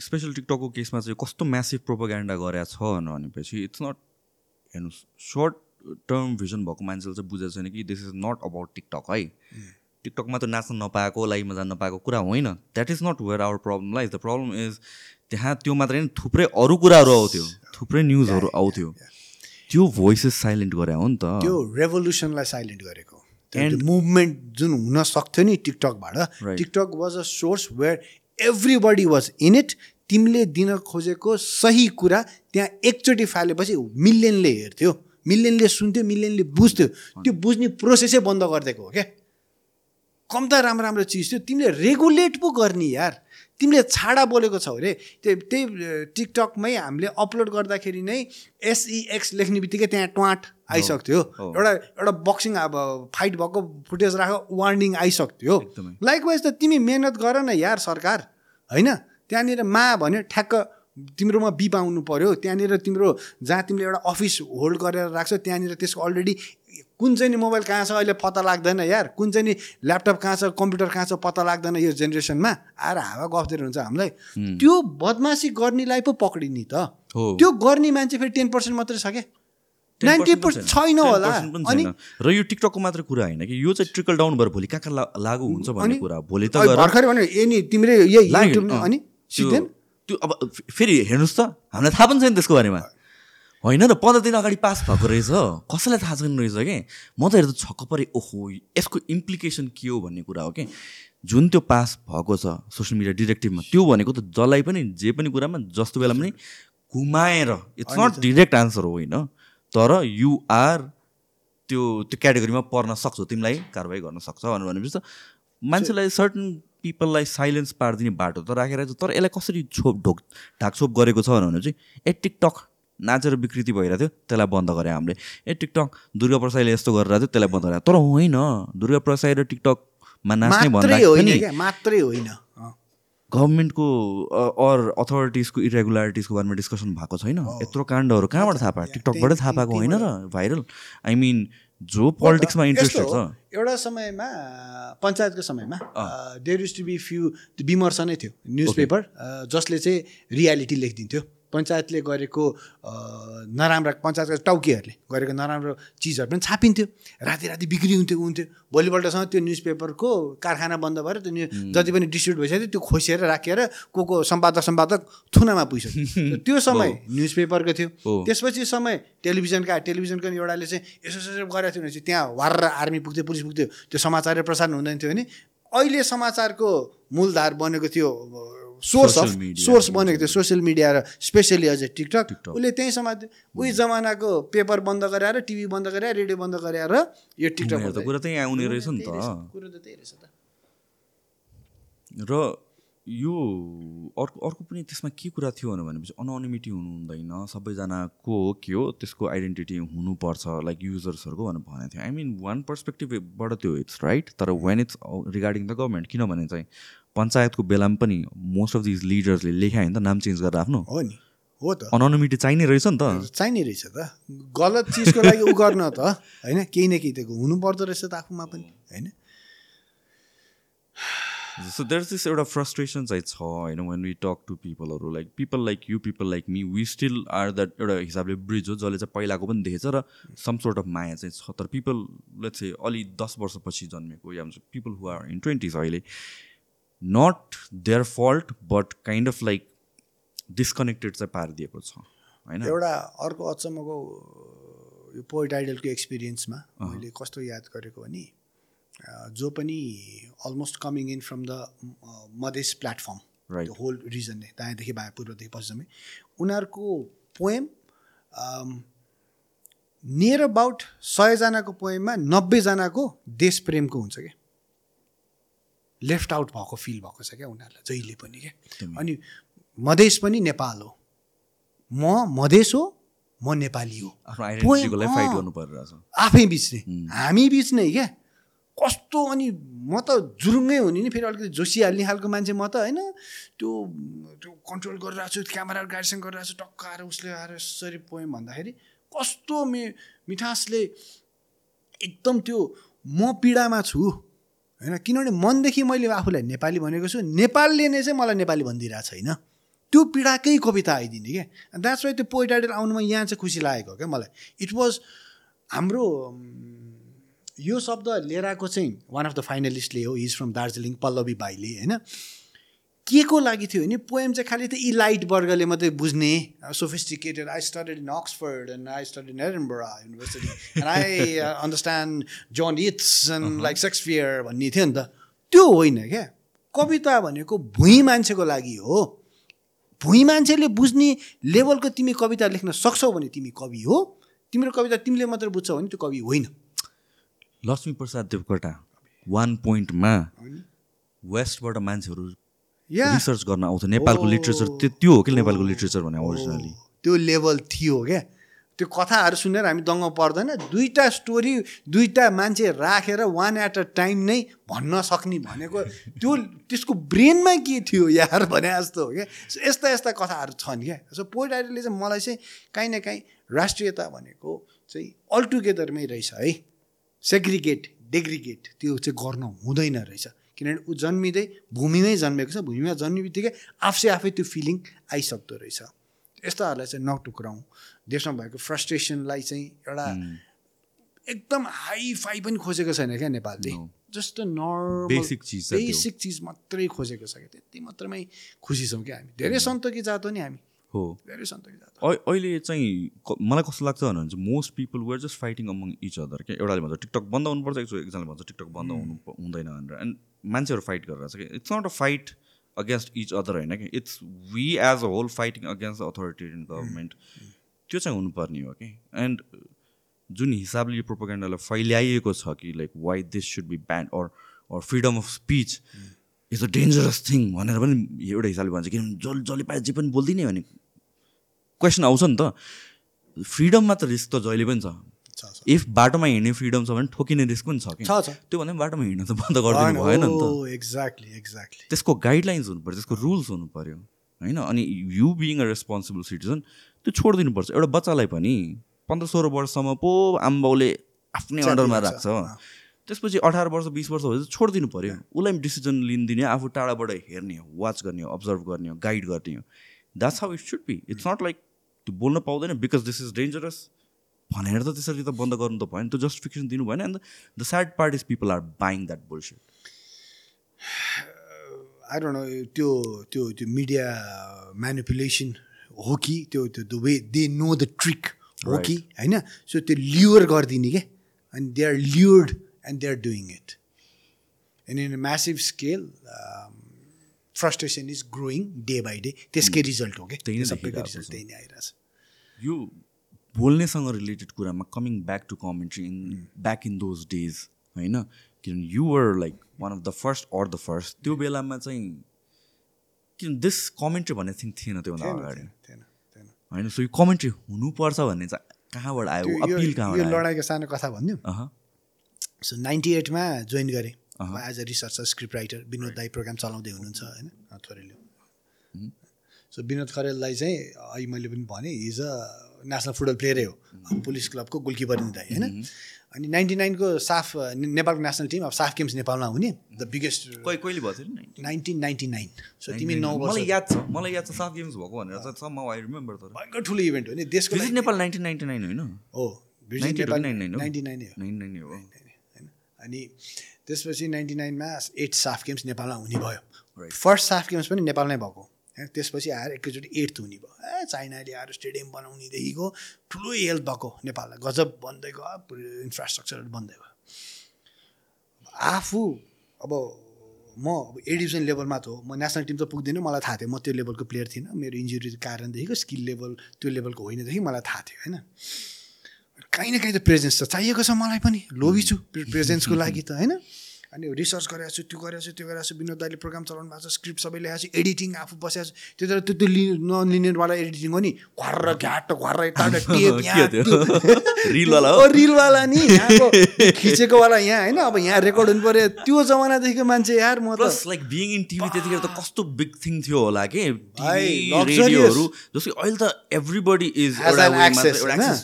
स्पेसल टिकटकको केसमा चाहिँ कस्तो म्यासिभ प्रोपोगेन्डा गरेको छ भनेपछि इट्स नट हेर्नुहोस् सर्ट टर्म भिजन भएको मान्छेले चाहिँ बुझेको छैन कि this is not about TikTok है। टिकटकमा त नाच्न नपाएको लाइभमा जान नपाएको कुरा होइन। That is not where our problem lies the problem is त्यहाँ त्यो मात्रै होइन थुप्रै अरू कुराहरू आउँथ्यो। थुप्रै न्युजहरू आउँथ्यो। त्यो भोइसेस साइलेन्ट गरे हो नि त। त्यो रेभोल्युसनलाई साइलेन्ट गरेको। त्यो मुभमेन्ट जुन हुन सक्थ्यो नि टिकटकबाट. TikTok was a source where everybody was in it तिमीले दिन खोजेको सही कुरा त्यहाँ एकचोटि फालेपछि मिलियनले हेर्थ्यो। मिलियनले सुन्थ्यो मिलियनले बुझ्थ्यो। त्यो बुझ्ने प्रोसेसै बन्द गरिदिएको हो क्या? कम त राम्रो राम्रो चिज थियो। तिमीले रेगुलेट पो गर्ने यार। तिमीले छाडा बोलेको छौ अरे त्यो त्यही टिकटकमै हामीले अपलोड गर्दाखेरि नै एसइएक्स लेख्ने बित्तिकै त्यहाँ ट्वाट आइसक्थ्यो। एउटा एउटा बक्सिङ अब फाइट भएको फुटेज राख वार्निङ आइसक्थ्यो। लाइकवाइज त तिमी मेहनत गर न यार सरकार। होइन? त्यहाँनिर मा भन्यो ठ्याक्क तिम्रोमा बी पाउनु पऱ्यो त्यहाँनिर तिम्रो जहाँ तिमीले एउटा अफिस होल्ड गरेर राख्छौ त्यहाँनिर त्यसको अलरेडी कुन चाहिँ नि मोबाइल कहाँ छ अहिले पत्ता लाग्दैन यार। कुन चाहिँ नि ल्यापटप कहाँ छ कम्प्युटर कहाँ छ पत्ता लाग्दैन यो जेनेरेसनमा। आएर हावा गफ्दिएर हुन्छ हामीलाई। त्यो बदमासी गर्नेलाई पो पक्रिने त। त्यो गर्ने मान्छे फेरि टेन पर्सेन्ट मात्रै छ क्या 10% नाइन्टी पर्सेन्ट छैन। होला। 10% पनि अनि। र यो टिकटकको मात्र कुरा होइन कि? यो चाहिँ ट्रिकल डाउन भएर भोलि कहाँ कहाँ लागु हुन्छ भन्ने कुरा। भोलि त भर्खरै भन्यो ए नि तिमीले यही युट्युब। अनि सिक्दैन त्यो अब फेरि हेर्नुहोस् त हामीलाई थाहा पनि छैन त्यसको बारेमा। होइन र पन्ध्र दिन अगाडि पास भएको रहेछ। कसैलाई थाहा छैन रहेछ कि? म त हेर्दा छक्क परेँ ओहो यसको इम्प्लिकेसन के हो भन्ने कुरा हो कि? जुन त्यो पास भएको छ सोसियल मिडिया डिरेक्टिभमा त्यो भनेको त जसलाई पनि जे पनि कुरामा जस्तो बेला पनि घुमाएर इट्स नट डिरेक्ट आन्सर हो होइन। तर यु आर त्यो त्यो क्याटेगोरीमा पर्न सक्छौ तिमीलाई कारवाही गर्न सक्छ भनेर भनेपछि त मान्छेलाई सर्टन पिपललाई साइलेन्स पारिदिने बाटो त राखेर चाहिँ तर यसलाई कसरी छोप ढोक ढाकछोप गरेको छ भने चाहिँ ए टिकटक नाचेर विकृति भइरहेको थियो त्यसलाई बन्द गरे हामीले। ए टिकटक दुर्गा प्रसाईले यस्तो गरिरहेको थियो त्यसलाई बन्द गरे। तर होइन दुर्गा प्रसाई र टिकटकमा नाच्ने मात्रै भन्दा मात्रै होइन। गभर्मेन्टको अर अथोरिटिजको इरेगुलारिटिजको बारेमा डिस्कसन भएको छैन। यत्रो काण्डहरू कहाँबाट थाहा पायो? टिकटकबाटै थाहा पाएको होइन र भाइरल। आई मिन जो पोलिटिक्समा इन्ट्रेस्टेड हो, छ एउटा समयमा पञ्चायतको समयमा there use to be few विमर्श नै थियो न्युज पेपर जसले चाहिँ रियालिटी लेखिदिन्थ्यो। पञ्चायतले गरेको नराम्रा पञ्चायतका टाउकीहरूले गरेको नराम्रो चिजहरू पनि छापिन्थ्यो। राति राति बिक्री हुन्थ्यो हुन्थ्यो। भोलिपल्टसम्म त्यो न्युज पेपरको कारखाना बन्द भएर त्यो जति पनि डिस्ट्रिब्युट भइसक्यो त्यो खोसेर राखेर को को सम्पादक सम्पादक थुनामा पुगिसक्यो। त्यो समय न्युज पेपरको थियो। त्यसपछि समय टेलिभिजनका टेलिभिजनको एउटाले चाहिँ यसो यसो गरेको थियो भने चाहिँ त्यहाँ वार आर्मी पुग्थ्यो पुलिस पुग्थ्यो। त्यो समाचार प्रसारण हुँदैन थियो भने अहिले समाचारको मूलधार बनेको थियो सोर्स अफ. सोर्स बनेको थियो सोसियल मिडिया र स्पेसली अझै टिकटक। उसले त्यहीँ समाज उही जमानाको पेपर बन्द गराएर टिभी बन्द गराएर रेडियो बन्द गराएर यो टिकटक उनीहरू त कुरा त्यहीँ आउने रहेछ नि त। कुरो त त्यही रहेछ त। र यो अर्को अर्को पनि त्यसमा के कुरा थियो भनेपछि अनोनिमिटी हुनु हुँदैन सबैजनाको के हो त्यसको आइडेन्टिटी हुनुपर्छ लाइक युजर्सहरूको भनेर भनेको थियो। आई मिन वान पर्सपेक्टिभबाट त्यो इट्स राइट तर when it's regarding the government किनभने चाहिँ पञ्चायतको बेलामा पनि मोस्ट अफ दिज लिडर्सले लेखायो नि त नाम चेन्ज गरेर आफ्नो? हो नि। हो त। अनोनिमिटी चाहिने रहेछ नि त। चाहिने रहेछ त। गलत चिजको लागि उ गर्न त होइन? केही न केही त हुनुपर्दो रहेछ त आफूमा पनि होइन? सो देयर दिस एउटा फ्रस्ट्रेसन चाहिँ छ होइन? When we talk to पिपलहरू like people like you people like me we still are that एउटा हिसाबले ब्रिज हो जसले चाहिँ पहिलाको पनि देखेछ र सम सोर्ट अफ माया चाहिँ छ। तर पिपल लेट्स चाहिँ अलि दस वर्षपछि जन्मेको या हुन्छ people who are in twenties अहिले not their fault but kind of like disconnected चाहिँ पारिदिएको छ होइन? एउटा अर्को अचम्मको यो पोइट आइडलको एक्सपिरियन्समा मैले कस्तो याद गरेको भने जो पनि almost coming in from the Madhes platform. The whole reason नै दायाँदेखि बायाँ पूर्वदेखि पश्चिममै उनीहरूको पोएम नियर अबाउट सयजनाको पोएममा नब्बेजनाको देश प्रेमको हुन्छ क्या लेफ्ट आउट भएको फिल भएको छ क्या उनीहरूलाई जहिले पनि क्या। अनि मधेस पनि नेपाल हो। म मधेस हो म नेपाली हो। आफै बिच्ने हामी बिच्ने क्या। कस्तो अनि म त जुरुङ्गै हुने नि फेरि अलिकति जोसिहाल्ने खालको मान्छे म त होइन? त्यो त्यो कन्ट्रोल गरिरहेको छु क्यामेरा गाडीसँग गरिरहेको छु टक्क आएर उसले आएर यसरी पोएम भन्दाखेरि कस्तो मे मिठासले एकदम त्यो म पीडामा छु। होइन? किनभने मनदेखि मैले आफूलाई नेपाली भनेको छु नेपालले नै चाहिँ मलाई नेपाली भनिदिरहेको छैन त्यो पीडाकै कविता आइदिने क्या द्याट्स वाइ त्यो पोइट आउनुमा यहाँ चाहिँ खुसी लागेको क्या मलाई? इट वाज हाम्रो यो शब्द लिएर आएको चाहिँ वान अफ द फाइनलिस्टले हो इज फ्रम दार्जिलिङ पल्लवी बाईले होइन? के को लागि थियो भने पोएम चाहिँ खालि त्यो इलाइट वर्गले मात्रै बुझ्ने। Sophisticated I studied in Oxford and I study in Edinburgh University and I understand John it's and like Shakespeare भन्ने थियो नि त। त्यो होइन क्या। कविता भनेको भुइँ मान्छेको लागि हो। भुइँ मान्छेले बुझ्ने लेभलको तिमी कविता लेख्न सक्छौ भने तिमी कवि हो। तिम्रो कविता तिमीले मात्र बुझ्छौ भने त्यो कवि होइन। लक्ष्मी प्रसाद देवकोटा वान पोइन्टमा? वेस्टबाट मान्छेहरू रिसर्च गर्न आउँछ नेपालको। लिट्रेचर त्यो त्यो हो कि नेपालको लिट्रेचर भने ओरिजिनली त्यो लेभल थियो क्या त्यो कथाहरू सुनेर हामी दङ्ग पर्दैन। दुईवटा स्टोरी दुईवटा मान्छे राखेर वान एट अ टाइम नै भन्न सक्ने भनेको त्यो त्यसको ब्रेनमा के थियो यार भने जस्तो हो क्या यस्ता यस्ता कथाहरू छन् क्या सो पोइट आइडलले चाहिँ मलाई चाहिँ काहीँ न काहीँ राष्ट्रियता भनेको चाहिँ अलटुगेदरमै रहेछ है। सेग्रिगेट डेग्रिगेट त्यो चाहिँ गर्न हुँदैन रहेछ। किनभने ऊ जन्मिँदै भूमिमै जन्मेको छ भूमिमा जन्मे बित्तिकै आफै आफै त्यो फिलिङ आइसक्दो रहेछ। यस्ताहरूलाई चाहिँ नटुक्राउँ देशमा भएको फ्रस्ट्रेसनलाई चाहिँ एउटा एकदम हाई फाई पनि खोजेको छैन क्या नेपालले. जस्ट नर्मल Basic चिज। बेसिक चिज मात्रै खोजेको छ क्या। त्यति मात्रमै खुसी छौँ क्या हामी। धेरै सन्तोकी जात हो नि हामी। हो। धेरै सन्तोकी जात। अहिले चाहिँ मलाई कस्तो लाग्छ भने चाहिँ most people were just fighting among each other क्या। एउटाले भन्छ टिकटक बन्द हुनुपर्छ एकजना एकजनाले भन्छ टिकटक बन्द हुनु प- हुँदैन भनेर। एन्ड मान्छेहरू फाइट गरिरहेछ कि? It's not a fight against each other होइन कि? It's we as a whole fighting against the authoritarian government त्यो चाहिँ हुनुपर्ने हो कि? एन्ड जुन हिसाबले यो प्रोपोगेन्डालाई फैल्याइएको छ कि like why this should be banned or or freedom of speech is a dangerous thing भनेर पनि एउटा हिसाबले भन्छ। किनभने जसले जसले पाए जे पनि बोलिदिने भने क्वेसन आउँछ नि त। फ्रिडममा त रिस्क त जहिले पनि छ छ, छ। इफ बाटोमा हिँड्ने फ्रिडम छ भने ठोकिने रिस्क पनि छ कि? छ, छ। त्यो भन्दा पनि बाटोमा हिँड्न त बन्द गरिदिनु भएन नि त। एक्ज्याक्टली एक्ज्याक्टली त्यसको गाइडलाइन्स हुनु पऱ्यो त्यसको रुल्स हुनु पऱ्यो होइन? अनि you being a responsible citizen त्यो छोडिदिनु पर्छ एउटा बच्चालाई पनि पन्ध्र सोह्र वर्षसम्म पो आमाबाउले आफ्नै अन्डरमा। राख्छ। त्यसपछि अठार वर्ष बिस वर्ष भएपछि छोडिदिनु पऱ्यो उसलाई पनि डिसिजन लिन दिने आफू टाढाबाट हेर्ने हो वाच गर्ने हो अब्जर्भ गर्ने हो गाइड गर्ने हो। That's how it should be it's not like त्यो बोल्न पाउँदैन बिकज दिस इज डेन्जरस भनेर त त्यसरी त बन्द गर्नु त भएन त्यो जस्टिफिकेसन दिनु भएन and the sad part is people are buying that bullshit I don't know त्यो त्यो त्यो मिडिया म्यानिपुलेसन हो कि त्यो त्यो the way they know the trick हो कि होइन? सो त्यो ल्युर गरिदिने क्या अनि they are lured and they are doing it and in massive scale frustration is growing day by day त्यसकै रिजल्ट हो कि? त्यही नै त्यो सबैको रिजल्ट। त्यही नै आइरहेछ। यो बोल्नेसँग रिलेटेड कुरामा coming back to commentary in back in those days होइन? किनभने you were like one of the first or the first त्यो बेलामा चाहिँ किन दिस कमेन्ट्री भन्ने थिङ थिएन त्योभन्दा अगाडि। होइन? सो यो कमेन्ट्री हुनुपर्छ भन्ने चाहिँ कहाँबाट आयो? अपिल कहाँबाट आयो? लडाइँको सानो कथा अह। सो नाइन्टी एटमा जोइन गरेँ। As a researcher script writer Vinod दाई प्रोग्राम चलाउँदै हुनुहुन्छ होइन? थोरैले सो विनोद खरेललाई चाहिँ अहिले मैले पनि भने हिज अ नेसनल फुटबल प्लेयरै हो पुलिस क्लबको गोलकिपर नि दाई होइन अनि नाइन्टी नाइनको साफ नेपालको नेसनल टिम अब साफ गेम्स नेपालमा हुने द बिगेस्ट कहिले भएको थियो नाइन्टिन नाइन्टी नाइन सो तिमी नौ मलाई याद छ मलाई याद छ साफ गेम्स भएको भनेर आई रिमेम्बर तर भयङ्कर ठुलो इभेन्ट हो नि देशको नेपाल नाइन्टिन नाइन्टी नाइन होइन? हो विजिट 92 नेपाल 99 हो? नाइन्टी नाइन हो। होइन? अनि त्यसपछि नाइन्टी नाइनमा एट साफ गेम्स नेपालमा हुने भयो. फर्स्ट साफ गेम्स पनि नेपालमै भएको। होइन त्यसपछि आएर एकैचोटि एट्थ हुने भयो। ए चाइनाले आएर स्टेडियम बनाउनेदेखिको ठुलो हेल्प भएको नेपाललाई। गजब बन्दै गयो इन्फ्रास्ट्रक्चरहरू बन्दै गयो। आफू अब म अब ए लेभलमा त हो। म नेसनल टिम त पुग्दिनँ मलाई थाहा थियो। म त्यो लेभलको प्लेयर थिइनँ। मेरो इन्जुरीको कारणदेखिको स्किल लेभल त्यो लेभलको होइनदेखि मलाई थाहा थियो होइन? काहीँ न काहीँ त प्रेजेन्स त चाहिएको छ मलाई पनि। लोभी छु प्रेजेन्सको लागि त होइन? अनि रिसर्च गरेको छु त्यो गरेको छु त्यो गरेको छु विनोद दाइले प्रोग्राम चलाउनु भएको छ स्क्रिप्ट सबै ल्याएको छु एडिटिङ आफू बसेको छु त्यो त त्यो त्यो लि एडिटिङ हो नि। घर्र घ्याट घर्र के त्यो- त्यो। रिलवाला नि खिचेकोवाला यहाँ होइन? अब यहाँ रेकर्ड हुनु पऱ्यो त्यो जमानादेखिको मान्छे यार म त लाइक बिङ इन टिभी त्यतिखेर त कस्तो बिग थिङ थियो होला कि. रेडियोहरू जस्तो अहिले त एभ्रिबडी इज?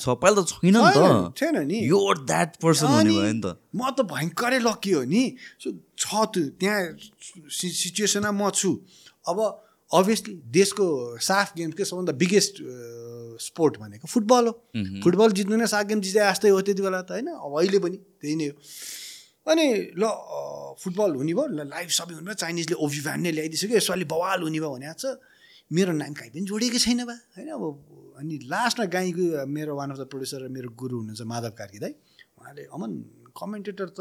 छ। पहिला त छैन नि त। यो द्याट पर्सन हुने भयो नि त। म त भयङ्करै लकी हो नि। सो छ त्यो त्यहाँ सिचुएसनमा म छु। अब अभियसली देशको साफ गेम्सकै सबभन्दा बिगेस्ट स्पोर्ट भनेको फुटबल हो। फुटबल जित्नु नै साफ गेम जिते जस्तै हो त्यति बेला त होइन? अब अहिले पनि त्यही नै हो। अनि ल फुटबल हुने भयो ल लाइभ सबै हुने भयो। चाइनिजले ओभी भ्यान नै ल्याइदिइसक्यो। यसपालि बवाल हुने भयो भने छ। मेरो नाम कहीँ पनि जोडिएकै छैन बा होइन? अब अनि लास्टमा गाईको मेरो वान अफ द प्रड्युसर र मेरो गुरु हुनुहुन्छ माधव कार्की दाई। उहाँले अमन कमेन्टेटर त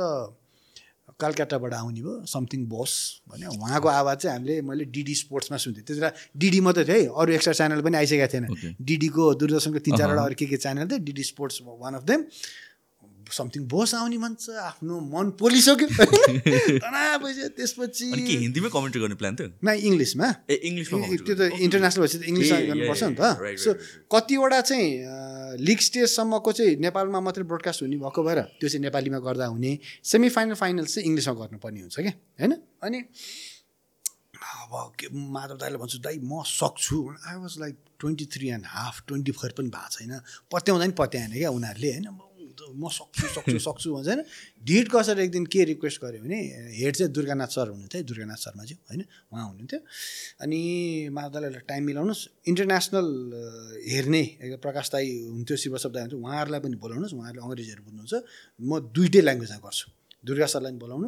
कलकत्ताबाट आउने भयो समथिङ बस भने उहाँको आवाज चाहिँ हामीले मैले डिडी स्पोर्ट्समा सुन्थेँ। त्यति बेला डिडी मात्रै थियो है अरू एक्स्ट्रा च्यानल पनि आइसकेको थिएन. डिडीको दूरदर्शनको तिन चारवटा अरू के के च्यानल थियो DD sports one of them something Bose आउने मन छ आफ्नो मन पोलिसक्यो। तनाव भइसक्यो त्यसपछि के हिन्दीमै कमेन्ट्री गर्ने प्लान थियो न इङ्ग्लिसमा? ए इङ्ग्लिसमा त्यो त इन्टरनेसनल भएपछि त इङ्ग्लिसमा गर्नुपर्छ नि त। सो. कतिवटा चाहिँ लिग स्टेजसम्मको चाहिँ नेपालमा मात्रै ब्रोडकास्ट हुने भएको भएर त्यो चाहिँ नेपालीमा गर्दा हुने सेमी फाइनल फाइनल चाहिँ इङ्ग्लिसमा गर्नुपर्ने हुन्छ क्या होइन? अनि अब के माधव दाईले भन्छु दाई म सक्छु। I was like twenty three and half twenty four पनि भएको छैन। पत्याउँदा नि पत्याएन क्या उनीहरूले होइन? म सक्छु सक्छु सक्छु भन्छ होइन। ढिट कसरी एक दिन के रिक्वेस्ट गऱ्यो भने हेड चाहिँ दुर्गानाथ सर हुनुहुन्थ्यो है, दुर्गानाथ शर्माज्यू होइन उहाँ हुनुहुन्थ्यो। अनि माधवलाई टाइम मिलाउनुहोस् इन्टरनेसनल हेर्ने प्रकाश दाई हुन्थ्यो शिवशब दाई हुन्थ्यो उहाँहरूलाई पनि बोलाउनुहोस् उहाँहरूले अङ्ग्रेजीहरू बुझ्नुहुन्छ। म दुइटै ल्याङ्ग्वेजमा गर्छु दुर्गा सरलाई पनि बोलाउनु।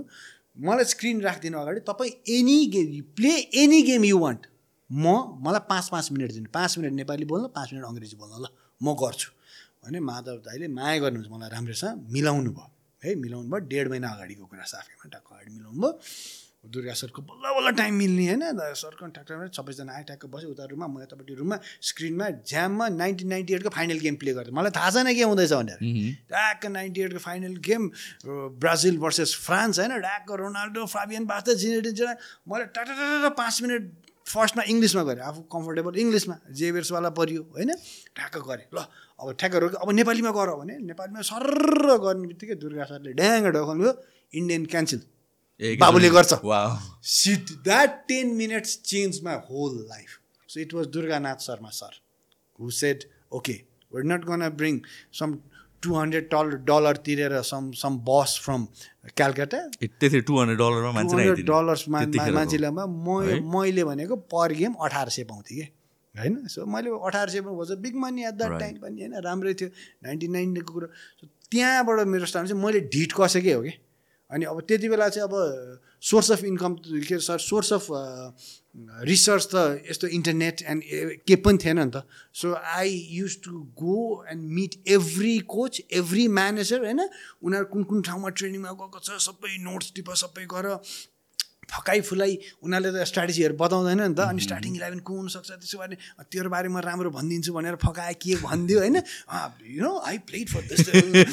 मलाई स्क्रिन राखिदिनु अगाडि तपाईँ any game play any game you want म मलाई पाँच पाँच मिनट दिनु पाँच मिनट नेपाली बोल्नु पाँच मिनट अङ्ग्रेजी बोल्नु ल म गर्छु। भने माधव दाईले माया गर्नुहुन्छ मलाई राम्रोसँग मिलाउनु भयो। है मिलाउनु भयो डेढ महिना अगाडिको कुरा साफैमा टक्क अगाडि मिलाउनु भयो। दुर्गा सरको बल्ल बल्ल टाइम मिल्ने होइन सरको ट्याक्टरमा सबैजना आए ट्याक्क बस्यो उता रुममा म यतापट्टि रुममा स्क्रिनमा ज्याममा नाइन्टिन नाइन्टी एटको फाइनल गेम प्ले गर्दै। मलाई थाहा छैन के हुँदैछ भनेर। ट्याक्क ninety एटको final game Brazil versus France होइन ट्याक्क रोनाल्डो फाबियन बास्ता जिनेटिन जेरा मैले टाटा पाँच मिनट फर्स्टमा इङ्ग्लिसमा गरेँ आफू कम्फर्टेबल इङ्ग्लिसमा जेबेर्सवाला परियो होइन? ठ्याक्क गरेँ ल अब ठ्याक्क रोक्यो अब नेपालीमा गर भने नेपालीमा सर्र गर्ने बित्तिकै दुर्गा सरले ड्याङ्ग ढोकाउनु इन्डियन क्यान्सल बाबुले गर्छ seat that ten minutes change my whole life so it was Durganath Sharma sir who said okay we're not gonna bring some two hundred dollar dollar तिरेर some some bus from Calcutta त्यति टु हन्ड्रेड डलरमा हन्ड्रेड। डलर्स। मान्छेलाई? मैले भनेको पर गेम अठार सय पाउँथेँ कि होइन? सो मैले अठार सय was a big money at that Right. Time पनि होइन राम्रै थियो। नाइन्टी नाइनको कुरो। त्यहाँबाट मेरो स्टार्ट चाहिँ मैले ढिट कसेकै हो कि? अनि अब त्यति बेला चाहिँ अब सोर्स अफ इन्कम के सर सोर्स अफ रिसर्च त यस्तो इन्टरनेट एन्ड के पनि थिएन नि त। So I use to go and meet every coach every manager होइन? उनीहरू कुन कुन ठाउँमा ट्रेनिङमा गएको छ सबै नोट्स टिप सबै गर। फकाइ फुलाइ उनीहरूले त स्ट्राटेजीहरू बताउँदैन नि त। अनि स्टार्टिङ इलेभेन को हुनसक्छ त्यसो भने तेरो बारेमा राम्रो भनिदिन्छु भनेर फकाए के भनिदियो होइन? You know I played for दिने।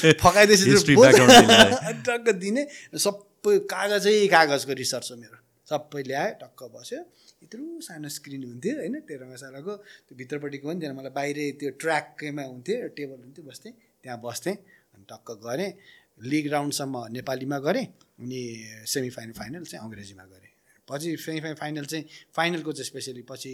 टक्क दिने। सबै कागजै कागजको रिसर्च हो मेरो। सबै ल्याएँ टक्क बस्यो। यत्रो सानो स्क्रिन हुन्थ्यो होइन तेह्र मसालाको। त्यो भित्रपट्टिको पनि थिएन मलाई बाहिरै त्यो ट्र्याकैमा हुन्थ्यो टेबल हुन्थ्यो बस्थेँ। त्यहाँ बस्थेँ अनि टक्क गरेँ। लिग राउन्डसम्म नेपालीमा गरेँ। अनि सेमी फाइनल फाइनल चाहिँ अङ्ग्रेजीमा गरेँ। पछि सेमी फाइनल फाइनल चाहिँ फाइनलको चाहिँ स्पेसली पछि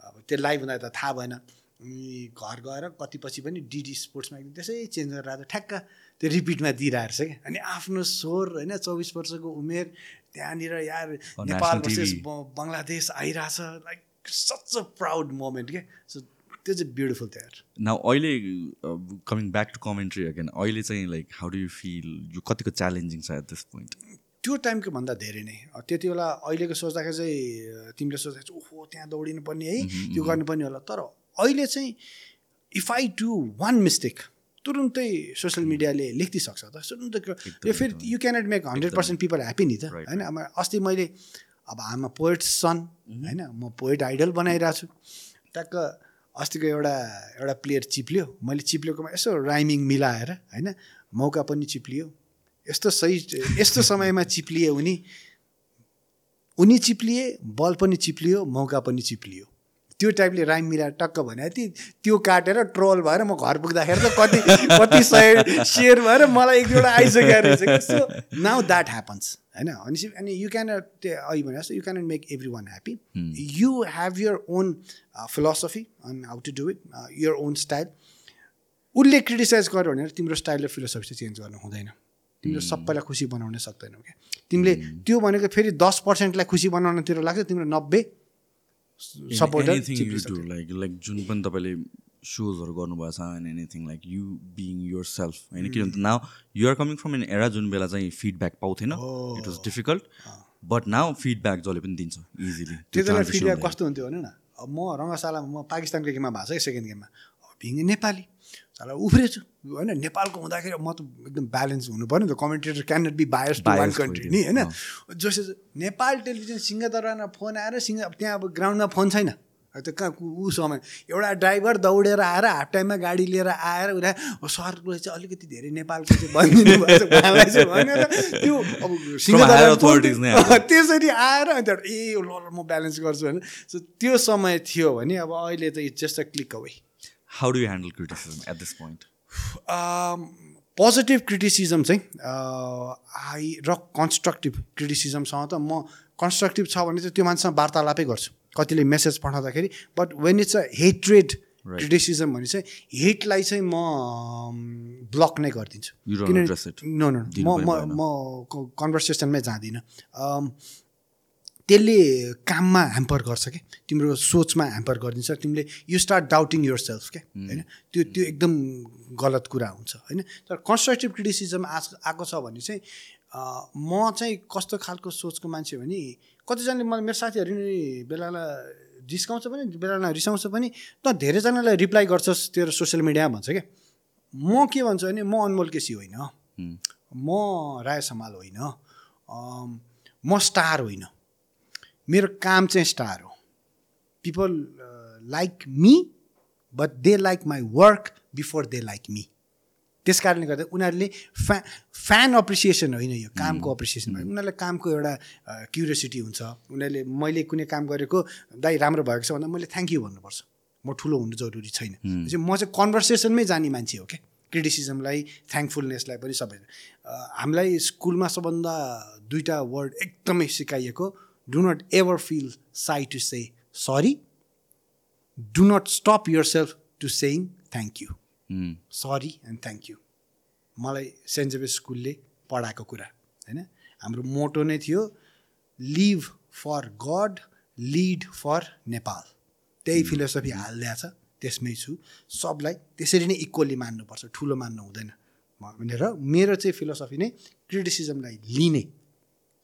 अब त्यो लाइभ हुँदा त थाहा भएन। अनि घर गएर कति पछि पनि डिडी स्पोर्ट्समा एकदम त्यसै चेन्ज गरेर आएको ठ्याक्क त्यो रिपिटमा दिइरहेको छ क्या। अनि आफ्नो स्वर होइन चौबिस वर्षको उमेर त्यहाँनिर यार नेपाल. बङ्गलादेश आइरहेछ like such a proud moment क्या। सो त्यो चाहिँ ब्युटिफुल थियो नाउ अहिले coming back to commentary again अहिले चाहिँ like how do you feel यो कतिको च्यालेन्जिङ छ एट दिस पोइन्ट त्यो टाइमको भन्दा धेरै नै. त्यति बेला अहिलेको सोच्दाखेरि चाहिँ तिमीले सोच्दाखेरि चाहिँ ओहो त्यहाँ दौडिनु पर्ने है त्यो गर्नुपर्ने होला। तर अहिले चाहिँ if I do one mistake तुरुन्तै सोसियल मिडियाले लेखिदिइसक्छ। त तुरुन्तै यो फेरि you cannot make hundred percent people happy नि त होइन? अब अस्ति मैले अब आमा पोइट सन होइन? म पोइट आइडल बनाइरहेको छु। ट्याक्क अस्तिको एउटा एउटा प्लेयर चिप्लियो। मैले चिप्लिएकोमा यसो राइमिङ मिलाएर होइन मौका पनि चिप्लियो। यस्तो सही यस्तो समयमा चिप्लिए उनी उनी चिप्लिए बल पनि चिप्लियो मौका पनि चिप्लियो। त्यो टाइपले राइम मिलाएर टक्क भने ती त्यो काटेर ट्रोल भएर म घर पुग्दाखेरि त कति कति सय सेयर भएर मलाई एक दुईवटा आइसकेको रहेछ। नाउ द्याट ह्यापन्स होइन? भनेपछि अनि यु क्यान त्यो अघि भने जस्तो you can make every one happy you have your own philosophy on how to do it your own style उसले क्रिटिसाइज गर्यो भनेर तिम्रो र फिलोसफी चाहिँ चेन्ज गर्नु हुँदैन। तिम्रो सबैलाई खुसी बनाउन सक्दैनौ क्या तिमीले त्यो भनेको फेरि दस पर्सेन्टलाई खुसी बनाउनतिर लाग्छ तिम्रो नब्बे सपोर्टर डु लाइक लाइक जुन पनि तपाईँले सोजहरू गर्नुभएको छ and anything like you being your self होइन किनभने now you're coming from an era जुन बेला चाहिँ feedback पाउँथेन it was difficult but now feedback जसले पनि दिन्छ इजिली त्यो बेला फिडब्याक कस्तो हुन्थ्यो भने न अब म रङ्गशालामा म पाकिस्तानको गेममा भएको छ कि सेकेन्ड गेममा। भिङ्गे नेपाली साला उफ्रेछु। होइन नेपालको हुँदाखेरि म त एकदम ब्यालेन्स हुनु पऱ्यो नि त। Commentator can not be bias to one country नि होइन? जस्तो नेपाल टेलिभिजन सिंहदरबारमा फोन आएर सिंह त्यहाँ अब ग्राउन्डमा फोन छैन। त्यो कहाँ ऊ समय एउटा ड्राइभर दौडेर आएर हाफ टाइममा गाडी लिएर आएर उसलाई सरले चाहिँ अलिकति धेरै नेपालको चाहिँ भनिदिनु भएको छ। त्यसरी आएर अनि त्यहाँबाट ए ल ल म ब्यालेन्स गर्छु होइन। सो त्यो समय थियो भने अब अहिले त it's just a click away. How do handle criticism at this point positive criticism चाहिँ आई र कन्स्ट्रक्टिभ क्रिटिसिजमसँग त म कन्स्ट्रक्टिभ छ भने चाहिँ त्यो मान्छेसँग वार्तालापै गर्छु। कतिले मेसेज पठाउँदाखेरि but when it's a hatred. Criticism भने चाहिँ हेटलाई चाहिँ म ब्लक नै गरिदिन्छु। किनभने-. दिनु म म। म कन्भर्सेसनमै जाँदिनँ। त्यसले काममा ह्याम्पर गर्छ क्या। तिम्रो सोचमा ह्याम्पर गरिदिन्छ। तिमीले you start doubting your self क्या होइन? त्यो त्यो एकदम गलत कुरा हुन्छ। होइन? तर कन्स्ट्रक्टिभ क्रिटिसिजम आएको छ भने चाहिँ म चाहिँ कस्तो खालको सोचको मान्छे भने कतिजनाले मलाई मेरो साथीहरू नि बेला जिस्काउँछ पनि बेला रिसाउँछ पनि त धेरैजनालाई रिप्लाई गर्छस् तेरो सोसियल मिडियामा भन्छ क्या। म के भन्छु भने म अनमोल केसी होइन। म राय समाल होइन। म स्टार होइन। मेरो काम चाहिँ स्टार हो। People like me but they like my work before they like me त्यस कारणले गर्दा उनीहरूले फ्या फ्यान अप्रिसिएसन होइन यो कामको अप्रिसिएसन भयो। उनीहरूलाई कामको एउटा क्युरियोसिटी हुन्छ। उनीहरूले मैले कुनै काम गरेको दाइ राम्रो भएको छ भन्दा मैले थ्याङ्क यू भन्नुपर्छ। म ठुलो हुनु जरुरी छैन। म चाहिँ कन्भर्सेसनमै जाने मान्छे हो क्या क्रिटिसिजमलाई थ्याङ्कफुलनेसलाई पनि सबै। हामीलाई स्कुलमा सबभन्दा दुईवटा वर्ड एकदमै सिकाइएको do not ever feel shy to say sorry do not stop your self to saying thank you sorry and thank you मलाई सेन्ट जेभिस स्कुलले पढाएको कुरा होइन? हाम्रो मोटो नै थियो live for God lead for Nepal त्यही फिलोसफी हालिदिएको छ त्यसमै छु। सबलाई त्यसरी नै इक्वल्ली मान्नुपर्छ ठुलो मान्नु हुँदैन। भनेर मेरो चाहिँ फिलोसफी नै क्रिटिसिजमलाई लिने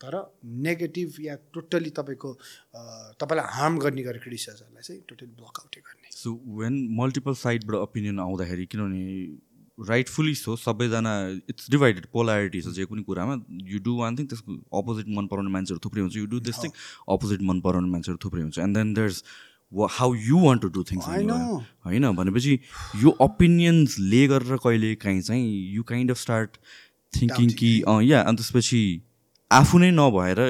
तर नेगेटिभ या टोटली तपाईँको तपाईँलाई हार्म गर्ने गरेर क्रिटिसाइजहरूलाई चाहिँ टोटली ब्लकआउटै गर्ने। सो वेन मल्टिपल साइडबाट ओपिनियन आउँदाखेरि किनभने राइटफुली सो सबैजना इट्स डिभाइडेड पोलारिटी छ जे कुनै कुरामा। यु डु वान थिङ त्यसको अपोजिट मन पराउने मान्छेहरू थुप्रै हुन्छ। You do this thing opposite मन पराउने मान्छेहरू थुप्रै हुन्छ। And then there's how you want to do things. होइन? भनेपछि यो ओपिनियन्सले गरेर कहिले काहीँ चाहिँ you kind of start thinking कि या अनि त्यसपछि आफू नै नभएर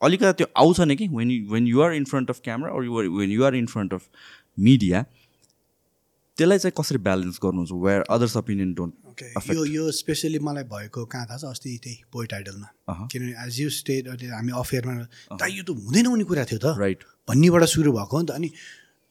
अलिकति त्यो आउँछ नि कि when you when you're in front of camera or when you're in front of media त्यसलाई चाहिँ कसरी ब्यालेन्स गर्नुहुन्छ where others opinion don't okay यो यो स्पेसली मलाई भएको कहाँ थाहा छ? अस्ति त्यही पोइट आइडलमा। किनभने एज यु स्टेट अहिले हामी अफेयरमा दा यो त हुँदैन हुने कुरा थियो त। राइट भन्नेबाट सुरु भएको हो नि त। अनि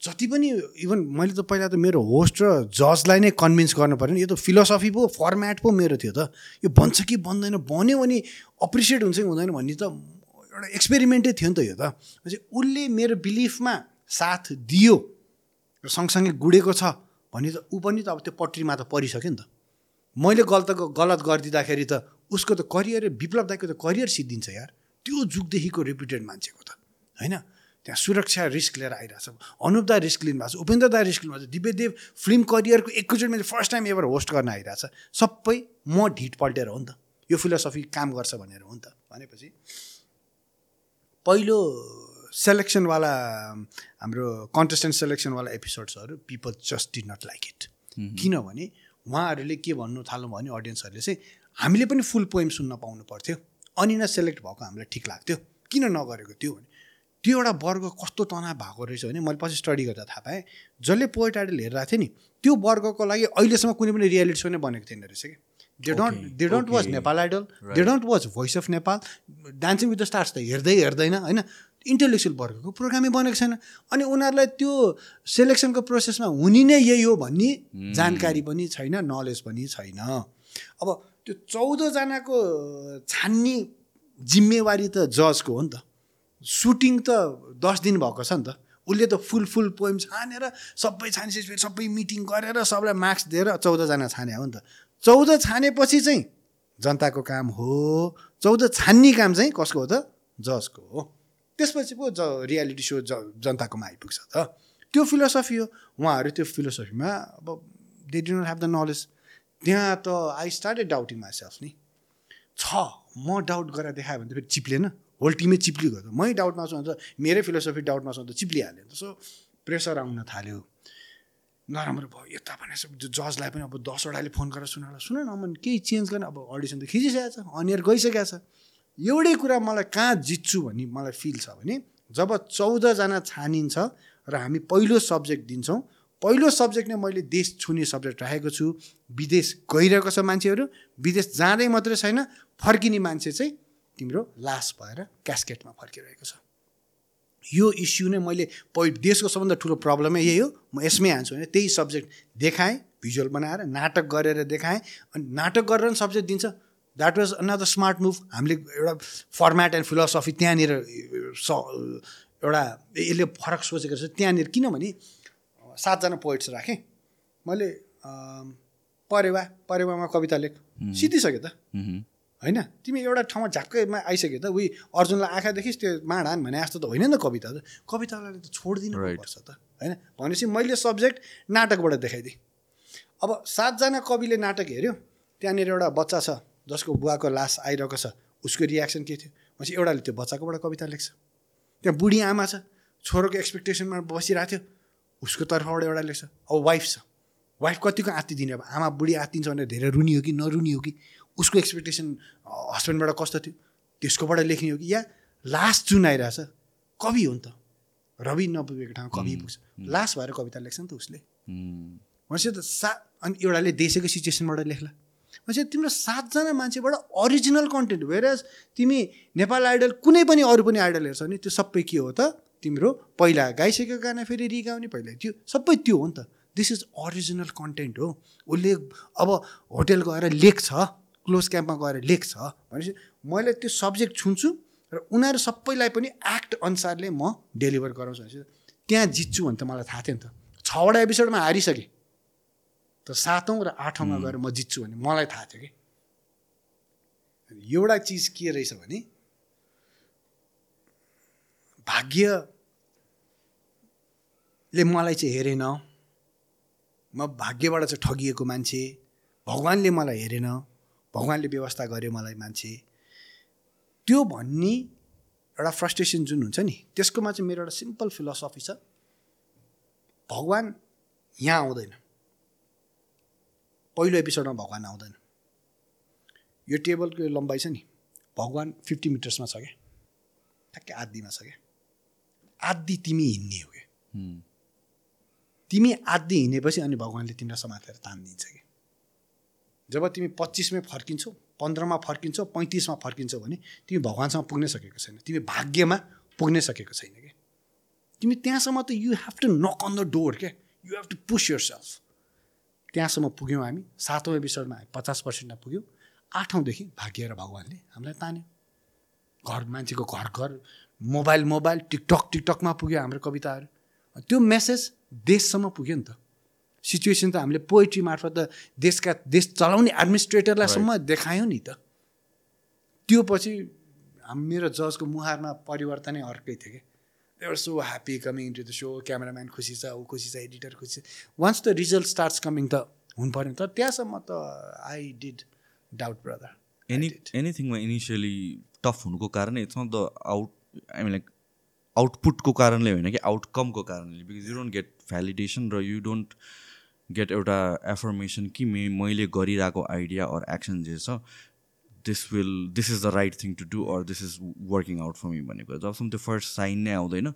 जति पनि इभन मैले त पहिला त मेरो होस्ट र जजलाई नै कन्भिन्स गर्नु पऱ्यो नि। यो त फिलोसफी पो फर्मेट पो मेरो थियो त। यो बन्छ कि बन्दैन बन्यो भने अप्रिसिएट हुन्छ कि हुँदैन भन्ने त एउटा एक्सपेरिमेन्टै थियो नि त यो त। उसले मेरो बिलिफमा साथ दियो र सँगसँगै गुडेको छ भने त ऊ पनि त अब त्यो पट्रीमा त परिसक्यो नि त। मैले गलत गलत गरिदिँदाखेरि त उसको त करियर विप्लव दाईको त करियर सिद्धिन्छ यार। त्यो जुगदेखिको रिपिटेड मान्छेको त होइन? त्यहाँ सुरक्षा रिस्क लिएर आइरहेछ अनुप दा रिस्क लिनुभएको छ उपेन्द्र दा रिस्क लिनुभएको छ दिव्यदेव फिल्म करियरको एकैचोटि मैले फर्स्ट टाइम एभर होस्ट गर्न आइरहेछ सबै म ढिट पल्टेर हो नि त। यो फिलोसफी काम गर्छ भनेर हो नि त। भनेपछि पहिलो सेलेक्सनवाला हाम्रो कन्टेस्टेन्ट सेलेक्सनवाला एपिसोड्सहरू people just did not like it किनभने उहाँहरूले के भन्नु थाल्नु भने अडियन्सहरूले चाहिँ हामीले पनि फुल पोइम सुन्न पाउनु पर्थ्यो। अनि नै सेलेक्ट भएको हामीलाई ठिक लाग्थ्यो। किन नगरेको त्यो भने त्यो एउटा वर्ग कस्तो तनाव भएको रहेछ भने मैले पछि स्टडी गर्दा थाहा पाएँ। जसले पोइट आइडल हेरिरहेको थियो नि त्यो वर्गको लागि अहिलेसम्म कुनै पनि रियालिटी सो नै बनेको थिएन रहेछ कि। They don't they don't watch Nepal Idol they don't watch Voice of Nepal Dancing With the Stars त हेर्दै हेर्दैन होइन? इन्टेलेक्चुअल वर्गको प्रोग्रामै बनेको छैन। अनि उनीहरूलाई त्यो सेलेक्सनको प्रोसेसमा हुने नै यही हो भन्ने जानकारी पनि छैन नलेज पनि छैन। अब त्यो चौधजनाको छान्ने जिम्मेवारी त जजको हो नि त। सुटिङ त दस दिन भएको छ नि त। उसले त फुल फुल पोइम छानेर सबै छानिसकेपछि सबै मिटिङ गरेर सबलाई मार्क्स दिएर चौधजना छाने हो नि त। चौध छानेपछि चाहिँ जनताको काम हो। चौध छान्ने काम चाहिँ कसको हो त? जजको हो। त्यसपछि पो ज रियालिटी सो ज जनताकोमा आइपुग्छ त। त्यो फिलोसफी हो। उहाँहरू त्यो फिलोसफीमा अब they did not have the knowledge त्यहाँ त I started doubting my self नि। छ म डाउट गरेर देखायो भने त फेरि चिप्लेन। होल टिमै चिप्लिगयो त मै डाउटमा छु भने त मेरै फिलोसफी डाउटमा छु भने त चिप्लिहाल्यो त। सो प्रेसर आउन थाल्यो। नराम्रो भयो। यता त्यो जजलाई पनि अब दसवटाले फोन गरेर सुनाएर सुन न मन केही चेन्ज गर्ने अब अडिसन त खिचिसकेको छ अनियर गइसकेको छ। एउटै कुरा मलाई कहाँ जित्छु भन्ने मलाई फिल छ भने जब चौधजना छानिन्छ र हामी पहिलो सब्जेक्ट दिन्छौँ पहिलो सब्जेक्ट नै मैले देश छुने सब्जेक्ट राखेको छु। विदेश गइरहेको छ मान्छेहरू। विदेश जाँदै मात्रै छैन फर्किने मान्छे चाहिँ तिम्रो लास भएर क्यास्केटमा फर्किरहेको छ। यो इस्यु नै मैले पहि देशको सबभन्दा ठुलो प्रब्लमै यही हो। म यसमै हान्छु भने त्यही सब्जेक्ट देखाएँ भिजुअल बनाएर नाटक गरेर देखाएँ अनि नाटक गरेर पनि सब्जेक्ट दिन्छ। That was another smart move हामीले एउटा फर्मेट एन्ड फिलोसफी त्यहाँनिर स एउटा यसले फरक सोचेको रहेछ त्यहाँनिर। किनभने सातजना पोइट्स राखेँ। मैले परेवा परेवामा कविता लेख। सिद्धिसक्यो त। होइन? तिमी एउटा ठाउँमा झ्याक्कैमा आइसक्यो त उही अर्जुनलाई आँखा देखिस् त्यो माडान भने जस्तो त होइन नि त कविता त। कवितालाई त छोडिदिनु. पर्छ त होइन? भनेपछि मैले सब्जेक्ट नाटकबाट देखाइदिएँ। अब सातजना कविले नाटक हेऱ्यो त्यहाँनिर एउटा बच्चा छ जसको बुवाको लास आइरहेको छ उसको रियाक्सन के थियो? भनेपछि एउटाले त्यो बच्चाकोबाट कविता लेख्छ। त्यहाँ बुढी आमा छ छोरोको एक्सपेक्टेसनमा बसिरहेको थियो उसको तर्फबाट एउटा लेख्छ। अब वाइफ छ। वाइफ कतिको आत्तिदिने अब आमा बुढी आत्तिन्छ भने धेरै रुनी हो कि नरुनी हो कि? उसको एक्सपेक्टेसन हस्बेन्डबाट कस्तो थियो? त्यसकोबाट लेख्ने हो कि या लास्ट जुन आइरहेछ कवि हो नि त? रवि नपुगेको ठाउँमा कवि पुग्छ। लास्ट भएर कविता लेख्छ नि त उसले। भनेपछि त सा अनि एउटाले देशेको सिचुएसनबाट लेख्ला। भनेपछि तिम्रो सातजना मान्छेबाट अरिजिनल कन्टेन्ट वेरएज तिमी नेपाल आइडल कुनै पनि अरू पनि आइडल हेर्छौ भने त्यो सबै के हो त? तिम्रो पहिला गाइसकेको गाना फेरि रिगाउने पहिला त्यो सबै त्यो हो नि त। दिस इज अरिजिनल कन्टेन्ट हो। उसले अब होटेल गएर लेख्छ। क्लोज क्याम्पमा गएर लेख्छ भनेपछि मैले त्यो सब्जेक्ट छुन्छु र उनीहरू सबैलाई पनि एक्ट अनुसारले म डेलिभर गराउँछु भनेपछि त्यहाँ जित्छु भने त मलाई थाहा थियो नि त। छवटा एपिसोडमा हारिसकेँ। त सातौँ र आठौँमा गएर म जित्छु भने मलाई थाहा थियो कि। एउटा चिज के रहेछ भने भाग्यले मलाई चाहिँ हेरेन। म भाग्यबाट चाहिँ ठगिएको मान्छे। भगवान्ले मलाई हेरेन। भगवान्ले व्यवस्था गर्यो मलाई मान्छे। त्यो भन्ने एउटा फ्रस्ट्रेसन जुन हुन्छ नि त्यसकोमा चाहिँ मेरो एउटा सिम्पल फिलोसफी छ। भगवान् यहाँ आउँदैन। पहिलो एपिसोडमा भगवान् आउँदैन। यो टेबलको यो लम्बाइ छ नि भगवान् फिफ्टी मिटर्समा छ क्या। ठ्याक्कै आदिमा छ क्या। आदि तिमी हिँड्ने हो क्या। तिमी आदि हिँडेपछि अनि भगवान्ले तिमीलाई समातेर तानिदिन्छ कि जब तिमी पच्चिसमै फर्किन्छौ पन्ध्रमा फर्किन्छौ पैँतिसमा फर्किन्छौ भने तिमी भगवान्सँग पुग्नै सकेको छैन। तिमी भाग्यमा पुग्नै सकेको छैन क्या तिमी त्यहाँसम्म त you have to knock on the door क्या you have to push your self त्यहाँसम्म पुग्यौँ हामी सातौँ एपिसोडमा हामी पचास पर्सेन्टमा पुग्यौँ। आठौँदेखि भाग्य र भगवान्ले हामीलाई तान्यो। घर मान्छेको घर घर मोबाइल मोबाइल टिकटक टिकटकमा पुग्यो हाम्रो कविताहरू। त्यो मेसेज देशसम्म पुग्यो नि त। सिचुएसन त हामीले पोइट्री मार्फत त देशका देश चलाउने एडमिनिस्ट्रेटरलाईसम्म देखायौँ नि त। त्यो पछि हाम मेरो जजको मुहारमा परिवर्तनै अर्कै थियो कि। They were so happy coming to the so cameraman खुसी छ ऊ खुसी छ एडिटर खुसी छ। Once the result starts coming त हुनु पऱ्यो तर त्यहाँसम्म त I did doubt brother any anything initially tough हुनुको कारणै it's not the out I mean like आउटपुटको कारणले होइन कि आउटकमको कारणले। Because you don't get validation र यु डोन्ट गेट एउटा एफर्मेसन कि मे मैले गरिरहेको आइडिया अर एक्सन जे छ this will this is the right thing to do or this is working out for me भनेको जबसम्म त्यो फर्स्ट साइन नै आउँदैन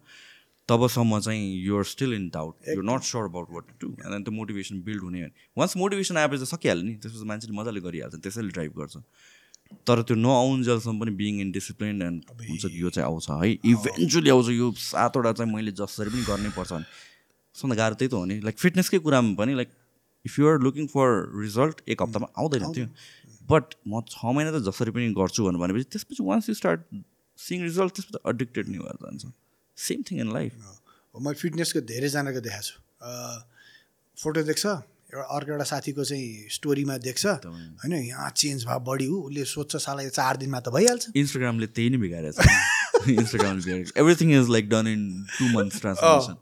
तबसम्म चाहिँ you're still in doubt you're not sure about what to and then त्यो मोटिभेसन बिल्ड हुने वान्स मोटिभेसन आएपछि त सकिहाल्यो नि त्यसपछि मान्छेले मजाले गरिहाल्छ त्यसैले ड्राइभ गर्छ। तर त्यो नआउन्जेलसम्म पनि बिङ इन डिसिप्लिन एन्ड हुन्छ यो चाहिँ आउँछ है। इभेन्चुली आउँछ यो सातवटा चाहिँ मैले जसरी पनि गर्नै पर्छ सबभन्दा गाह्रो त्यही त हो नि। लाइक फिटनेसकै कुरामा पनि like if you're looking for result एक हप्तामा आउँदैन त्यो। बट म छ महिना त जसरी पनि गर्छु भनेपछि त्यसपछि once you start seeing result त्यसपछि एडिक्टेड नै भएर जान्छ। सेम थिङ इन लाइफ म फिटनेसको धेरैजनाको देखाएको छु। फोटो देख्छ एउटा अर्को एउटा साथीको चाहिँ स्टोरीमा देख्छ होइन यहाँ चेन्ज भयो बढी हो उसले सोध्छ साला यो चार दिनमा त भइहाल्छ? इन्स्टाग्रामले त्यही नै बिगारेको। छ इन्स्टाग्रामले बिगारेको everything is like done in two months transformation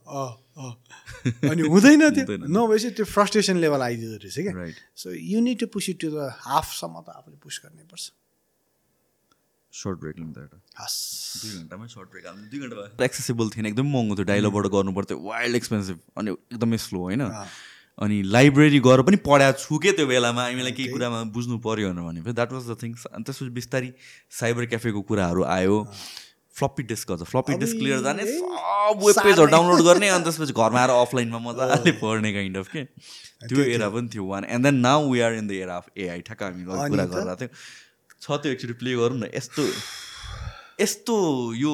अनि हुँदैन त्यो। नभएपछि त्यो फ्रस्ट्रेसन लेभल आइदिँदो रहेछ क्या। So you need to push it to the हाफसम्म त आफूले पुस गर्नै पर्छ। सर्ट ब्रेक लिँदा एउटा। दुई घन्टामै सर्ट ब्रेक हाल्नु। दुई घन्टा एक्सेसिबल थिएन एकदमै महँगो थियो। डाइलोबाट गर्नु पर्थ्यो। वाइल्ड एक्सपेन्सिभ अनि एकदमै स्लो होइन? अनि लाइब्रेरी गएर पनि पढाएको छु के त्यो बेलामा? हामीलाई केही कुरामा बुझ्नु पऱ्यो भनेर भने द्याट वाज द थिङ्स अनि त्यसपछि बिस्तारै साइबर क्याफेको कुराहरू आयो। फ्लप्पी डिस्क गर्छ। फ्लप्पी डिस्क लिएर जाने सब वेब पेजहरू डाउनलोड गर्ने अनि त्यसपछि घरमा आएर अफलाइनमा मजाले पढ्ने काइन्ड अफ के? त्यो एरा पनि थियो one and then now we are in the era of AI ठ्याक्क हामी कुरा गरिरहेको थियो छ त्यो एकचोटि प्ले गरौँ न। यस्तो यस्तो यो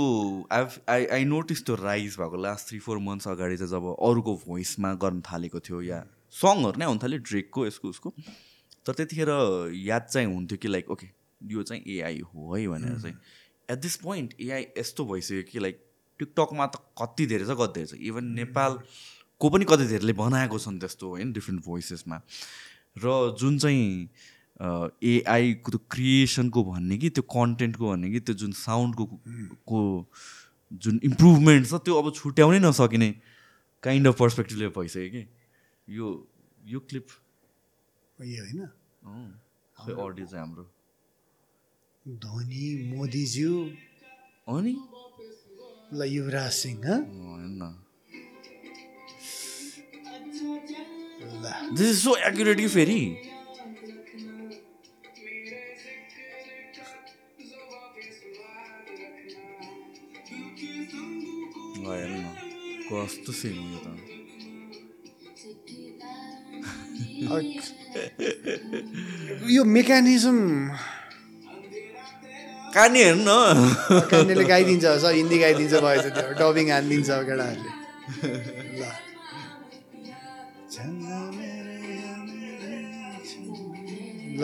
आई आई आई नोटिस त्यो राइज भएको लास्ट थ्री फोर मन्थ्स अगाडि चाहिँ जब अरूको भोइसमा गर्न थालेको थियो या सङहरू नै आउनु थाल्यो ड्रेकको यसको उसको। तर त्यतिखेर याद चाहिँ हुन्थ्यो कि लाइक ओके यो चाहिँ एआई हो है भनेर चाहिँ। एट दिस पोइन्ट एआई यस्तो भइसक्यो कि लाइक टिकटकमा त कति धेरै छ कति धेरै छ। इभन नेपालको पनि कति धेरैले बनाएको छन् त्यस्तो होइन डिफ्रेन्ट भोइसेसमा र जुन चाहिँ एआईको त्यो क्रिएसनको भन्ने कि त्यो कन्टेन्टको भन्ने कि त्यो जुन साउन्डको को जुन इम्प्रुभमेन्ट छ त्यो अब छुट्याउनै नसकिने काइन्ड अफ पर्सपेक्टिभले भइसक्यो कि। यो यो क्लिप यो होइन। अडियो चाहिँ हाम्रो। धोनी मोदीज्यू। अनि? ल Yuvraj Singh this is so accurate कि फेरि? कस्तो सेम हो त? यो मेकानिजम कानी हेर्नु न। कान्नेले गाइदिन्छ सर हिन्दी गाइदिन्छ भएछ त्यो डबिङ हानिदिन्छ केटाहरूले। ल। ल।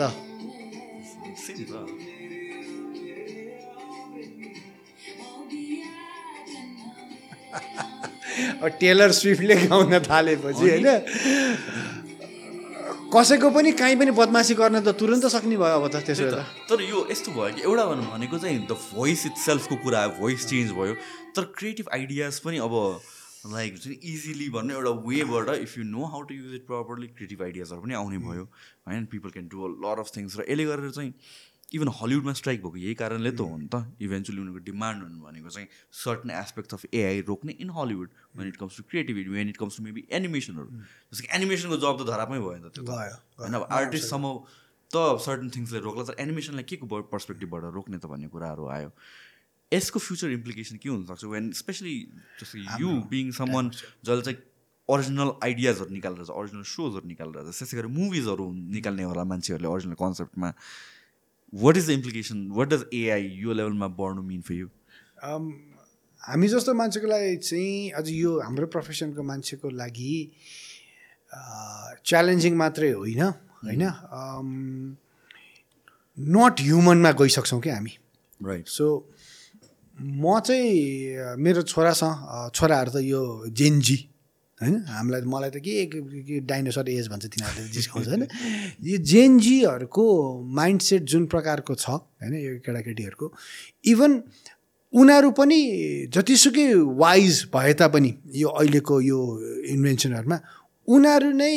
टेलर स्विफ्टले गाउन थालेपछि होइन। कसैको पनि काहीँ पनि बदमासी गर्न त तुरन्त सक्ने भयो अब त त्यसो त। तर यो यस्तो भयो कि एउटा भनौँ भनेको चाहिँ द भोइस इट सेल्फको कुरा भोइस चेन्ज भयो। तर क्रिएटिभ आइडियाज पनि अब लाइक हुन्छ नि इजिली भन्नु एउटा वेबाट if you know how to use it properly creative आइडियाजहरू पनि आउने भयो। होइन people can do a lot of things र यसले गरेर चाहिँ इभन हलिउडमा स्ट्राइक भएको यही कारणले त हो नि त इभेन्चुली उनीहरूको डिमान्ड हुनु भनेको चाहिँ सर्टन एस्पेक्ट अफ एआई रोक्ने in Hollywood when it comes to creativity when it comes to maybe एनिमेसनहरू जस्तो कि एनिमेसनको जब त धरापमै भयो नि त त्यो होइन अब आर्टिस्टसम्म त सर्टन थिङ्सले रोक्ला तर एनिमेसनलाई के को पर्सपेक्टिभबाट रोक्ने त भन्ने कुराहरू आयो। यसको फ्युचर इम्प्लिकेसन के हुनसक्छ वेन स्पेसली जस्तो यु बिङ समन जसले चाहिँ ओरिजिनल आइडियाजहरू निकालेर ओरिजिनल सोजहरू निकालेर त्यसै गरी मुभिजहरू निकाल्ने होला मान्छेहरूले original कन्सेप्टमा what is the implication what does AI यो लेभलमा बढ्नु मिन फर यु हामी जस्तो मान्छेको लागि चाहिँ अझ यो हाम्रो प्रोफेसनको मान्छेको लागि च्यालेन्जिङ मात्रै होइन होइन? नट ह्युमनमा गइसक्छौँ क्या हामी? राइट सो म चाहिँ मेरो छोरासँग छोराहरू त यो जेनजी होइन? हामीलाई मलाई त के डाइनोसर एज भन्छ तिनीहरूले जिस्काउँछ होइन? यो जेनजीहरूको माइन्ड सेट जुन प्रकारको छ होइन यो केटाकेटीहरूको इभन उनीहरू पनि जतिसुकै वाइज भए तापनि यो अहिलेको यो इन्भेन्सनहरूमा उनीहरू नै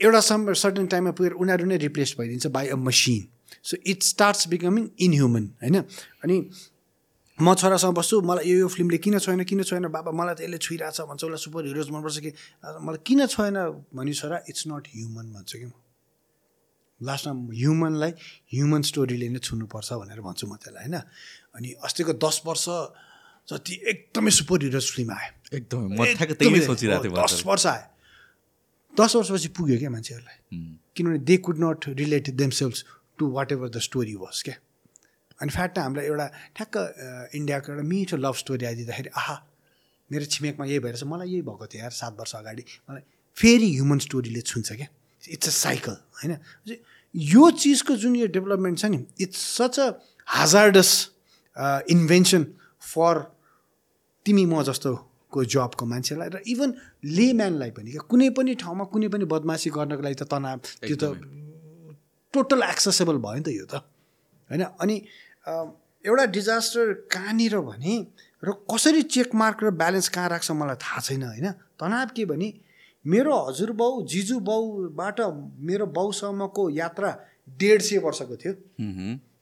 एउटा सम सर्टन टाइममा पुगेर उनीहरू नै replace भइदिन्छ by a machine. So it starts becoming inhuman होइन? अनि म छोरासँग बस्छु मलाई यो यो फिल्मले किन छोएन किन छोएन बाबा मलाई त यसले छुइरहेछ भन्छ उसलाई सुपर हिरोज मनपर्छ कि? मलाई किन छोएन भनी छोरा इट्स नट ह्युमन भन्छ कि म। लास्टमा ह्युमनलाई ह्युमन स्टोरीले नै छुनुपर्छ भनेर भन्छु म त्यसलाई होइन? अनि अस्तिको दस वर्ष जति एकदमै सुपर हिरोज फिल्म आयो। एकदमै दस वर्ष आयो। दस वर्षपछि पुग्यो क्या मान्छेहरूलाई। किनभने they could not relate themselves to what ever the story was क्या? अनि फ्याट हामीलाई एउटा ठ्याक्क इन्डियाको एउटा मिठो लभ स्टोरी आइदिँदाखेरि आहा मेरो छिमेकमा यही भएर मलाई यही भएको थियो यार सात वर्ष अगाडि। मलाई फेरि ह्युमन स्टोरीले छुन्छ क्या। इट्स अ साइकल होइन? यो चिजको जुन यो डेभलपमेन्ट छ नि it's such a hazardous invention for तिमी म जस्तोको जबको मान्छेलाई र इभन लेम्यानलाई पनि क्या। कुनै पनि ठाउँमा कुनै पनि बदमासी गर्नको लागि त तनाव त्यो त टोटल एक्सेसेबल भयो नि त यो त। होइन? अनि एउटा डिजास्टर कहाँनिर भने र कसरी चेक मार्क र ब्यालेन्स कहाँ राख्छ मलाई थाहा छैन होइन? तनाव के भने मेरो हजुरबाउ जिजु बाउबाट मेरो बाउसम्मको यात्रा डेढ सय वर्षको थियो।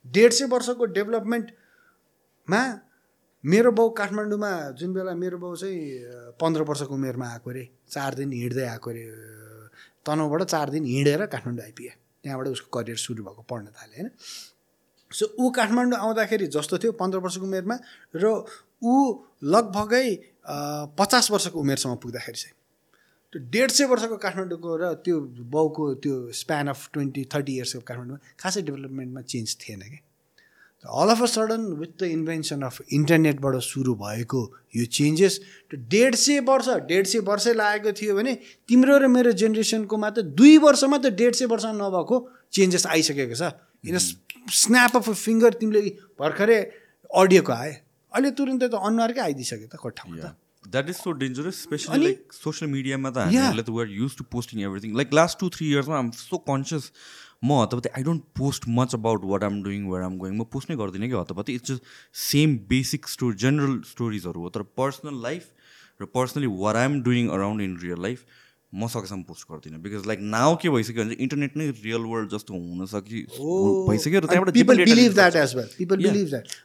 डेढ सय वर्षको डेभलपमेन्टमा मेरो बाउ काठमाडौँमा जुन बेला मेरो बाउ चाहिँ पन्ध्र वर्षको उमेरमा आएको अरे चार दिन हिँड्दै आएको अरे तनहुबाट चार दिन हिँडेर काठमाडौँ आइपुग्यो त्यहाँबाट उसको करियर सुरु भएको पढ्न थाल्यो होइन? सो ऊ काठमाडौँ आउँदाखेरि जस्तो थियो पन्ध्र वर्षको उमेरमा र ऊ लगभगै पचास वर्षको उमेरसम्म पुग्दाखेरि चाहिँ। त्यो डेढ सय वर्षको काठमाडौँको र त्यो बाउको त्यो स्प्यान अफ ट्वेन्टी थर्टी इयर्सको काठमाडौँमा खासै डेभलपमेन्टमा चेन्ज थिएन कि। All of a sudden with the invention of इन्टरनेटबाट सुरु भएको यो चेन्जेस डेढ सय वर्ष डेढ सय वर्षै लागेको थियो भने तिम्रो र मेरो जेनेरेसनकोमा त दुई वर्षमा त डेढ सय वर्ष नभएको चेन्जेस आइसकेको छ। किन स्न्याप अफ फिङ्गर तिमीले भर्खरै अडियोको आयो अहिले तुरुन्तै त अनुहारकै आइदिइसक्यो त कोठामा त। That is so dangerous specially like social मिडियामा त. हामीहरूले त we're use to posting everything like last two three इयर्समा I'm so conscious म हतपति I don't post much about what I'm doing where I'm going म पोस्ट नै गर्दिनँ कि हतपति। It's just same basic story general स्टोरिजहरू हो। तर पर्सनल लाइफ र personally what I'm doing around in real life म सकेसम्म पोस्ट गर्दिनँ। बिकज लाइक नाउ के भइसक्यो भने इन्टरनेट नै रियल वर्ल्ड जस्तो हुन सकि भइसक्यो र त्यहाँबाट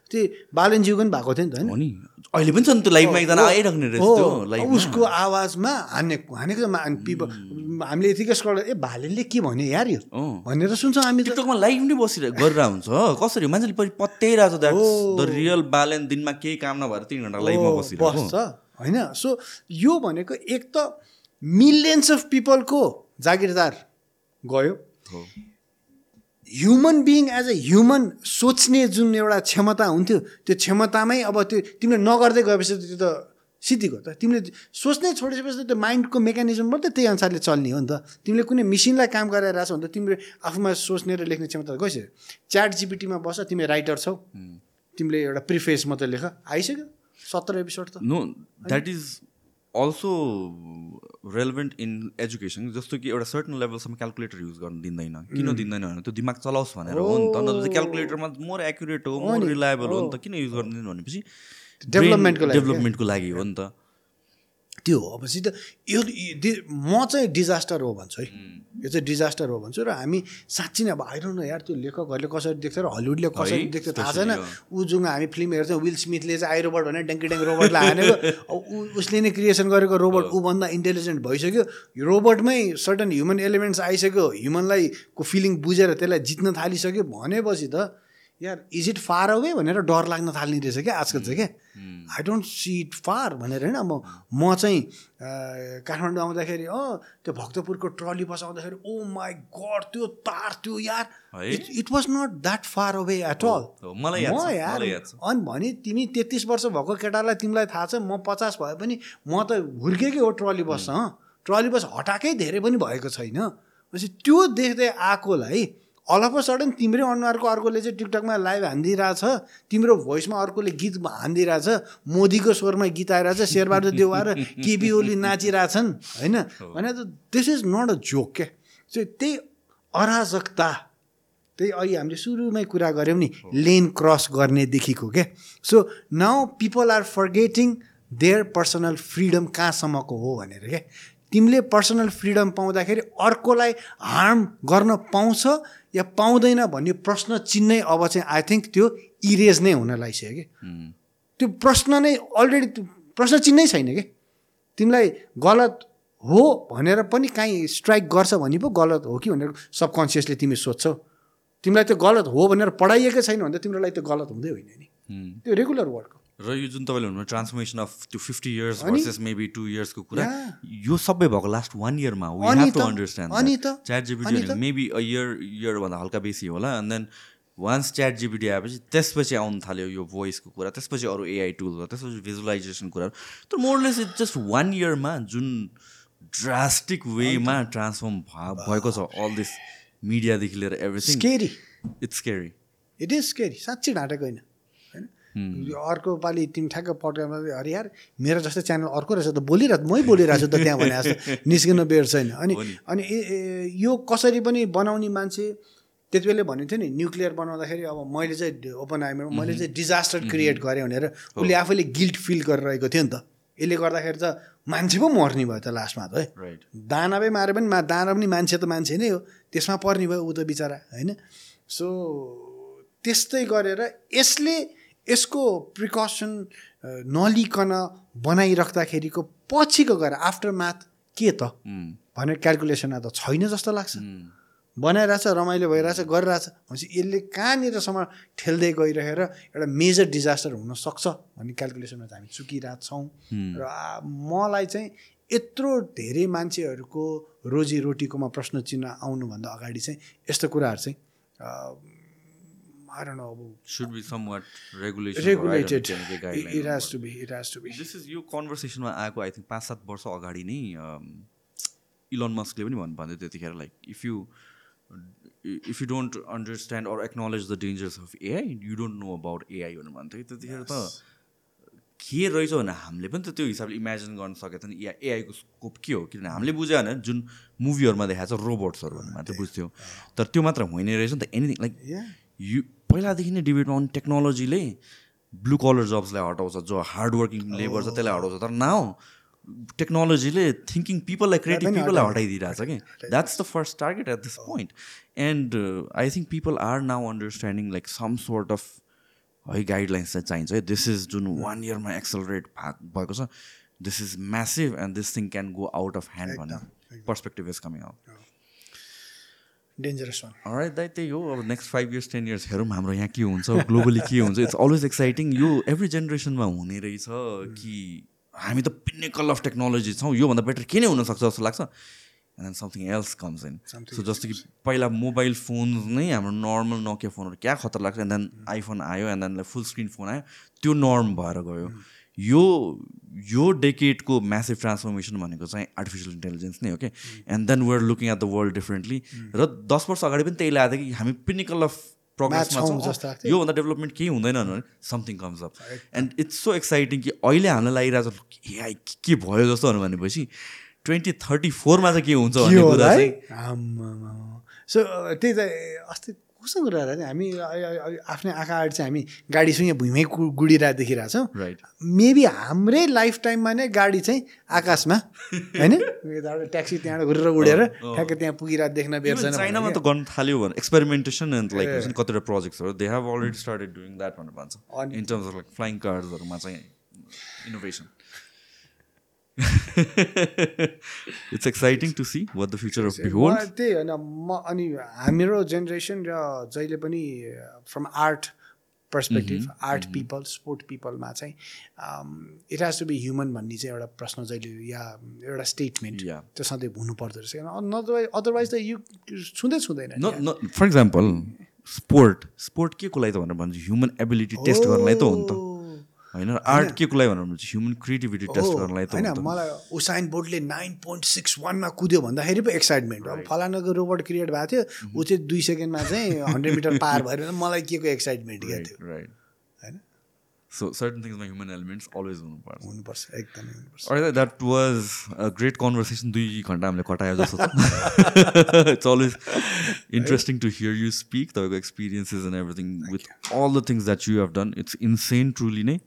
त्यो बालनज्यू पनि भएको थियो नि त होइन? हो नि अहिले पनि छ नि त्यो लाइभमा एकजना आइराख्ने रहेछ त्यो लाइभमा उसको आवाजमा हानेको हानेको पिपल हामीले यतिकै स्कल ए भालेले के भन्यो यार यो। भनेर सुन्छौँ हामी त। टिकटकमा लाइभ नै बसिरह गरिरहेको हुन्छ। कसरी? मान्छेले पछि पत्याइरहेको छ द्याट द रियल ब्यालेन्स दिनमा केही काम नभएर तिन घन्टा लाइभमा बसिरहेको। बस्छ। होइन? सो यो भनेको एक त मिलियन्स अफ पिपलको जागिरदार गयो। Human being as a human सोच्ने जुन एउटा क्षमता हुन्थ्यो त्यो क्षमतामै अब त्यो तिमीले नगर्दै गएपछि त्यो त सिद्धिको त। तिमीले सोच्नै छोडिसकेपछि त त्यो माइन्डको मेकानिजम मात्रै त्यही अनुसारले चल्ने हो नि त। तिमीले कुनै मिसिनलाई काम गराइरहेछौ भने त तिम्रो आफूमा सोच्ने र लेख्ने क्षमता गइसक्यो। च्याट जिपिटीमा बस तिमी राइटर छौ। तिमीले एउटा प्रिफेस मात्रै लेख। आइसक्यो। सत्र एपिसोड त। No that is also relevant in education जस्तो कि एउटा सर्टन लेभलसम्म क्यालकुलेटर युज गर्न दिँदैन। किन दिँदैन भने त्यो दिमाग चलाओस् भनेर हो नि त। नत्र क्यालकुलेटरमा मोर एक्युरेट हो मोर रिलायबल हो नि त। किन युज गर्न दिनु भनेपछि डेभलपमेन्टको? डेभलपमेन्टको लागि हो नि त। त्यो हो पछि त यो म चाहिँ डिजास्टर हो भन्छु है। यो चाहिँ डिजास्टर हो भन्छु र हामी साँच्ची नै अब आइरहनु न यार त्यो लेखकहरूले कसरी देख्छ र हलिउडले कसरी देख्छ थाहा छैन। ऊ जुन हामी फिल्म हेर्छौँ विल स्मिथले चाहिँ आई रोबोट भने ड्याङ्की ड्याङ्की रोबोटलाई हानेको। अब ऊ उसले नै क्रिएसन गरेको रोबोट ऊभन्दा इन्टेलिजेन्ट भइसक्यो। रोबोटमै सर्टन ह्युमन एलिमेन्ट्स आइसक्यो। ह्युमनलाई को फिलिङ बुझेर त्यसलाई जित्न थालिसक्यो भनेपछि त यार इज इट फार अवे भनेर डर लाग्न थाल्ने रहेछ क्या आजकल चाहिँ क्या। I don't see it far भनेर होइन। म म चाहिँ काठमाडौँ आउँदाखेरि अँ त्यो भक्तपुरको ट्रली बस आउँदाखेरि ओ माई गड त्यो तार त्यो यार? It was not that far away at all छ, यार। अनि भने तिमी तेत्तिस वर्ष भएको केटालाई तिमीलाई थाहा छ म पचास भए पनि म त हुर्केकै हो ट्रली बससँग ट्रली बस हटाएकै धेरै पनि भएको छैन। भनेपछि त्यो देख्दै आएकोलाई अ सडन तिम्रै अनुहारको अर्कोले चाहिँ टिकटकमा लाइभ हानिदिइरहेछ तिम्रो भोइसमा अर्कोले गीत हानिदिइरहेछ मोदीको स्वरमा गीत आइरहेछ शेरबहादुर देउवा र केपी ओली नाचिरहेछन् होइन? भने त this is not a joke क्या? चाहिँ त्यही अराजकता त्यही अहिले हामीले सुरुमै कुरा गऱ्यौँ नि लेन क्रस गर्नेदेखिको क्या? So now people are forgetting their personal freedom कहाँसम्मको हो भनेर क्या? तिमीले पर्सनल फ्रिडम पाउँदाखेरि अर्कोलाई हार्म गर्न पाउँछ या पाउँदैन भन्ने प्रश्न चिन्नै अब चाहिँ आई थिङ्क त्यो इरेज नै हुन लागिसक्यो कि? त्यो प्रश्न नै अलरेडी प्रश्न चिन्नै छैन कि? तिमीलाई गलत हो भनेर पनि काहीँ स्ट्राइक गर्छ भने पो गलत हो कि भनेर सबकन्सियसली तिमी सोध्छौ। तिमीलाई त्यो गलत हो भनेर पढाइएकै छैन भने त तिम्रो लागि त्यो गलत हुँदै होइन नि। त्यो रेगुलर वर्क हो र यो जुन तपाईँले भन्नुभयो ट्रान्सफर्मेसन अफ त्यो fifty years? Versus maybe two इयर्सको कुरा. यो सबै भएको लास्ट वान इयरमा to understand ChatGPT. Maybe a year इयरभन्दा हल्का बेसी होला and then once ChatGPT आएपछि त्यसपछि आउनु थाल्यो यो भोइसको कुरा त्यसपछि अरू एआई टुल त्यसपछि भिजुलाइजेसन कुराहरू तर more less it just one इयरमा जुन ड्रास्टिक वेमा ट्रान्सफर्म भएको छ अल दिस मिडियादेखि लिएर everything it's scary it is साँच्चै ढाँटेको होइन अर्को पालि तिमी ठ्याक्क पड्कामा अरे यार मेरो जस्तै च्यानल अर्को रहेछ त बोलिरहेको मै बोलिरहेको छु त त्यहाँ भने जस्तो निस्किन बेर छैन। अनि। अनि यो कसरी पनि बनाउने मान्छे त्यति बेला भनेको थियो नि न्युक्लियर बनाउँदाखेरि अब मैले चाहिँ ओपन आइमा मैले चाहिँ डिजास्टर क्रिएट गरेँ भनेर उसले आफैले गिल्ट फिल गरिरहेको थियो नि त। यसले गर्दाखेरि त मान्छे पो मर्ने भयो त लास्टमा त है। दानवै मारे पनि मा दानव पनि मान्छे त मान्छे नै हो। त्यसमा पर्ने भयो ऊ त बिचरा होइन। सो त्यस्तै गरेर यसले यसको प्रिकसन नलिकन बनाइराख्दाखेरिको पछिको गएर आफ्टर म्याथ के त? भनेर क्यालकुलेसनमा त छैन जस्तो लाग्छ। बनाइरहेछ रमाइलो भइरहेछ गरिरहेछ भनेपछि यसले कहाँनिरसम्म ठेल्दै गइरहेर एउटा मेजर डिजास्टर हुनसक्छ भन्ने क्यालकुलेसनमा चाहिँ हामी चुकिरहेछौँ र मलाई चाहिँ यत्रो धेरै मान्छेहरूको रोजीरोटीकोमा प्रश्न चिन्ह आउनुभन्दा अगाडि चाहिँ यस्तो कुराहरू चाहिँ अब should be somewhat regulation regulated it has to be it has to be this is यो कन्भर्सेसनमा आएको आई थिङ्क पाँच सात वर्ष अगाडि नै इलोन मस्कले पनि भन्नु भन्दै त्यतिखेर like if you if you don't understand or acknowledge the dangers of AI you don't know about AI भनेर भन्थ्यो। त्यतिखेर त के रहेछ भने हामीले पनि त त्यो हिसाबले इमेजिन गर्न सकेको थियो नि या एआईको स्कोप के हो? किनभने हामीले बुझ्यो भने जुन मुभीहरूमा देखाएको छ रोबोट्सहरू भन्ने मात्रै बुझ्थ्यो। तर त्यो मात्र होइन रहेछ नि त एनिथिङ लाइक. यु पहिलादेखि नै डिबेटमा आउने टेक्नोलोजीले ब्लु कलर जब्सलाई हटाउँछ जो हार्ड वर्किङ लेबर छ त्यसलाई हटाउँछ। तर नाउ टेक्नोलोजीले थिङ्किङ पिपललाई क्रिएटिभ पिपललाई। हटाइदिइरहेछ कि। That's the first target at this point and I think people are now understanding like some sort of है गाइडलाइन्स चाहिँ चाहिन्छ है दिस इज जुन वान इयरमा एक्सलरेट भएको छ. This is massive and this thing can go out of hand भन्ने perspective is coming out dangerous one right दाइ त्यही हो। अब next five years ten years हेरौँ हाम्रो यहाँ के हुन्छ ग्लोबली के हुन्छ। इट्स अलवेज एक्साइटिङ यो एभ्री जेनेरेसनमा हुने रहेछ कि हामी त पिनेकल अफ टेक्नोलोजी छौँ। योभन्दा बेटर के नै हुनसक्छ जस्तो लाग्छ। And then something else comes in so जस्तो कि पहिला मोबाइल फोन नै हाम्रो नर्मल नोकिया फोनहरू क्या खतर लाग्छ एन्ड देन आइफोन आयो। And then full screen phone आयो। त्यो नर्म भएर गयो। यो यो डेकेडको म्यासिभ ट्रान्सफर्मेसन भनेको चाहिँ आर्टिफिसियल इन्टेलिजेन्स नै हो कि and then we're looking at the world differently र दस वर्ष अगाडि पनि त्यही लागेको थियो कि हामी पिनिकल अफ प्रोग्रेसमा छ। योभन्दा डेभलपमेन्ट केही हुँदैन भने something comes up and it's so exciting कि अहिले हामीलाई लागिरहेको छ ए के भयो जस्तो भनेपछि ट्वेन्टी थर्टी फोरमा चाहिँ के हुन्छ भन्ने कुरा चाहिँ। सो त्यही त अस्ति कस्तो कुरा नि? हामी आफ्नै आँखा अगाडि चाहिँ हामी गाडीसँग भुइँमै गुडिरहेको देखिरहेको छौँ। राइट मेबी हाम्रै लाइफ टाइममा नै गाडी चाहिँ आकाशमा होइन? यताबाट ट्याक्सी त्यहाँबाट घुरेर उडेर ठ्याक्कै त्यहाँ पुगिरहेको देख्न बेर्दैन चाइनामा त गर्न थाल्यो भने एक्सपेरिमेन्टेसन एन्ड लाइक कतिवटा प्रोजेक्ट्सहरू they have already started doing that भनेर भन्छ। In terms of like flying कार्सहरूमा चाहिँ innovation it's exciting to see what the future of behold त्यही होइन म अनि हाम्रो जेनेरेसन र जहिले पनि from art perspective art people sport पिपलमा चाहिँ it has to be human भन्ने चाहिँ एउटा प्रश्न जहिले या एउटा स्टेटमेन्ट. त्यो सधैँ हुनुपर्दो रहेछ। किन अदरवाइज त यो छुँदै छुँदैन फर इक्जाम्पल स्पोर्ट स्पोर्ट के को लागि त भनेर भन्छ? ह्युमन एबिलिटी टेस्ट गर्नलाई त हो नि त। होइन? आर्ट के को लागि भनेर भन्छ ह्युमन क्रिएटिभिटी टेस्ट गर्नलाई होइन मलाई उसाइन बोर्डले नाइन पोइन्ट सिक्स वानमा कुद्यो भन्दाखेरि पो एक्साइटमेन्ट अब फलानाको रोबोट क्रिएट भएको थियो ऊ चाहिँ दुई सेकेन्डमा चाहिँ हन्ड्रेड मिटर पार भएर मलाई के को एक्साइटमेन्ट क्या थियो। राइट सो सर्टन थिङ्समा ह्युमन एलिमेन्ट्स अलवेज हुनुपर्छ हुनुपर्छ एकदमै हुनुपर्छ। That was a great conversation. दुई घन्टा हामीले कटायो जस्तो it's always interesting to hear you speak तपाईँको experiences and everything with all the things that you have done it's insane truly नै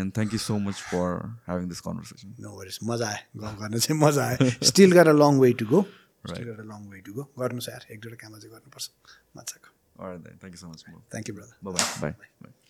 and thank you so much for having this conversation no worries मजा आयो। गफ गर्न चाहिँ मजा आयो। Still gotta long way to go still gotta long way to go गर्नुहोस् यार एक दुईवटा काम चाहिँ गर्नुपर्छ। मजाको। Thank you so much thank you brother bye bye